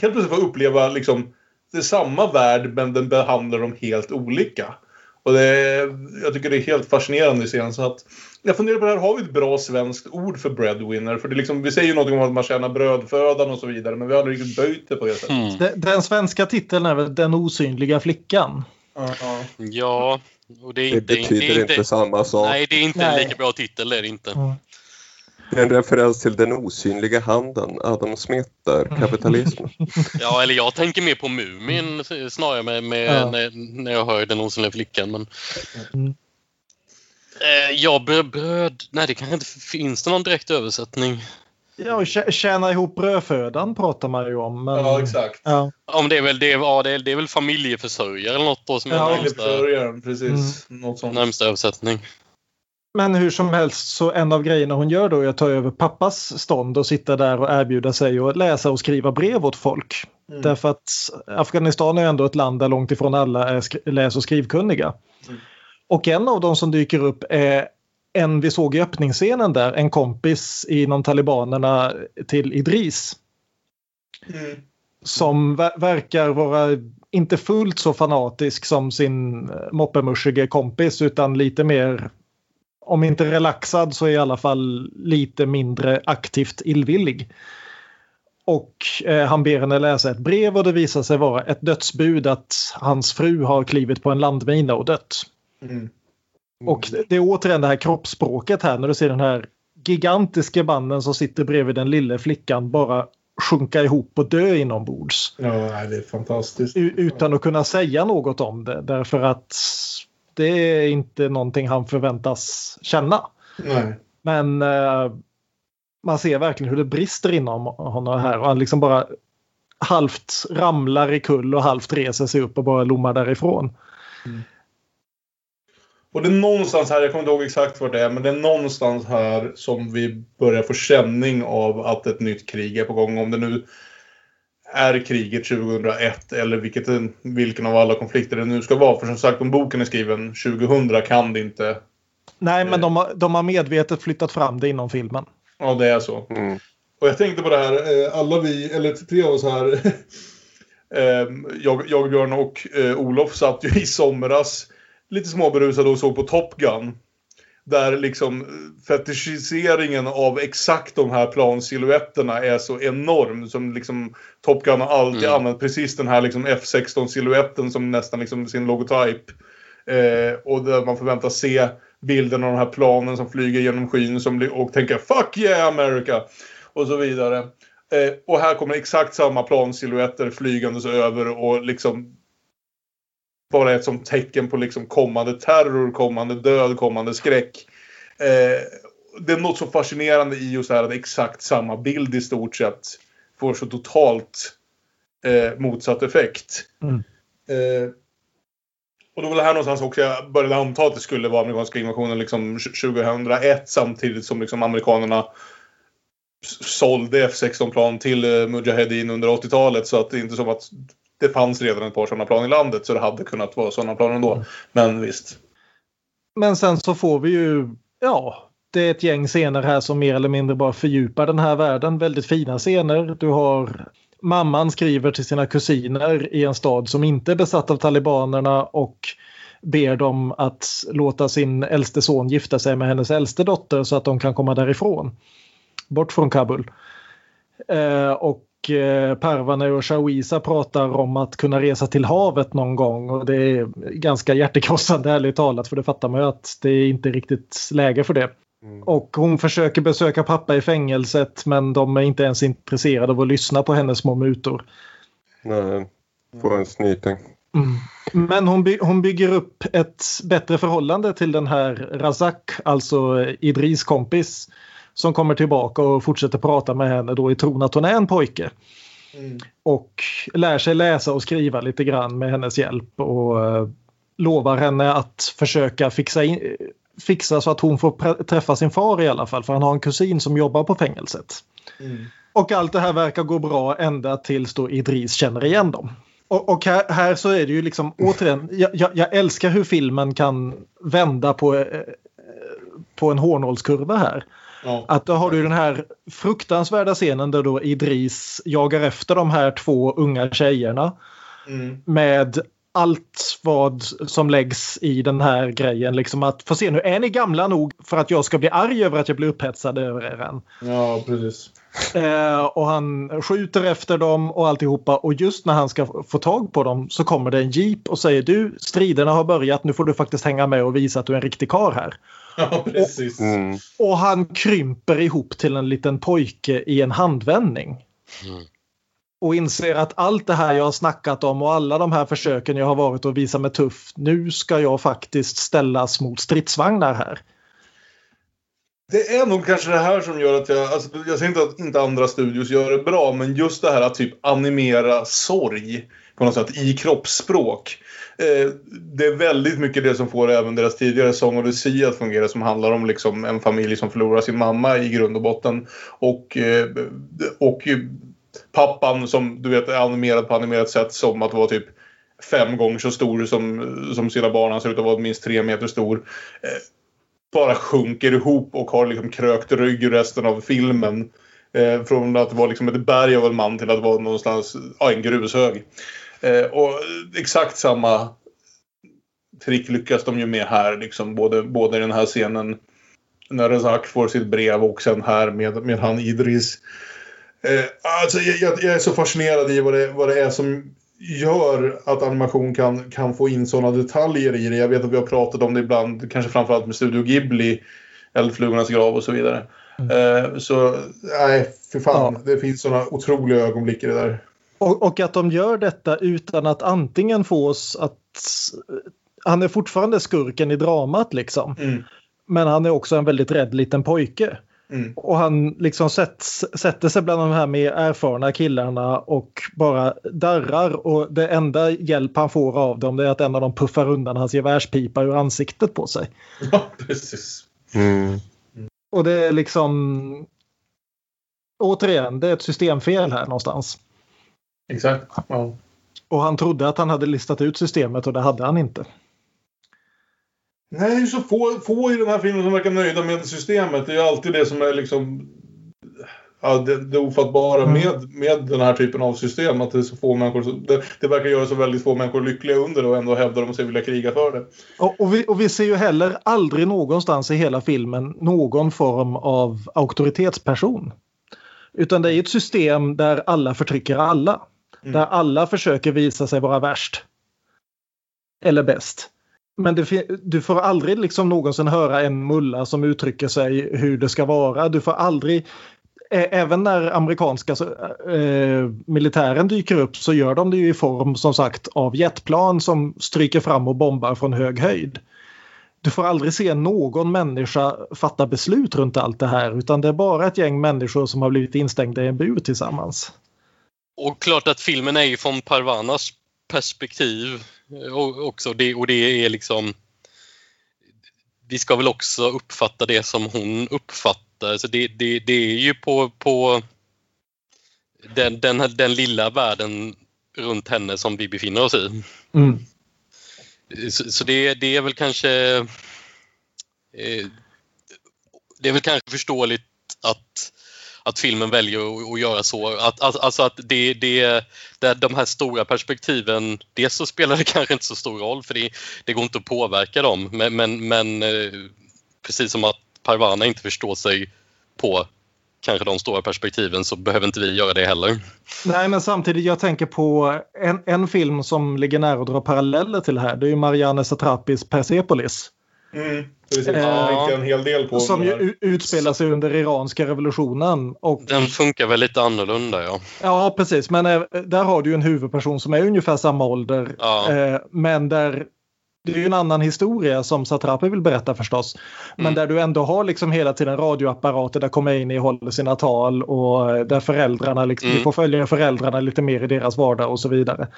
S2: helt plötsligt få uppleva liksom, det är samma värld men den behandlar dem helt olika. Och det är, jag tycker det är helt fascinerande i scenen jag funderar på det här, har vi ett bra svenskt ord för breadwinner? För det är liksom, vi säger ju någonting om att man tjänar brödfödan och så vidare. Men vi har aldrig riktigt böjt det på det sättet.
S5: Mm.
S3: Den, den svenska titeln är väl Den osynliga flickan.
S2: Ja, ja.
S5: Ja, och det är
S4: Det
S5: inte...
S4: betyder
S5: det är
S4: inte samma sak.
S5: Nej, det är inte en
S3: Nej.
S5: lika bra titel, det är det inte.
S4: Det är en referens till den osynliga handen, Adam Smith där, kapitalismen.
S5: Ja, eller jag tänker mer på Mumin snarare med, med,
S3: Ja.
S5: när, när jag hör den osynliga flickan. Men...
S3: Mm.
S5: Eh, ja, bröd, bröd... Nej, det kanske inte finns det någon direkt översättning.
S3: Ja, och tjäna ihop brödfödan pratar man ju om. Men...
S2: ja exakt.
S3: Ja.
S5: Om det är väl, det är, ja, det är, det är väl familjeförsörjare eller något då som är
S3: Ja,
S5: närmsta,
S2: precis. Något sånt.
S5: närmsta översättning.
S3: Men hur som helst så en av grejerna hon gör då är att ta över pappas stånd och sitta där och erbjuda sig att läsa och skriva brev åt folk.
S2: Mm.
S3: Därför att Afghanistan är ändå ett land där långt ifrån alla är läs och skrivkunniga. Och en av dem som dyker upp är en vi såg i öppningsscenen där, en kompis inom talibanerna till Idris.
S2: Mm.
S3: Som ver- verkar vara inte fullt så fanatisk som sin eh, moppemuschige kompis utan lite mer om inte relaxad så i alla fall lite mindre aktivt illvillig. Och eh, han ber henne läsa ett brev och det visar sig vara ett dödsbud att hans fru har klivit på en landmina och dött.
S2: Mm.
S3: Och det- är återigen det här kroppsspråket här när du ser den här gigantiska mannen som sitter bredvid den lilla flickan bara sjunka ihop och dö inombords.
S2: Ja, det är fantastiskt.
S3: Utan att kunna säga något om det därför att det är inte någonting han förväntas känna.
S2: Nej.
S3: Men eh, man ser verkligen hur det brister inom honom här och han liksom bara halvt ramlar i kull och halvt reser sig upp och bara lommar därifrån.
S2: Och det är någonstans här, jag kommer inte ihåg exakt vad det är, men det är någonstans här som vi börjar få känning av att ett nytt krig är på gång. Om det nu är kriget 2001 eller vilket, vilken av alla konflikter det nu ska vara. För som sagt, om boken är skriven 2000 kan det inte.
S3: Nej, men de har, de har medvetet flyttat fram det inom filmen.
S2: Ja, det är så.
S4: Mm.
S2: Och jag tänkte på det här, eh, alla vi, eller tre av oss här, eh, jag, jag, Björn och eh, Olof satt ju i somras lite småberusade och såg på Top Gun. Där liksom eh, fetischiseringen av exakt de här plansilhuetterna är så enorm. Som liksom Top Gun har alltid
S5: Mm.
S2: använt precis den här liksom F16-silhuetten som nästan liksom sin logotyp. Eh, och där man förväntas se bilden av de här planen som flyger genom skyn som, och tänka Fuck yeah America! Och så vidare. Eh, och här kommer exakt samma plansilhuetter flygandes över och liksom bara ett som tecken på liksom kommande terror, kommande död, kommande skräck. Eh, det är något så fascinerande i just det här att exakt samma bild i stort sett får så totalt eh, motsatt effekt.
S3: Mm.
S2: Eh, och då var det här någonstans också jag började anta att det skulle vara amerikanska invasionen liksom 2001 samtidigt som liksom amerikanerna sålde F16-plan till eh, Mujahedin under 80-talet så att det är inte som att det fanns redan ett par sådana plan i landet så det hade kunnat vara sådana plan ändå. Men visst.
S3: Men sen så får vi ju, ja, det är ett gäng scener här som mer eller mindre bara fördjupar den här världen. Väldigt fina scener. Du har mamman skriver till sina kusiner i en stad som inte är besatt av talibanerna och ber dem att låta sin äldste son gifta sig med hennes äldste dotter så att de kan komma därifrån. Bort från Kabul. Eh, och och eh, Parvane och Shawisa pratar om att kunna resa till havet någon gång och det är ganska hjärtekrossande ärligt talat för det fattar man ju att det är inte riktigt läge för det.
S4: Mm.
S3: Och hon försöker besöka pappa i fängelset men de är inte ens intresserade av att lyssna på hennes små mutor.
S4: Nej, få en snyting.
S3: Men hon, by hon bygger upp ett bättre förhållande till den här Razak, alltså Idris kompis. Som kommer tillbaka och fortsätter prata med henne då i tron att hon är en pojke. Och lär sig läsa och skriva lite grann med hennes hjälp och eh, lovar henne att försöka fixa, in, fixa så att hon får träffa sin far i alla fall för han har en kusin som jobbar på fängelset. Och allt det här verkar gå bra ända tills då Idris känner igen dem. Och, och här, här så är det ju liksom återigen, jag, jag, jag älskar hur filmen kan vända på, eh, på en hårnålskurva här.
S2: Ja.
S3: Att då har du den här fruktansvärda scenen där då Idris jagar efter de här två unga tjejerna
S2: Mm.
S3: med allt vad som läggs i den här grejen. Liksom att få se nu, är ni gamla nog för att jag ska bli arg över att jag blir upphetsad över er än?
S2: Ja, precis.
S3: Eh, och han skjuter efter dem och alltihopa och just när han ska få tag på dem så kommer det en jeep och säger du striderna har börjat nu får du faktiskt hänga med och visa att du är en riktig karl här.
S2: Ja, precis.
S4: Mm.
S3: Och han krymper ihop till en liten pojke i en handvändning. Och inser att allt det här jag har snackat om och alla de här försöken jag har varit och visa mig tuff. Nu ska jag faktiskt ställas mot stridsvagnar här.
S2: Det är nog kanske det här som gör att jag... Alltså, jag säger inte att inte andra studios gör det bra, men just det här att typ animera sorg på något sätt i kroppsspråk. Eh, det är väldigt mycket det som får även deras tidigare Song of the Sea att fungera som handlar om liksom en familj som förlorar sin mamma i grund och botten. Och, eh, och pappan som du vet är animerad på animerat sätt som att vara typ fem gånger så stor som, som sina barn. Han ser ut att vara minst tre meter stor. Eh, bara sjunker ihop och har liksom krökt rygg resten av filmen. Eh, från att vara liksom ett berg av en man till att vara någonstans, ja, en grushög. Eh, och exakt samma trick lyckas de ju med här. Liksom, både, både i den här scenen när Razak får sitt brev och sen här med, med han Idris. Eh, alltså, jag, jag, jag är så fascinerad i vad det, vad det är som gör att animation kan, kan få in sådana detaljer i det. Jag vet att vi har pratat om det ibland, kanske framförallt med Studio Ghibli, Eldflugornas grav och så vidare. Eh, så nej, för fan. Det finns sådana otroliga ögonblick i det där.
S3: Och, och att de gör detta utan att antingen få oss att... Han är fortfarande skurken i dramat liksom.
S2: Mm.
S3: Men han är också en väldigt rädd liten pojke.
S2: Mm.
S3: Och han liksom sätts, sätter sig bland de här mer erfarna killarna och bara darrar. Och det enda hjälp han får av dem är att en av dem puffar undan hans gevärspipa ur ansiktet på sig.
S2: Ja, precis.
S4: Mm.
S3: Och det är liksom... Återigen, det är ett systemfel här någonstans.
S2: Exakt. Ja.
S3: Och han trodde att han hade listat ut systemet och det hade han inte.
S2: Nej, det är så få, få i den här filmen som verkar nöjda med systemet. Det är ju alltid det som är liksom ja, det, det ofattbara
S3: Mm.
S2: med, med den här typen av system. Att det är så få människor, som- det, det verkar göra så väldigt få människor lyckliga under det och ändå hävdar de sig vilja kriga för det.
S3: Och, och, vi, och vi ser ju heller aldrig någonstans i hela filmen någon form av auktoritetsperson. Utan det är ett system där alla förtrycker alla. Där alla försöker visa sig vara värst. Eller bäst. Men det, du får aldrig liksom någonsin höra en mulla som uttrycker sig hur det ska vara. Du får aldrig Även när amerikanska så, eh, militären dyker upp så gör de det ju i form som sagt av jetplan som stryker fram och bombar från hög höjd. Du får aldrig se någon människa fatta beslut runt allt det här utan det är bara ett gäng människor som har blivit instängda i en bur tillsammans.
S5: Och klart att filmen är ju från Parvanas perspektiv också. Det, och det är liksom... Vi ska väl också uppfatta det som hon uppfattar. Så det, det, det är ju på, på den, den, den lilla världen runt henne som vi befinner oss i.
S3: Mm.
S5: Så, så det, det är väl kanske... Eh, det är väl kanske förståeligt att, att filmen väljer att, att göra så. Att, att, alltså att det, det, det, de här stora perspektiven, dels så spelar det kanske inte så stor roll för det, det går inte att påverka dem. Men, men, men eh, precis som att Parvana inte förstår sig på kanske de stora perspektiven så behöver inte vi göra det heller.
S3: Nej, men samtidigt jag tänker på en, en film som ligger nära att dra paralleller till det här. Det är ju Marianne Satrapis Persepolis.
S2: Mm, precis.
S3: Eh,
S2: en hel del på
S3: Som ju utspelar sig under iranska revolutionen. Och,
S5: Den funkar väl lite annorlunda ja.
S3: ja, precis. Men eh, där har du ju en huvudperson som är ungefär samma ålder.
S5: Ja.
S3: Eh, men där det är ju en annan historia som Satrapi vill berätta förstås. Men
S5: Mm.
S3: där du ändå har liksom hela tiden radioapparater där Khomeini håller sina tal och där föräldrarna, liksom,
S5: Mm.
S3: vi får följa föräldrarna lite mer i deras vardag och så vidare.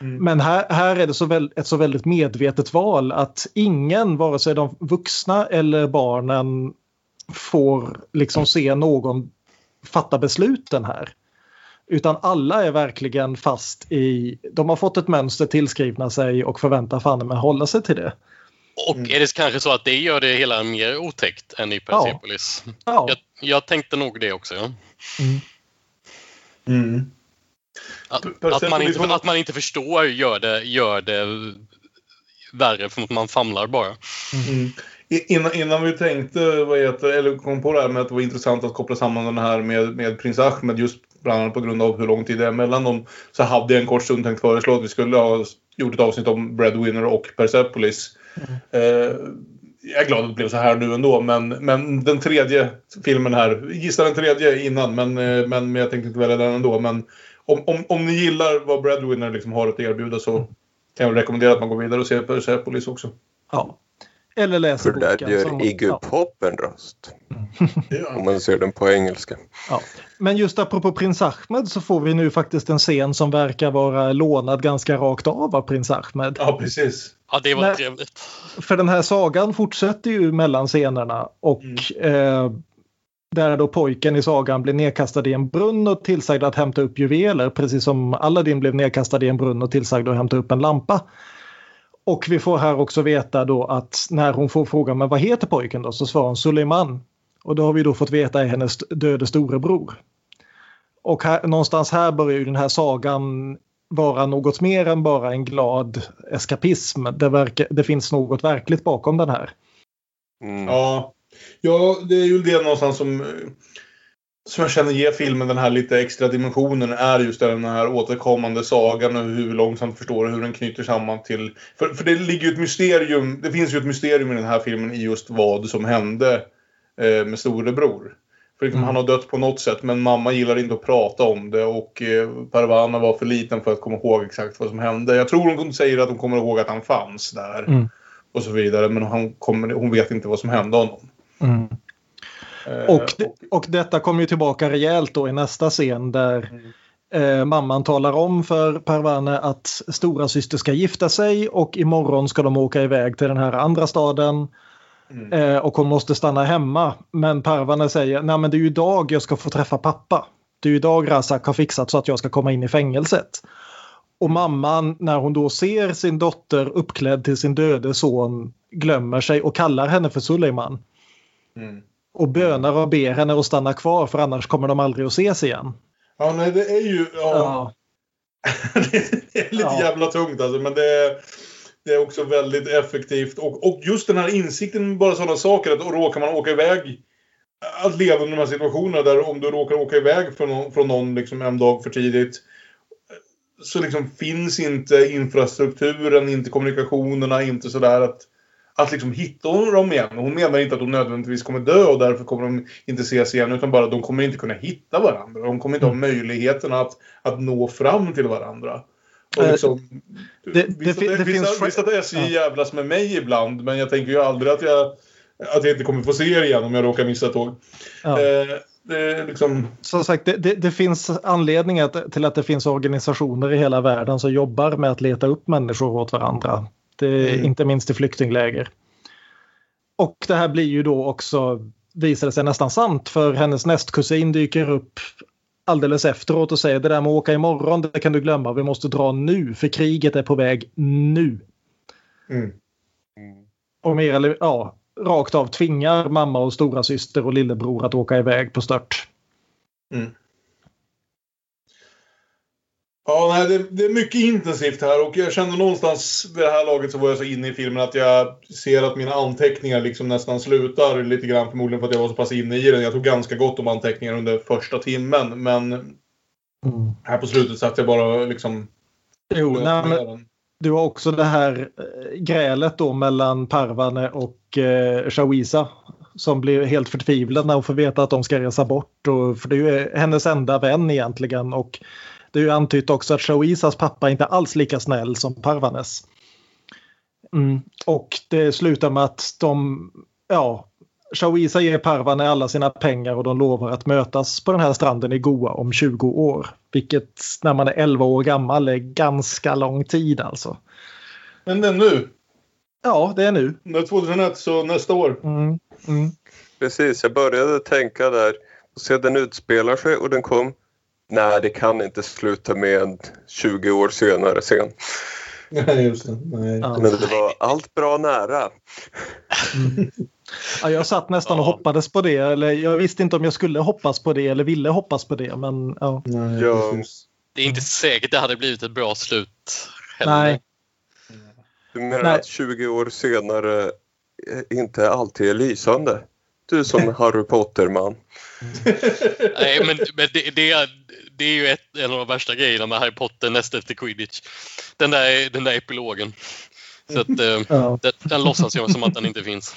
S2: Mm.
S3: Men här, här är det så väl, ett så väldigt medvetet val att ingen, vare sig de vuxna eller barnen, får liksom se någon fatta besluten här. Utan alla är verkligen fast i, de har fått ett mönster tillskrivna sig och förväntar fan med hålla sig till det.
S5: Och är det kanske så att det gör det hela mer otäckt än i Persepolis?
S3: Ja.
S5: Jag, jag tänkte nog det också. Ja.
S2: Mm.
S5: Att, att,
S2: Persepolis
S5: man inte, att man inte förstår gör det, gör det värre för att man famlar bara.
S2: Mm. I- Innan, innan vi tänkte, vad heter, eller kom på det här med att det var intressant att koppla samman den här med, med prins Ahmed just bland annat på grund av hur lång tid det är mellan dem. Så hade jag en kort stund tänkt föreslå att vi skulle ha gjort ett avsnitt om Breadwinner och Persepolis. Eh, jag är glad att det blev så här nu ändå, men, men den tredje filmen här, gissa den tredje innan, men, men, men jag tänkte inte välja den ändå. Men om, om, om ni gillar vad Breadwinner liksom har att erbjuda så kan jag rekommendera att man går vidare och ser Persepolis också.
S3: Ja. Eller läser
S4: För där
S3: boken.
S4: gör Iggy
S3: ja.
S4: Pop en röst.
S2: Ja.
S4: Om man ser den på engelska.
S3: Ja. Men just apropå prins Ahmed så får vi nu faktiskt en scen som verkar vara lånad ganska rakt av av prins Ahmed.
S2: Ja, precis.
S5: Ja, det var
S3: Nej.
S5: trevligt.
S3: För den här sagan fortsätter ju mellan scenerna och eh, där då pojken i sagan blir nedkastad i en brunn och tillsagd att hämta upp juveler precis som Aladdin blev nedkastad i en brunn och tillsagd att hämta upp en lampa. Och vi får här också veta då att när hon får frågan men vad heter pojken då så svarar hon Suleiman. Och då har vi då fått veta är hennes döde storebror. Och här, någonstans här börjar ju den här sagan vara något mer än bara en glad eskapism. Det, verkar, det finns något verkligt bakom den här.
S4: Mm.
S2: Ja. ja, det är ju det någonstans som, eh, som jag känner ger filmen den här lite extra dimensionen. Är just den här återkommande sagan och hur långsamt förstår hur den knyter samman till... För, för det ligger ju ett mysterium. Det finns ju ett mysterium i den här filmen i just vad som hände eh, med storebror. För liksom, Han har dött på något sätt men mamma gillar inte att prata om det och eh, Parvana var för liten för att komma ihåg exakt vad som hände. Jag tror hon säger att hon kommer ihåg att han fanns där.
S3: Mm.
S2: Och så vidare men han kommer, hon vet inte vad som hände honom.
S3: Mm.
S2: Eh,
S3: Och, och detta kommer ju tillbaka rejält då i nästa scen där eh, mamman talar om för Parvane att stora syster ska gifta sig och imorgon ska de åka iväg till den här andra staden.
S2: Mm.
S3: Eh, och hon måste stanna hemma. Men Parvane säger nej men det är ju idag jag ska få träffa pappa. Det är ju idag Razak har fixat så att jag ska komma in i fängelset. Och mamman när hon då ser sin dotter uppklädd till sin döde son glömmer sig och kallar henne för Suleiman.
S2: Mm.
S3: Och bönar och ber henne att stanna kvar för annars kommer de aldrig att ses igen.
S2: Ja, nej, det är ju... Ja,
S3: Ja.
S2: det är lite
S3: Ja.
S2: jävla tungt alltså, men det är, det är också väldigt effektivt. Och, och just den här insikten med bara sådana saker, att råkar man åka iväg att leva under de här situationerna där om du råkar åka iväg från någon, från någon liksom en dag för tidigt så liksom finns inte infrastrukturen, inte kommunikationerna, inte sådär att att liksom hitta dem igen. Hon menar inte att de nödvändigtvis kommer dö och därför kommer de inte ses igen utan bara att de kommer inte kunna hitta varandra. De kommer inte ha möjligheten att, att nå fram till varandra.
S3: Eh,
S2: liksom,
S3: det-
S2: visst, att,
S3: det
S2: visst,
S3: finns-
S2: visst att SJ
S3: ja.
S2: jävlas med mig ibland men jag tänker ju aldrig att jag, att jag inte kommer få se er igen om jag råkar missa ett tåg.
S3: Ja.
S2: Eh, liksom...
S3: Som sagt, det, det, det finns anledningar till att det finns organisationer i hela världen som jobbar med att leta upp människor åt varandra. Är
S2: Mm.
S3: Inte minst i flyktingläger. Och det här blir ju då också, visar det sig nästan sant, för hennes nästkusin dyker upp alldeles efteråt och säger det där med att åka imorgon, det kan du glömma, vi måste dra nu, för kriget är på väg nu.
S2: Mm.
S3: Och mer eller ja, rakt av tvingar mamma och stora syster och lillebror att åka iväg på stört.
S2: Mm. Ja, nej, det, det är mycket intensivt här och jag kände någonstans vid det här laget så var jag så inne i filmen att jag ser att mina anteckningar liksom nästan slutar lite grann förmodligen för att jag var så pass inne i den. Jag tog ganska gott om anteckningar under första timmen men
S3: Mm.
S2: här på slutet satt jag bara liksom...
S3: Jo, nej, men, du har också det här eh, grälet då mellan Parvane och eh, Shawisa som blir helt förtvivlad när hon får veta att de ska resa bort. Och, för det är ju hennes enda vän egentligen. Och det är ju antytt också att Shawisas pappa inte alls lika snäll som Parvanes. Mm. Och det slutar med att de, ja, Shawisa ger Parvane alla sina pengar och de lovar att mötas på den här stranden i Goa om 20 år. Vilket när man är 11 år gammal är ganska lång tid alltså.
S2: Men det är nu.
S3: Ja, det är nu.
S2: Det är 2001 så nästa år.
S3: Mm. Mm.
S4: Precis, jag började tänka där. Och se den utspelar sig och den kom. Nej, det kan inte sluta med en 20 år senare scen.
S2: Nej, just det. Nej.
S4: Men det var allt bra nära.
S3: Ja, jag satt nästan och hoppades på det. Eller jag visste inte om jag skulle hoppas på det eller ville hoppas på det. Men ja.
S2: Nej,
S4: Ja.
S5: Det är inte säkert det hade blivit ett bra slut. Heller.
S3: Nej.
S4: Du menar
S3: Nej.
S4: att 20 år senare eh, inte alltid är lysande? Du som Harry Potter-man.
S5: Nej, men, men det, det, är, det är ju ett, en av de värsta grejerna med Harry Potter näst efter Quidditch. Den där, den där epilogen. Så att, eh,
S3: Ja.
S5: den, den låtsas jag som att den inte finns.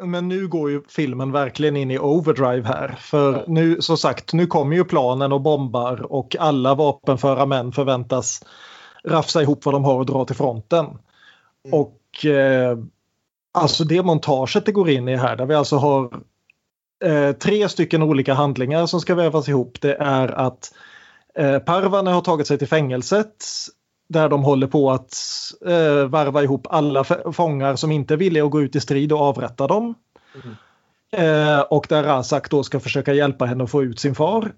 S3: Men nu går ju filmen verkligen in i overdrive här. För nu, som sagt, nu kommer ju planen och bombar och alla vapenföra män förväntas rafsa ihop vad de har och dra till fronten. Och eh, alltså det montaget det går in i här, där vi alltså har eh, tre stycken olika handlingar som ska vävas ihop. Det är att eh, Parvane har tagit sig till fängelset där de håller på att eh, varva ihop alla fångar som inte villiga att gå ut i strid och avrätta dem. Eh, och där Razak då ska försöka hjälpa henne att få ut sin far.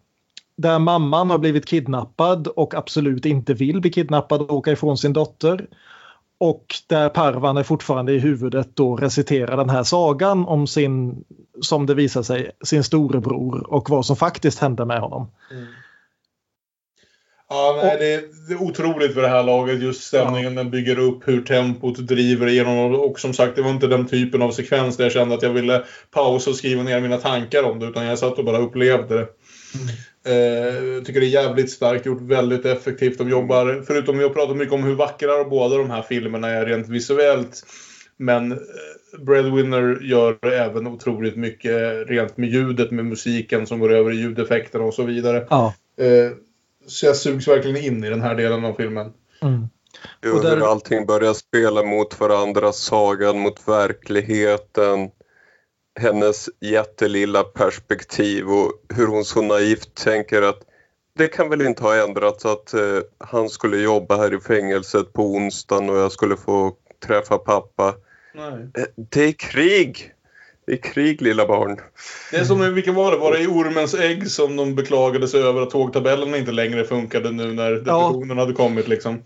S3: Där mamman har blivit kidnappad och absolut inte vill bli kidnappad och åka ifrån sin dotter. Och där Parvan är fortfarande i huvudet då reciterar den här sagan om sin, som det visar sig, sin storebror och vad som faktiskt hände med honom.
S2: Ja, nej, det, är, det är otroligt för det här laget. Just stämningen den bygger upp, hur tempot driver igenom. Och som sagt, det var inte den typen av sekvens där jag kände att jag ville pausa och skriva ner mina tankar om det. Utan jag satt och bara upplevde det. Eh, jag tycker det är jävligt starkt gjort, väldigt effektivt. De jobbar, förutom vi har pratat mycket om hur vackra båda de här filmerna är rent visuellt. Men eh, Breadwinner gör även otroligt mycket rent med ljudet, med musiken som går över i ljudeffekterna och så vidare.
S3: Ja.
S2: Eh, så jag sugs verkligen in i den här delen av filmen.
S3: Mm. Och där-
S4: hur allting börjar spela mot varandra, sagan mot verkligheten. Hennes jättelilla perspektiv och hur hon så naivt tänker att det kan väl inte ha ändrats att eh, han skulle jobba här i fängelset på onsdagen och jag skulle få träffa pappa.
S2: Nej.
S4: Eh, det är krig! Det är krig lilla barn.
S2: Det är som, vilken var det? Var det i Ormens ägg som de beklagade sig över att tågtabellerna inte längre funkade nu när depressionen hade kommit liksom?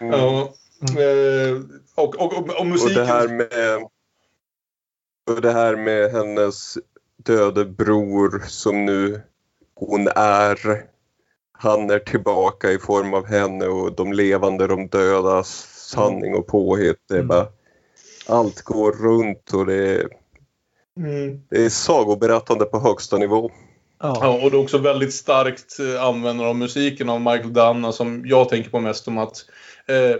S4: Mm.
S2: Ja. Eh, och, och, och, och
S4: Och
S2: musiken...
S4: det här med och det här med hennes döde bror som nu hon är. Han är tillbaka i form av henne och de levande, de döda, sanning och påhitt. Det är
S3: Mm.
S4: bara, allt går runt och det är,
S2: Mm.
S4: det är sagoberättande på högsta nivå.
S3: Ja.
S2: Ja, och det är också väldigt starkt användande av musiken av Michael Danna som jag tänker på mest om att eh,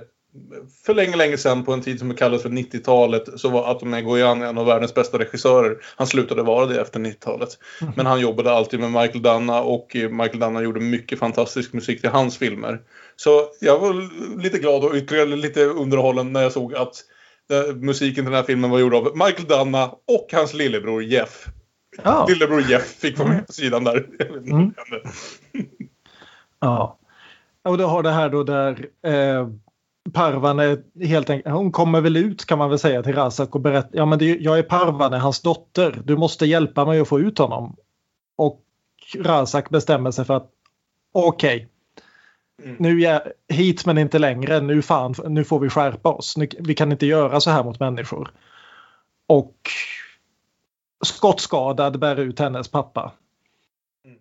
S2: för länge, länge sedan på en tid som kallas för 90-talet så var Atom Egoyan en av världens bästa regissörer. Han slutade vara det efter 90-talet. Men han jobbade alltid med Michael Danna och eh, Michael Danna gjorde mycket fantastisk musik till hans filmer. Så jag var lite glad och ytterligare lite underhållen när jag såg att eh, musiken till den här filmen var gjord av Michael Danna och hans lillebror Jeff.
S3: Ja.
S2: Lillebror Jeff fick vara med på sidan där.
S3: Mm. Ja. Och du har det här då där eh, Parvane helt enkelt, hon kommer väl ut kan man väl säga till Razak och berättar, ja men det, är- jag är Parvane, hans dotter, du måste hjälpa mig att få ut honom. Och Razak bestämmer sig för att okej,
S2: Mm.
S3: nu är hit men inte längre, nu fan, nu får vi skärpa oss, nu, vi kan inte göra så här mot människor. Och skottskadad bär ut hennes pappa.
S2: Mm.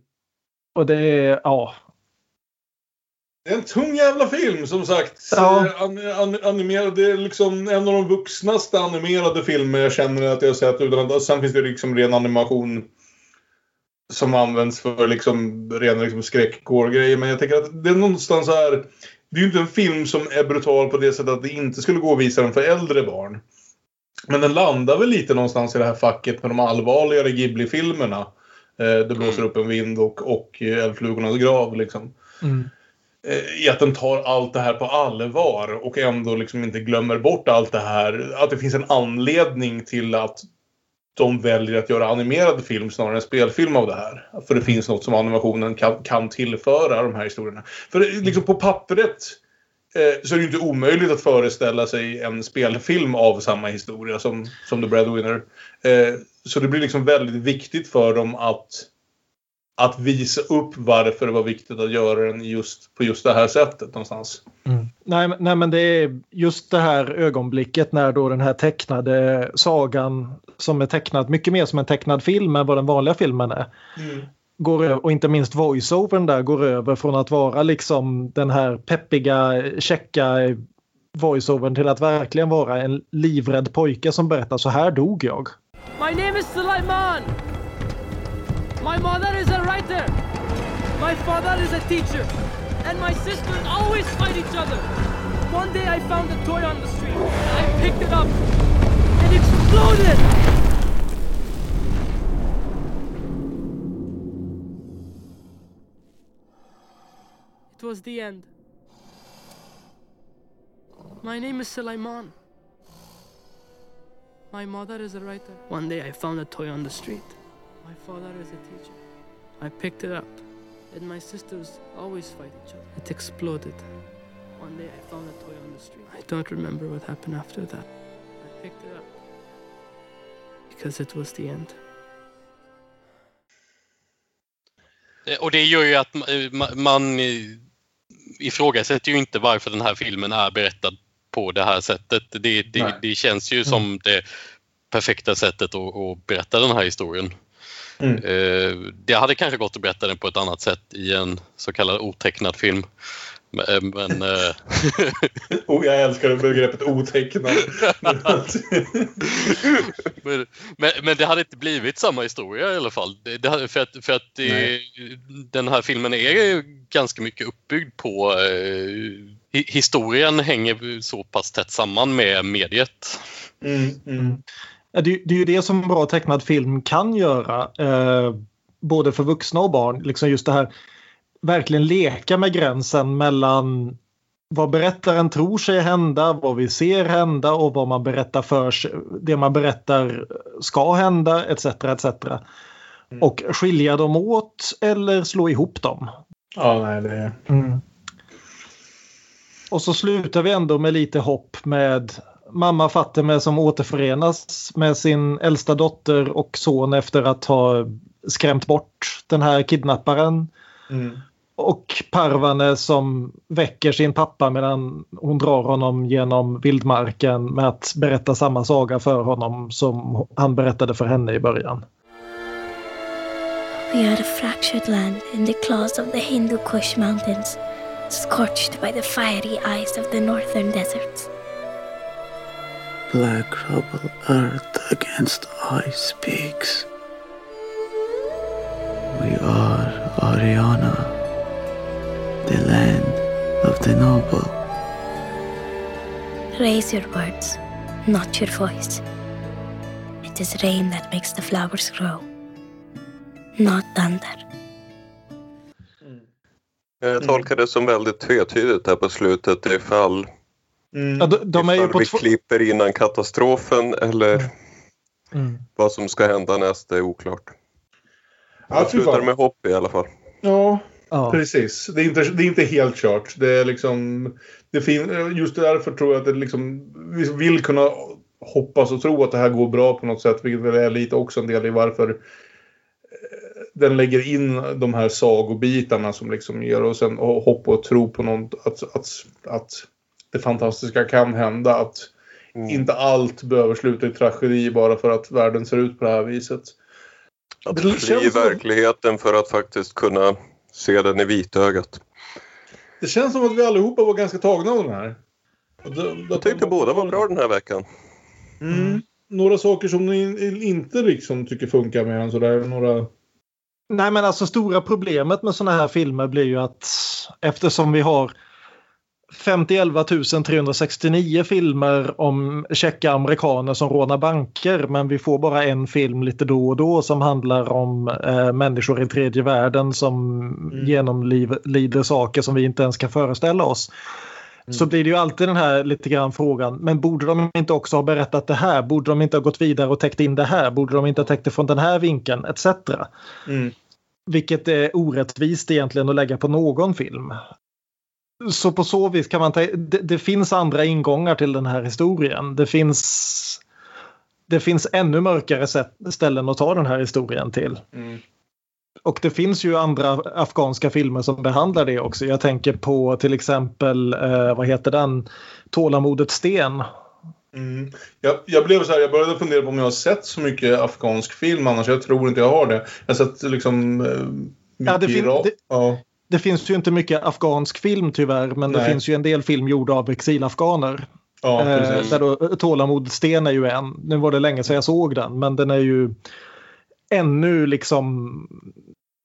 S3: Och det är, ja,
S2: Det är en tung jävla film som sagt.
S3: Ja.
S2: Eh, An, an, animerad, det är liksom en av de vuxnaste animerade filmer jag känner att jag har sett. Utan att, sen finns det liksom ren animation som används för liksom ren liksom skräckgård-grejer. Men jag tänker att det är någonstans här. Det är ju inte en film som är brutal på det sättet att det inte skulle gå att visa den för äldre barn. Men den landar väl lite någonstans i det här facket med de allvarligare Ghibli-filmerna. Eh, det blåser upp en vind och, och eh, Eldflugornas grav liksom.
S3: Mm.
S2: Eh, I att den tar allt det här på allvar och ändå liksom inte glömmer bort allt det här. Att det finns en anledning till att de väljer att göra animerad film snarare än spelfilm av det här. För det finns något som animationen kan, kan tillföra de här historierna. För liksom på pappret eh, så är det ju inte omöjligt att föreställa sig en spelfilm av samma historia som, som The Breadwinner. Eh, så det blir liksom väldigt viktigt för dem att, att visa upp varför det var viktigt att göra den just, på just det här sättet någonstans.
S3: Nej, men- nej, men det är just det här ögonblicket när då den här tecknade sagan som är tecknad mycket mer som en tecknad film än vad den vanliga filmen är. Går över, och inte minst voiceovern där går över från att vara liksom den här peppiga, käcka voiceovern till att verkligen vara en livrädd pojke som berättar så här dog jag.
S11: My name is Sulaiman. My mother is a. My father is a teacher. And my sisters always fight each other. One day I found a toy on the street. and I picked it up. and It exploded! It was the end. My name is Sulaiman. My mother is a writer. One day I found a toy on the street. My father is a teacher. I picked it up. And my sisters always fight each other. It exploded. One day I found a toy on the street. I don't remember what happened after that. I picked it up. Because it was the end.
S5: Eh, Och det gör ju att ma- man eh, ifrågasätter ju inte varför den här filmen är berättad på det här sättet. Det, det, det känns ju som det perfekta sättet att, att berätta den här historien.
S2: Mm.
S5: Eh, Det hade kanske gått att berätta den på ett annat sätt i en så kallad otecknad film. Men, men eh,
S2: Och jag älskar begreppet otecknad.
S5: men, men, men det hade inte blivit samma historia i alla fall. Det, det, för att, för att det, den här filmen är ju ganska mycket uppbyggd på... Eh, hi- historien hänger så pass tätt samman med mediet.
S2: Mm, mm.
S3: Det, det är ju det som bra tecknad film kan göra. Eh, både för vuxna och barn. Liksom just det här verkligen leka med gränsen mellan vad berättaren tror sig hända, vad vi ser hända och vad man berättar för sig, det man berättar ska hända etc. etc. Och skilja dem åt eller slå ihop dem.
S2: Ja, nej, det är...
S3: Och så slutar vi ändå med lite hopp med mamma Fatime som återförenas med sin äldsta dotter och son efter att ha skrämt bort den här kidnapparen.
S2: Mm.
S3: Och Parvane som väcker sin pappa medan hon drar honom genom vildmarken med att berätta samma saga för honom som han berättade för henne i början.
S12: We are a fractured land in the claws of the Hindu Kush mountains, scorched by the fiery eyes of the northern deserts.
S13: Black rubble earth against ice peaks. We are Ariana, the land of the noble.
S12: Raise your words, not your voice. It is rain that makes the flowers grow, not thunder.
S4: Jag tolkar det som väldigt tvetydigt här på slutet ifall,
S2: Mm.
S3: Ja, de, de är ju på
S4: vi
S3: två...
S4: klipper innan katastrofen eller
S3: Mm.
S4: vad som ska hända nästa är oklart.
S2: Ja,
S4: Jag slutar med hopp i alla fall.
S2: Ja,
S3: Ja.
S2: precis. Det är, inte, det är inte helt kört. Det är liksom... Det fin, just därför tror jag att det liksom... Vi vill kunna hoppas och tro att det här går bra på något sätt. Vilket väl är lite också en del i varför eh, den lägger in de här sagobitarna som liksom ger oss en hopp och tro på något, att, att, att det fantastiska kan hända. Att inte allt behöver sluta i tragedi bara för att världen ser ut på det här viset.
S4: Att
S2: Det
S4: fly
S2: känns som-
S4: verkligheten för att faktiskt kunna se den i vitögat.
S2: Det känns som att vi allihopa var ganska tagna av den här.
S4: Jag tyckte båda var bra den här veckan.
S2: Mm. Några saker som ni in- inte liksom tycker funkar med den sådär. Några...
S3: Nej men alltså stora problemet med sådana här filmer blir ju att eftersom vi har 51 369 filmer om tjecka amerikaner som rånar banker men vi får bara en film lite då och då som handlar om eh, människor i tredje världen som genomlider saker som vi inte ens kan föreställa oss. Så blir det ju alltid den här lite grann frågan, men borde de inte också ha berättat det här? Borde de inte ha gått vidare och täckt in det här? Borde de inte ha täckt det från den här vinkeln? Etc.
S2: Mm.
S3: Vilket är orättvist egentligen att lägga på någon film. Så på så vis kan man ta, det, det finns andra ingångar till den här historien. Det finns, det finns ännu mörkare sätt, ställen att ta den här historien till.
S2: Mm.
S3: Och det finns ju andra afghanska filmer som behandlar det också. Jag tänker på till exempel, eh, vad heter den, Tålamodets sten.
S2: Mm. Jag, jag blev så här, jag började fundera på om jag har sett så mycket afghansk film annars. Jag tror inte jag har det. Jag har sett liksom... Eh,
S3: Ja, det, fin- det,
S2: ja.
S3: Det finns ju inte mycket afghansk film tyvärr men det
S2: Nej.
S3: finns ju en del film gjorda av exilafghaner.
S2: Ja,
S3: Eh,
S2: precis.
S3: där då, Tålamodets sten är ju en. Nu var det länge sedan jag såg den men den är ju ännu liksom,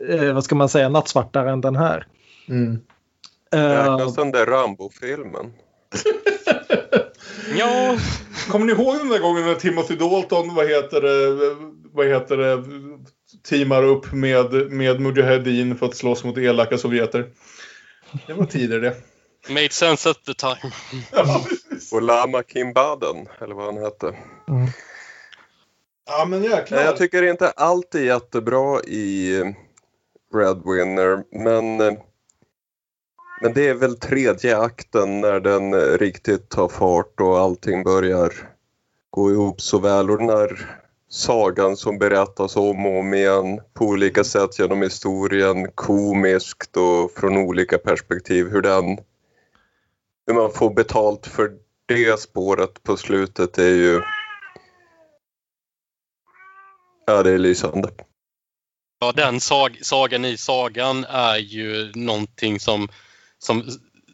S3: eh, vad ska man säga, nattsvartare än den här.
S2: Mm.
S3: Eh,
S4: Räknas den där Rambo-filmen?
S5: Ja,
S2: Kommer ni ihåg den där gången när Timothy Dalton, vad heter det, vad heter det teamar upp med, med Mujahedin för att slåss mot elaka sovjeter? Det var tider det.
S5: made sense at the time.
S4: Och Lama Kimbaden, eller vad han hette.
S2: Ja, men
S4: Nej,
S2: jäklar.
S4: jag tycker inte allt är jättebra i Red Winner, men, men det är väl tredje akten när den riktigt tar fart och allting börjar gå ihop så väl. Och den här sagan som berättas om och om igen på olika sätt genom historien, komiskt och från olika perspektiv, hur den hur man får betalt för det spåret på slutet är ju Ja, det är lysande.
S5: Ja, den sag, sagan i sagan är ju någonting som, som,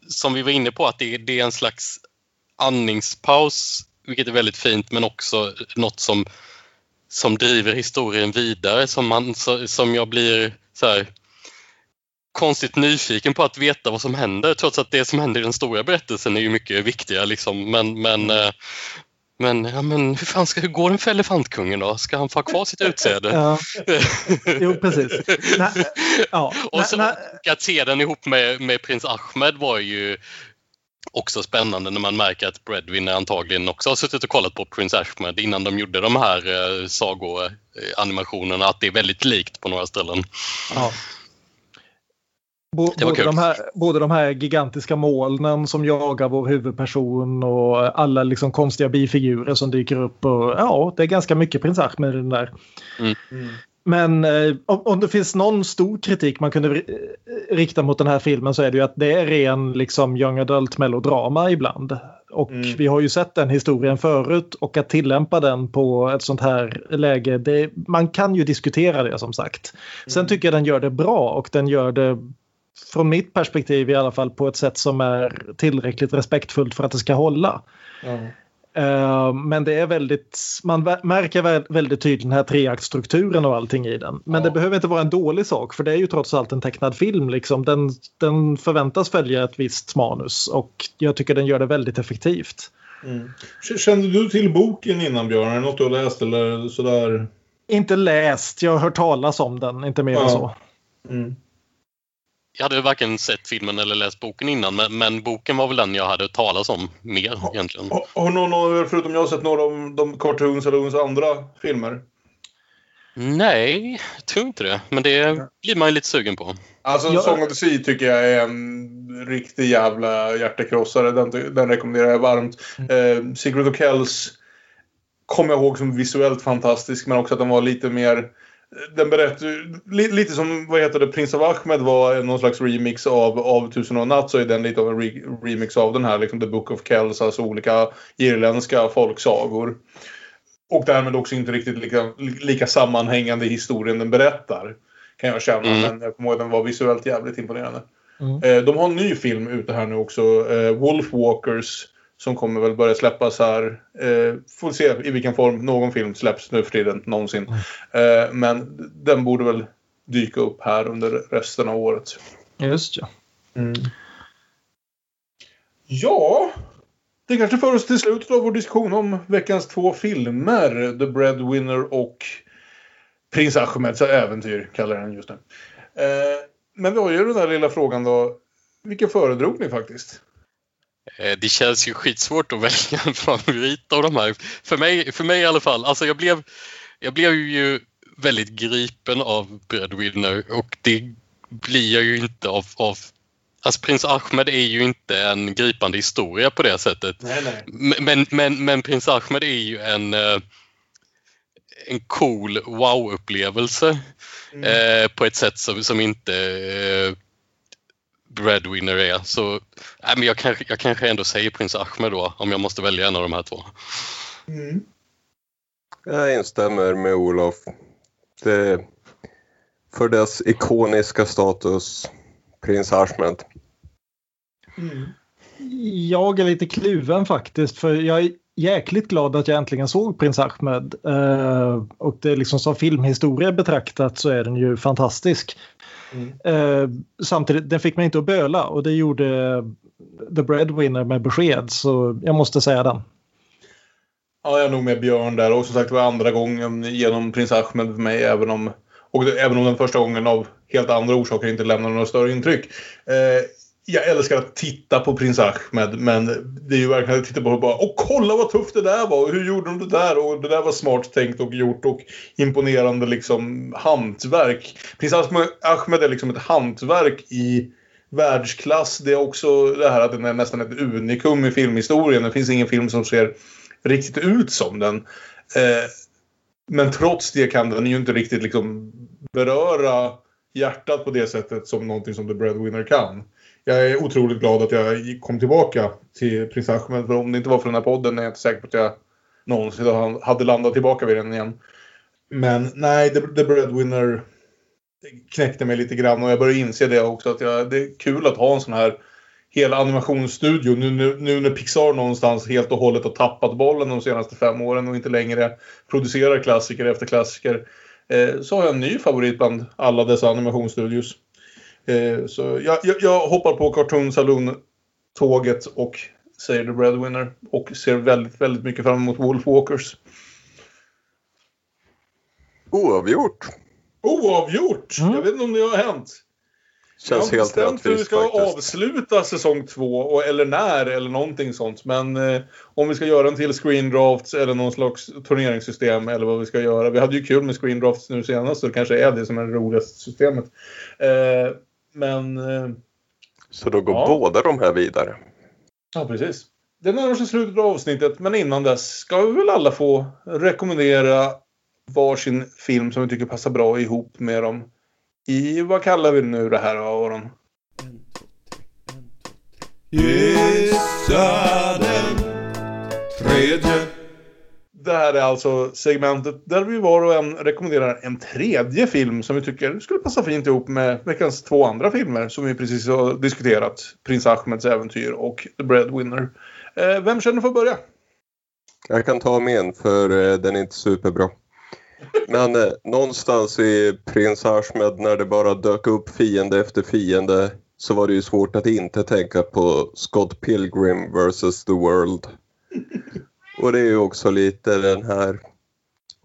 S5: som vi var inne på att det, det är en slags andningspaus, vilket är väldigt fint, men också något som, som driver historien vidare som, man, som jag blir så här, konstigt nyfiken på att veta vad som händer trots att det som händer i den stora berättelsen är ju mycket viktigare. Liksom. Men, men, eh, men, ja, men hur, fan ska, hur går det för elefantkungen då? Ska han få ha kvar sitt utsäde?
S3: Ja. Jo, precis. Nej, ja.
S5: Och, så, och att se den ihop med, med prins Ahmed var ju också spännande när man märker att Breadwinner antagligen också har suttit och kollat på prins Ahmed innan de gjorde de här eh, sagoanimationerna. Att det är väldigt likt på några ställen.
S3: Ja. Både, de här, både de här gigantiska molnen som jagar vår huvudperson och alla liksom konstiga bifigurer som dyker upp. Och, ja, det är ganska mycket prins Ahmed i den där.
S5: Mm.
S3: Men eh, om, om det finns någon stor kritik man kunde ri- rikta mot den här filmen så är det ju att det är ren liksom young adult melodrama ibland. Och vi har ju sett den historien förut och att tillämpa den på ett sånt här läge, det, man kan ju diskutera det som sagt. Sen tycker jag den gör det bra och den gör det från mitt perspektiv i alla fall på ett sätt som är tillräckligt respektfullt för att det ska hålla. Eh, Men det är väldigt, man märker vä- väldigt tydligt den här treaktstrukturen och allting i den. Men det behöver inte vara en dålig sak för det är ju trots allt en tecknad film. Liksom. Den, den förväntas följa ett visst manus och jag tycker den gör det väldigt effektivt.
S2: Mm. Kände du till boken innan Björn? Är det något du har läst eller sådär?
S3: Inte läst, jag har hört talas om den, inte mer än
S2: Ja.
S3: så.
S2: Mm.
S5: Jag hade varken sett filmen eller läst boken innan men, men boken var väl den jag hade talas om mer egentligen.
S2: Har- Har någon förutom jag, sett några av de Cartoons eller Uns andra filmer?
S5: Nej, jag tror inte det. Men det blir man ju lite sugen på.
S2: Alltså
S3: Jag-
S2: Song of the Sea tycker jag är en riktig jävla hjärtekrossare. Den, den rekommenderar jag varmt. Eh, Secret of Kells kommer jag ihåg som visuellt fantastisk men också att den var lite mer den berättar li, lite som vad heter det, Prins av Ahmed var någon slags remix av, av Tusen och en natt så är den lite av en re, remix av den här liksom The Book of Kells, alltså olika irländska folksagor. Och därmed också inte riktigt lika, lika sammanhängande historien den berättar. Kan jag känna.
S5: Mm.
S2: Men jag kommer ihåg att den var visuellt jävligt imponerande.
S3: Mm.
S2: Eh, de har en ny film ute här nu också, eh, Wolfwalkers, som kommer väl börja släppas här. Eh, får se i vilken form någon film släpps nu för tiden, någonsin. Eh, men den borde väl dyka upp här under resten av året.
S3: Just ja.
S2: Ja, det kanske för oss till slutet av vår diskussion om veckans två filmer. The Breadwinner och Prins Ahmeds äventyr, kallar jag den just nu. Eh, men vi har ju den där lilla frågan då. Vilken föredrog ni faktiskt?
S5: Eh, Det känns ju skitsvårt att välja en favorit av de här. För mig, för mig i alla fall. Alltså jag, blev, jag blev ju väldigt gripen av Breadwinner och det blir jag ju inte av, av Alltså prins Ahmed är ju inte en gripande historia på det sättet.
S2: Nej, nej.
S5: Men, men, men prins Ahmed är ju en, eh, en cool wow-upplevelse eh, på ett sätt som, som inte eh, Breadwinner är. Så nej, men jag, kanske, jag kanske ändå säger prins Ahmed då om jag måste välja en av de här två.
S2: Mm.
S4: Jag instämmer med Olof. Det, för dess ikoniska status, prins Ahmed.
S3: Jag är lite kluven faktiskt för jag är jäkligt glad att jag äntligen såg Prins Ahmed. Eh, och det är liksom som filmhistoria betraktat så är den ju fantastisk. Eh, samtidigt, den fick mig inte att böla och det gjorde The Breadwinner med besked så jag måste säga den.
S2: Ja, jag är nog med Björn där. Och som sagt, det var andra gången genom Prins Ahmed för mig. Även om, och även om den första gången av helt andra orsaker inte lämnade några större intryck. Eh, jag älskar att titta på Prins Ahmed. Men det är ju verkligen att titta på och bara Åh, kolla vad tufft det där var! Och hur gjorde de det där? Och det där var smart tänkt och gjort. Och imponerande liksom hantverk. Prins Ahmed, Ahmed är liksom ett hantverk i världsklass. Det är också det här att den är nästan ett unikum i filmhistorien. Det finns ingen film som ser riktigt ut som den. Eh, men trots det kan den ju inte riktigt liksom beröra hjärtat på det sättet som någonting som The Breadwinner kan. Jag är otroligt glad att jag kom tillbaka till Prins Ahmed. För om det inte var för den här podden är jag inte säker på att jag någonsin hade landat tillbaka vid den igen. Men nej, The, The Breadwinner knäckte mig lite grann och jag börjar inse det också. att jag, Det är kul att ha en sån här hela animationsstudio. Nu, nu, nu när Pixar någonstans helt och hållet har tappat bollen de senaste fem åren och inte längre producerar klassiker efter klassiker. Eh, så har jag en ny favorit bland alla dessa animationsstudios. Eh, så jag, jag, jag hoppar på Cartoon Saloon-tåget och säger The Breadwinner. Och ser väldigt, väldigt mycket fram emot Wolfwalkers.
S4: Oavgjort.
S2: Oavgjort! Jag vet inte om det har hänt.
S4: Känns
S2: jag har
S4: helt
S2: bestämt hur vi ska
S4: faktiskt.
S2: avsluta säsong två, och, eller när, eller någonting sånt. Men eh, om vi ska göra en till screen drafts eller någon slags turneringssystem eller vad vi ska göra. Vi hade ju kul med screen drafts nu senast, så det kanske är det som är det roligaste systemet. Eh, men... Eh,
S4: Så då går
S2: Ja.
S4: båda de här vidare.
S2: ja, precis. Det närmar sig slutet av avsnittet, men innan dess ska vi väl alla få rekommendera varsin film som vi tycker passar bra ihop med dem. I, vad kallar vi nu det här Aron?
S14: Gissa den tredje.
S2: Det här är alltså segmentet där vi var och en rekommenderar en tredje film som vi tycker skulle passa fint ihop med veckans två andra filmer som vi precis har diskuterat. Prins Ahmeds äventyr och The Breadwinner. Eh, vem känner för att börja?
S4: Jag kan ta min för eh, den är inte superbra. Men eh, någonstans i Prins Ahmed när det bara dök upp fiende efter fiende så var det ju svårt att inte tänka på Scott Pilgrim vs. The World. Och det är ju också lite den här,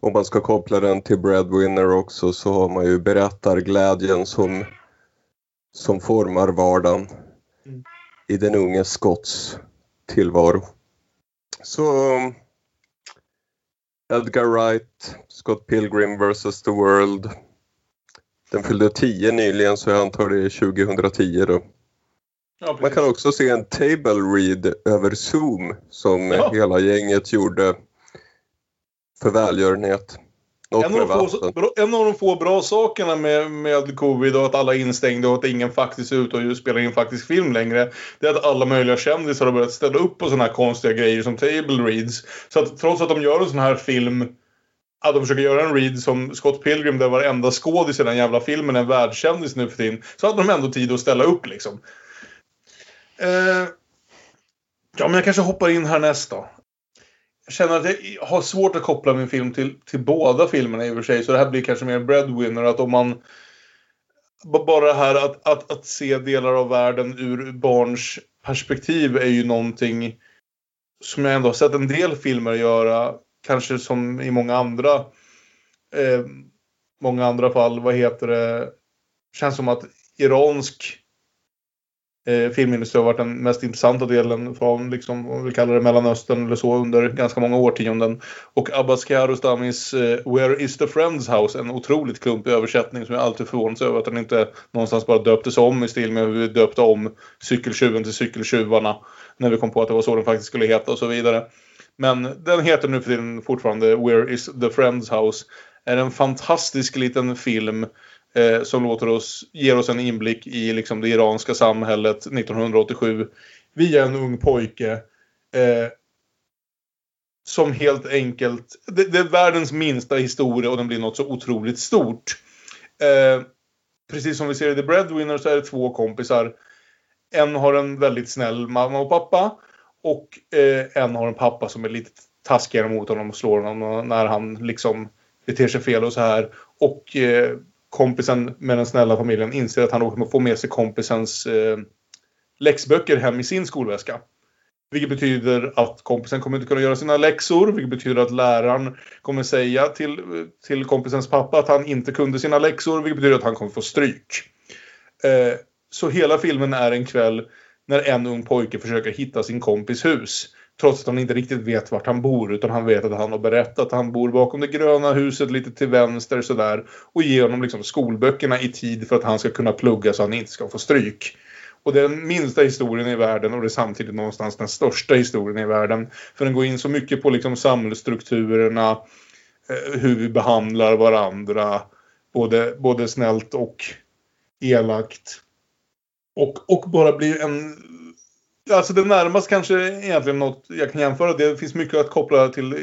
S4: om man ska koppla den till Breadwinner också så har man ju berättarglädjen som, som formar vardagen i den unge Scotts tillvaro. Så Edgar Wright, Scott Pilgrim vs. The World. Den fyllde 10 nyligen så jag antar det är 2010 då.
S2: Ja,
S4: Man kan också se en table read över Zoom som
S2: Ja.
S4: hela gänget gjorde för välgörenhet. Något
S2: En av, de få, en av de få bra sakerna med, med covid och att alla är instängda och att ingen faktiskt är ute och spelar in faktisk film längre. Det är att alla möjliga kändisar har börjat ställa upp på sådana här konstiga grejer som table reads. Så att trots att de gör en sån här film Ja, de försöker göra en read som Scott Pilgrim där varenda skådis i den jävla filmen är världskändis nu för tiden. Så hade de ändå tid att ställa upp liksom. Eh, ja, men jag kanske hoppar in härnäst då. Jag känner att jag har svårt att koppla min film till, till båda filmerna i och för sig. Så det här blir kanske mer breadwinner. Att om man... Bara det här att, att, att se delar av världen ur barns perspektiv är ju någonting som jag ändå har sett en del filmer göra. Kanske som i många andra eh, många andra fall. Vad heter det? Känns som att iransk eh, filmindustri har varit den mest intressanta delen från, liksom, om vi kallar det Mellanöstern eller så, under ganska många årtionden. Och Abbas Kiarostamis eh, Where is the Friends House, en otroligt klumpig översättning som jag alltid förvånas över att den inte någonstans bara döptes om i stil med hur vi döpte om Cykeltjuven till Cykeltjuvarna när vi kom på att det var så den faktiskt skulle heta och så vidare. Men den heter nu för tiden fortfarande Where is the Friends House. Är en fantastisk liten film eh, som låter oss, ger oss en inblick i liksom, det iranska samhället 1987 via en ung pojke. Eh, som helt enkelt, det, det, är världens minsta historia och den blir något så otroligt stort. Eh, precis som vi ser i The Breadwinner så är det två kompisar. En har en väldigt snäll mamma och pappa och eh, en har en pappa som är lite taskigare mot honom och slår honom när han liksom beter sig fel och så här. Och eh, kompisen med den snälla familjen inser att han kommer få med sig kompisens eh, läxböcker hem i sin skolväska. Vilket betyder att kompisen kommer inte kunna göra sina läxor. Vilket betyder att läraren kommer säga till, till kompisens pappa att han inte kunde sina läxor. Vilket betyder att han kommer få stryk. Eh, så hela filmen är en kväll när en ung pojke försöker hitta sin kompis hus. Trots att han inte riktigt vet vart han bor utan han vet att han har berättat att han bor bakom det gröna huset lite till vänster sådär. Och ger honom liksom skolböckerna i tid för att han ska kunna plugga så han inte ska få stryk. Och det är den minsta historien i världen och det är samtidigt någonstans den största historien i världen. För den går in så mycket på liksom samhällsstrukturerna, eh, hur vi behandlar varandra, både, både snällt och elakt. Och, och bara blir en Alltså det närmaste kanske egentligen något jag kan jämföra. Det finns mycket att koppla till,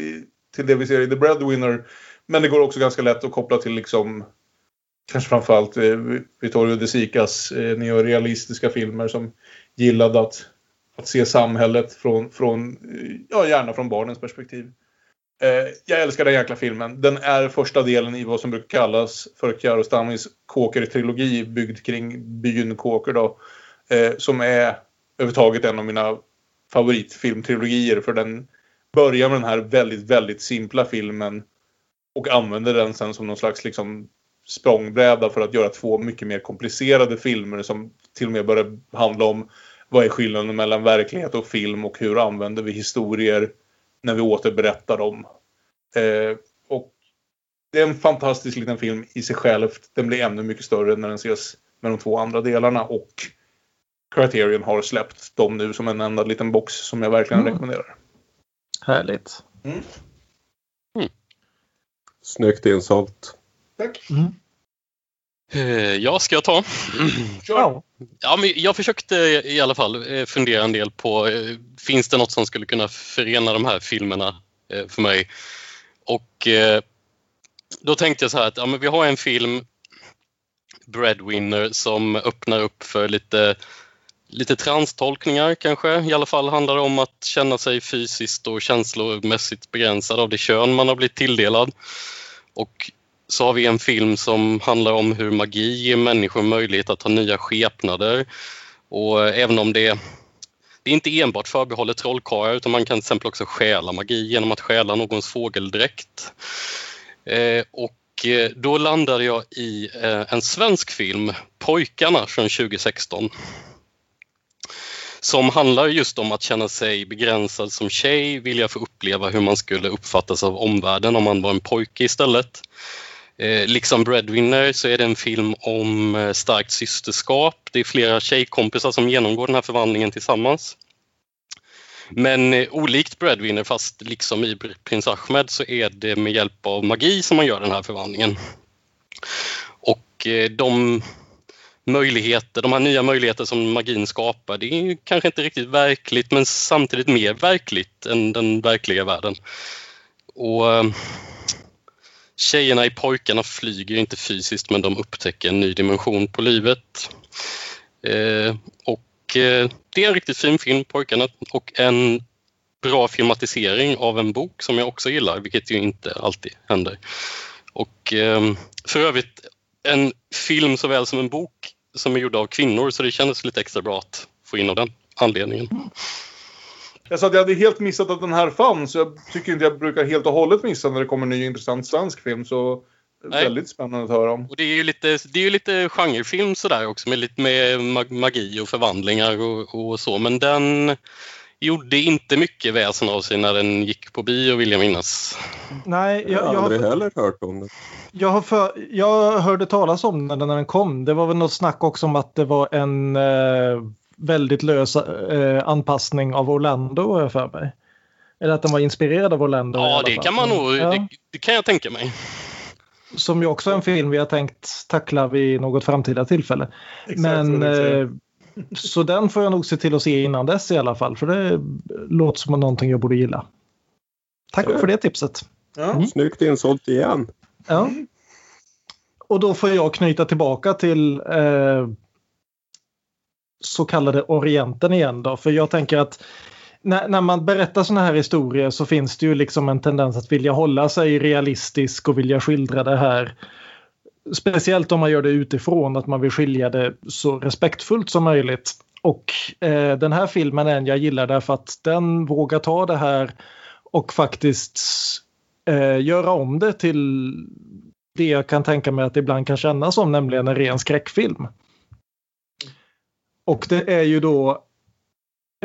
S2: till det vi ser i The Breadwinner. Men det går också ganska lätt att koppla till liksom kanske framförallt eh, Vittorio De Sicas eh, neorealistiska filmer som gillade att, att se samhället från, från, ja gärna från barnens perspektiv. Eh, jag älskar den jäkla filmen. Den är första delen i vad som brukar kallas för Kiarostamis Kåker-trilogi byggd kring byn Kåker då. Eh, som är överhuvudtaget en av mina favoritfilmtrilogier för den börjar med den här väldigt, väldigt simpla filmen och använder den sen som någon slags liksom språngbräda för att göra två mycket mer komplicerade filmer som till och med börjar handla om vad är skillnaden mellan verklighet och film och hur använder vi historier när vi återberättar dem. Eh, och det är en fantastisk liten film i sig själv. Den blir ännu mycket större när den ses med de två andra delarna och Criterion har släppt dem nu som en enda liten box som jag verkligen mm. rekommenderar.
S3: Härligt. Mm.
S4: Mm. Snyggt insålt.
S2: Tack.
S5: Mm. Eh, ja, ska jag ta?
S2: Kör.
S5: Ja, men jag försökte i alla fall eh, fundera en del på eh, finns det något som skulle kunna förena de här filmerna för mig? Och då tänkte jag så här att ja, men vi har en film Breadwinner som öppnar upp för lite lite transtolkningar kanske. I alla fall handlar det om att känna sig fysiskt och känslomässigt begränsad av det kön man har blivit tilldelad. Och så har vi en film som handlar om hur magi ger människor möjlighet att ha nya skepnader. Och även om det, det är inte enbart förbehållet trollkarlar utan man kan till exempel också stjäla magi genom att stjäla någons fågeldräkt. Eh, och eh, då landade jag i eh, en svensk film, Pojkarna från 2016 som handlar just om att känna sig begränsad som tjej, vilja få uppleva hur man skulle uppfattas av omvärlden om man var en pojke istället. Eh, liksom Breadwinner så är det en film om eh, starkt systerskap. Det är flera tjejkompisar som genomgår den här förvandlingen tillsammans. Men eh, olikt Breadwinner, fast liksom i Prins Ahmed, så är det med hjälp av magi som man gör den här förvandlingen. Och eh, de möjligheter, de här nya möjligheter som magin skapar, det är kanske inte riktigt verkligt men samtidigt mer verkligt än den verkliga världen. Och eh, tjejerna i pojkarna flyger inte fysiskt men de upptäcker en ny dimension på livet. Eh, och eh, det är en riktigt fin film, Pojkarna, och en bra filmatisering av en bok som jag också gillar, vilket ju inte alltid händer. Och eh, för övrigt en film såväl som en bok som är gjord av kvinnor så det kändes lite extra bra att få in av den anledningen.
S2: Jag sa att jag hade helt missat att den här fanns. Jag tycker inte jag brukar helt och hållet missa när det kommer en ny intressant svensk film. Så
S5: Nej.
S2: väldigt spännande att höra om.
S5: Och det är ju lite, det är ju lite genrefilm sådär också med lite med mag- magi och förvandlingar och, och så men den gjorde inte mycket väsen av sig när den gick på bio vill jag minnas.
S3: Nej, jag,
S4: Jag har aldrig heller hört om det.
S3: jag, har för, jag hörde talas om den när den kom. Det var väl något snack också om att det var en eh, väldigt lös eh, anpassning av Orlando har jag för mig. Eller att den var inspirerad av Orlando.
S5: Ja det
S3: fall.
S5: kan man nog,
S3: Ja.
S5: det, det kan jag tänka mig.
S3: Som ju också är en film vi har tänkt tackla vid något framtida tillfälle.
S2: Exakt
S3: Men så den får jag nog se till att se innan dess i alla fall. För det låter som någonting jag borde gilla. Tack för det tipset.
S2: Ja.
S4: Snyggt insålt igen.
S3: Ja. Och då får jag knyta tillbaka till eh, så kallade Orienten igen då. För jag tänker att när, när man berättar såna här historier så finns det ju liksom en tendens att vilja hålla sig realistisk och vilja skildra det här. Speciellt om man gör det utifrån, att man vill skilja det så respektfullt som möjligt. Och eh, den här filmen är en jag gillar därför att den vågar ta det här och faktiskt eh, göra om det till det jag kan tänka mig att det ibland kan kännas som, nämligen en ren skräckfilm. Och det är ju då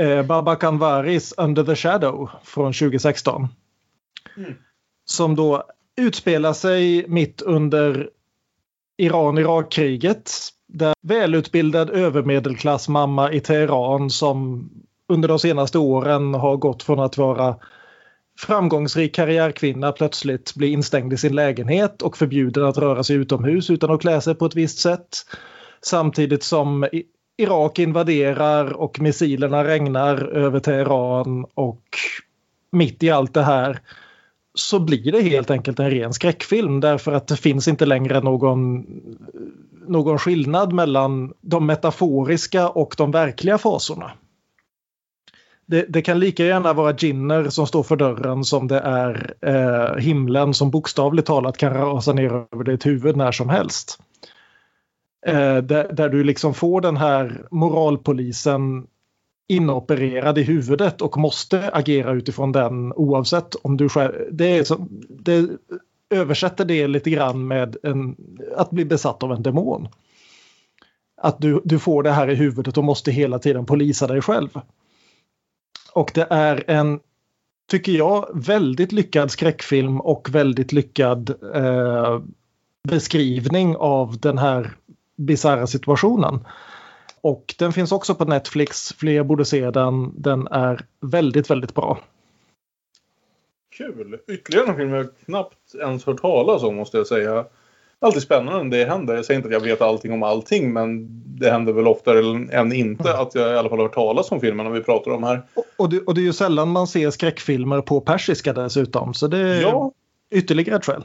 S3: eh, Baba Kanwaris Under the Shadow från 2016.
S2: Mm.
S3: Som då utspelar sig mitt under Iran-Irak-kriget. Där välutbildad övermedelklassmamma i Teheran som under de senaste åren har gått från att vara framgångsrik karriärkvinna plötsligt blir instängd i sin lägenhet och förbjuden att röra sig utomhus utan att klä sig på ett visst sätt. Samtidigt som Irak invaderar och missilerna regnar över Teheran och mitt i allt det här så blir det helt enkelt en ren skräckfilm därför att det finns inte längre någon, någon skillnad mellan de metaforiska och de verkliga fasorna. Det, det kan lika gärna vara Ginner som står för dörren som det är eh, himlen som bokstavligt talat kan rasa ner över ditt huvud när som helst. Eh, där, där du liksom får den här moralpolisen inopererad i huvudet och måste agera utifrån den oavsett om du själv... Det, är som, det översätter det lite grann med en, att bli besatt av en demon. Att du, du får det här i huvudet och måste hela tiden polisa dig själv. Och det är en, tycker jag, väldigt lyckad skräckfilm och väldigt lyckad eh, beskrivning av den här bisarra situationen. Och den finns också på Netflix. Fler borde se den. Den är väldigt, väldigt bra.
S2: Kul! Ytterligare en film jag knappt ens hört talas om måste jag säga. Alltid spännande när det händer. Jag säger inte att jag vet allting om allting men det händer väl oftare än inte att jag i alla fall har hört talas om filmerna vi pratar om här.
S3: Och det, och det är ju sällan man ser skräckfilmer på persiska dessutom. Så det är
S2: Ja.
S3: ytterligare ett skäl.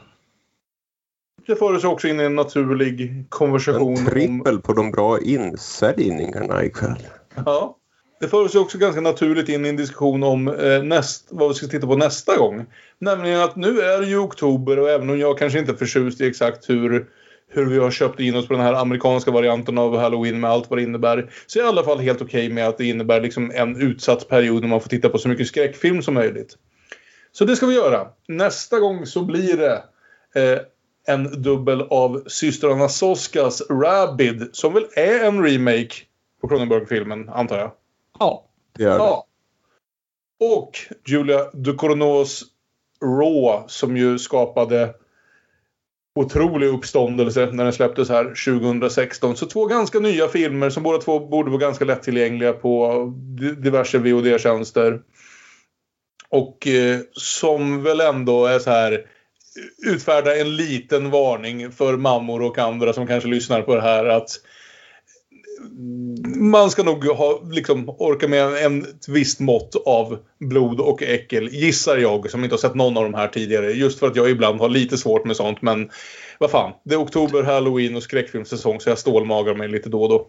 S2: Det för oss också in i en naturlig konversation
S4: En
S2: om...
S4: trippel på de bra insäljningarna ikväll.
S2: Ja. Det för oss också ganska naturligt in i en diskussion om eh, näst, vad vi ska titta på nästa gång. Nämligen att nu är det ju oktober och även om jag kanske inte är förtjust i exakt hur, hur vi har köpt in oss på den här amerikanska varianten av Halloween med allt vad det innebär. Så är jag i alla fall helt okej med att det innebär liksom en utsatt period när man får titta på så mycket skräckfilm som möjligt. Så det ska vi göra. Nästa gång så blir det eh, en dubbel av systrarna Soskas Rabid som väl är en remake på Cronenberg-filmen antar jag.
S3: Ja.
S4: Det är det.
S2: Ja. Och Julia Ducournau's Raw som ju skapade otrolig uppståndelse när den släpptes här 2016. Så två ganska nya filmer som båda två borde vara ganska lättillgängliga på di- diverse VOD-tjänster. Och eh, som väl ändå är så här utfärda en liten varning för mammor och andra som kanske lyssnar på det här att man ska nog ha, liksom, orka med en, ett visst mått av blod och äckel, gissar jag, som inte har sett någon av de här tidigare. Just för att jag ibland har lite svårt med sånt, men vad fan. Det är oktober, halloween och skräckfilmssäsong så jag stålmagar mig lite då och då.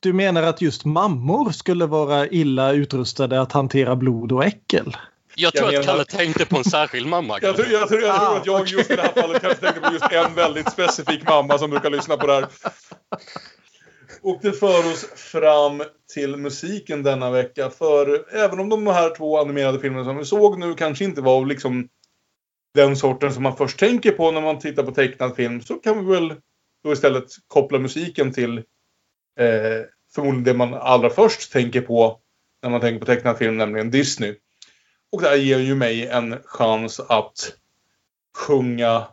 S3: Du menar att just mammor skulle vara illa utrustade att hantera blod och äckel?
S5: Jag tror
S2: Jag
S5: att
S2: menar-
S5: Kalle tänkte på en särskild mamma.
S2: Jag tror, jag tror, jag tror
S3: Ah,
S2: att jag just i det här fallet kanske tänker på just en väldigt specifik mamma som brukar lyssna på det här. Och det för oss fram till musiken denna vecka. För även om de här två animerade filmerna som vi såg nu kanske inte var liksom den sorten som man först tänker på när man tittar på tecknad film så kan vi väl då istället koppla musiken till eh, förmodligen det man allra först tänker på när man tänker på tecknad film, nämligen Disney. Och det här ger ju mig en chans att sjunga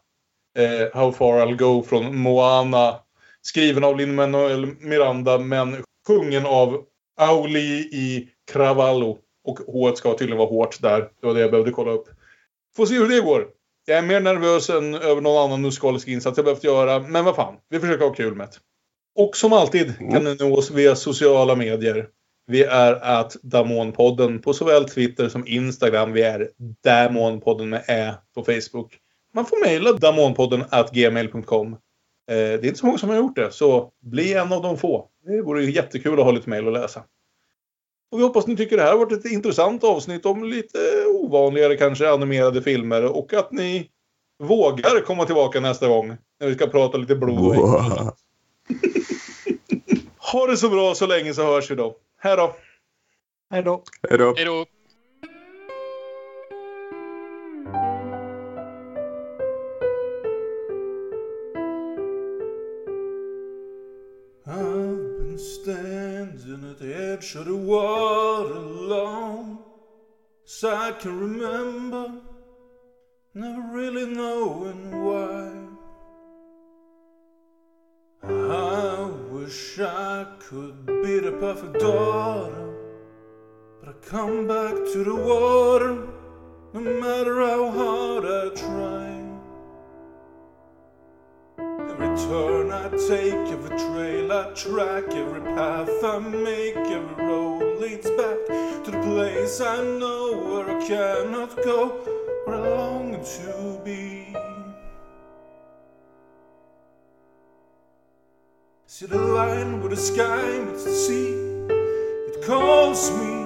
S2: eh, How far I'll go från Moana. Skriven av Lin-Manuel Miranda men sjungen av Auli i Cravallo. Och H ska tydligen vara hårt där. Det var det jag behövde kolla upp. Får se hur det går. Jag är mer nervös än över någon annan musikalisk insats jag behövt göra. Men vad fan, vi försöker ha kul med det. Och som alltid kan ni nå oss via sociala medier. Vi är att Damonpodden på såväl Twitter som Instagram. Vi är Damonpodden med Ä på Facebook. Man får mejla damonpodden at gmail.com. Eh, det är inte så många som har gjort det, så bli en av de få. Det vore jättekul att ha lite mejl att läsa. Och vi hoppas ni tycker det här har varit ett intressant avsnitt om lite ovanligare kanske animerade filmer och att ni vågar komma tillbaka nästa gång när vi ska prata lite blod. Ha det så bra så länge så hörs vi då. Hej då!
S3: Hej då!
S4: Hej då!
S5: Hej då!
S14: I've been standing at the edge of the water long as I can remember, never really knowing why. I wish I could be the perfect daughter, but I come back to the water no matter how hard I try. Every turn I take, every trail I track, every path I make, every road leads back to the place I know where I cannot go, where I long to be. See the line where the sky meets the sea, it calls me.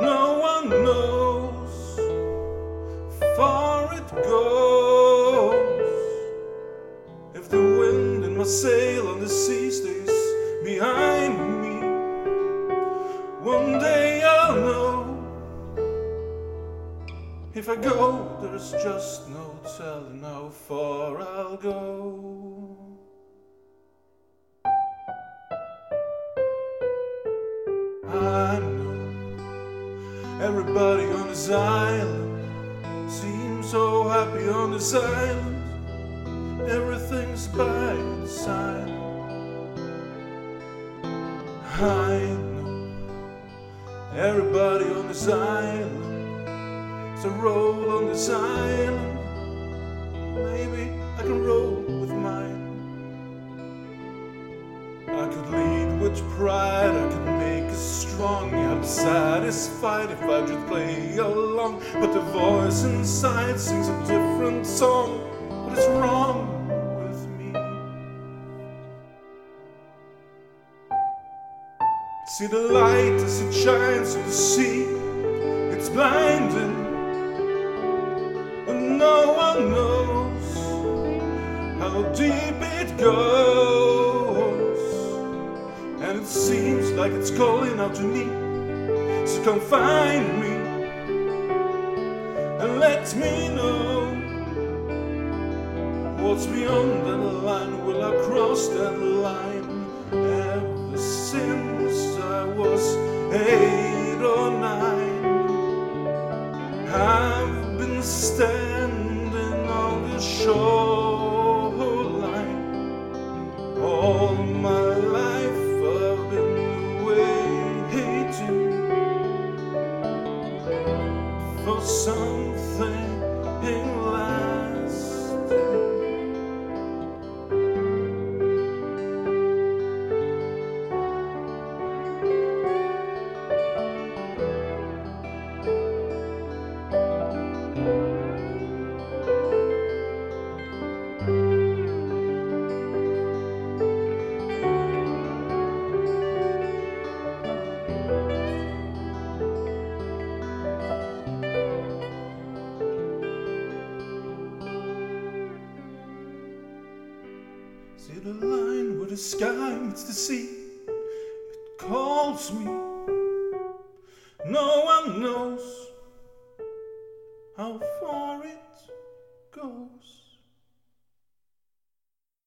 S14: No one knows far it goes. If the wind in my sail on the sea stays behind me, one day I'll know. If I go, there's just no telling how far I'll go. I know everybody on this island seems so happy on this island. Everything's by design. I know everybody on this island. So roll on this island. Maybe I can roll with mine. I could lead with pride, I could make us strong. I'm satisfied if I just play along. But the voice inside sings a different song. What is wrong with me? See the light as it shines on the sea, it's blinding. And no one knows how deep it goes. Seems like it's calling out to me. So come find me and let me know what's beyond that line. Will I cross that line ever since I was eight or nine? I've been standing on the shoreline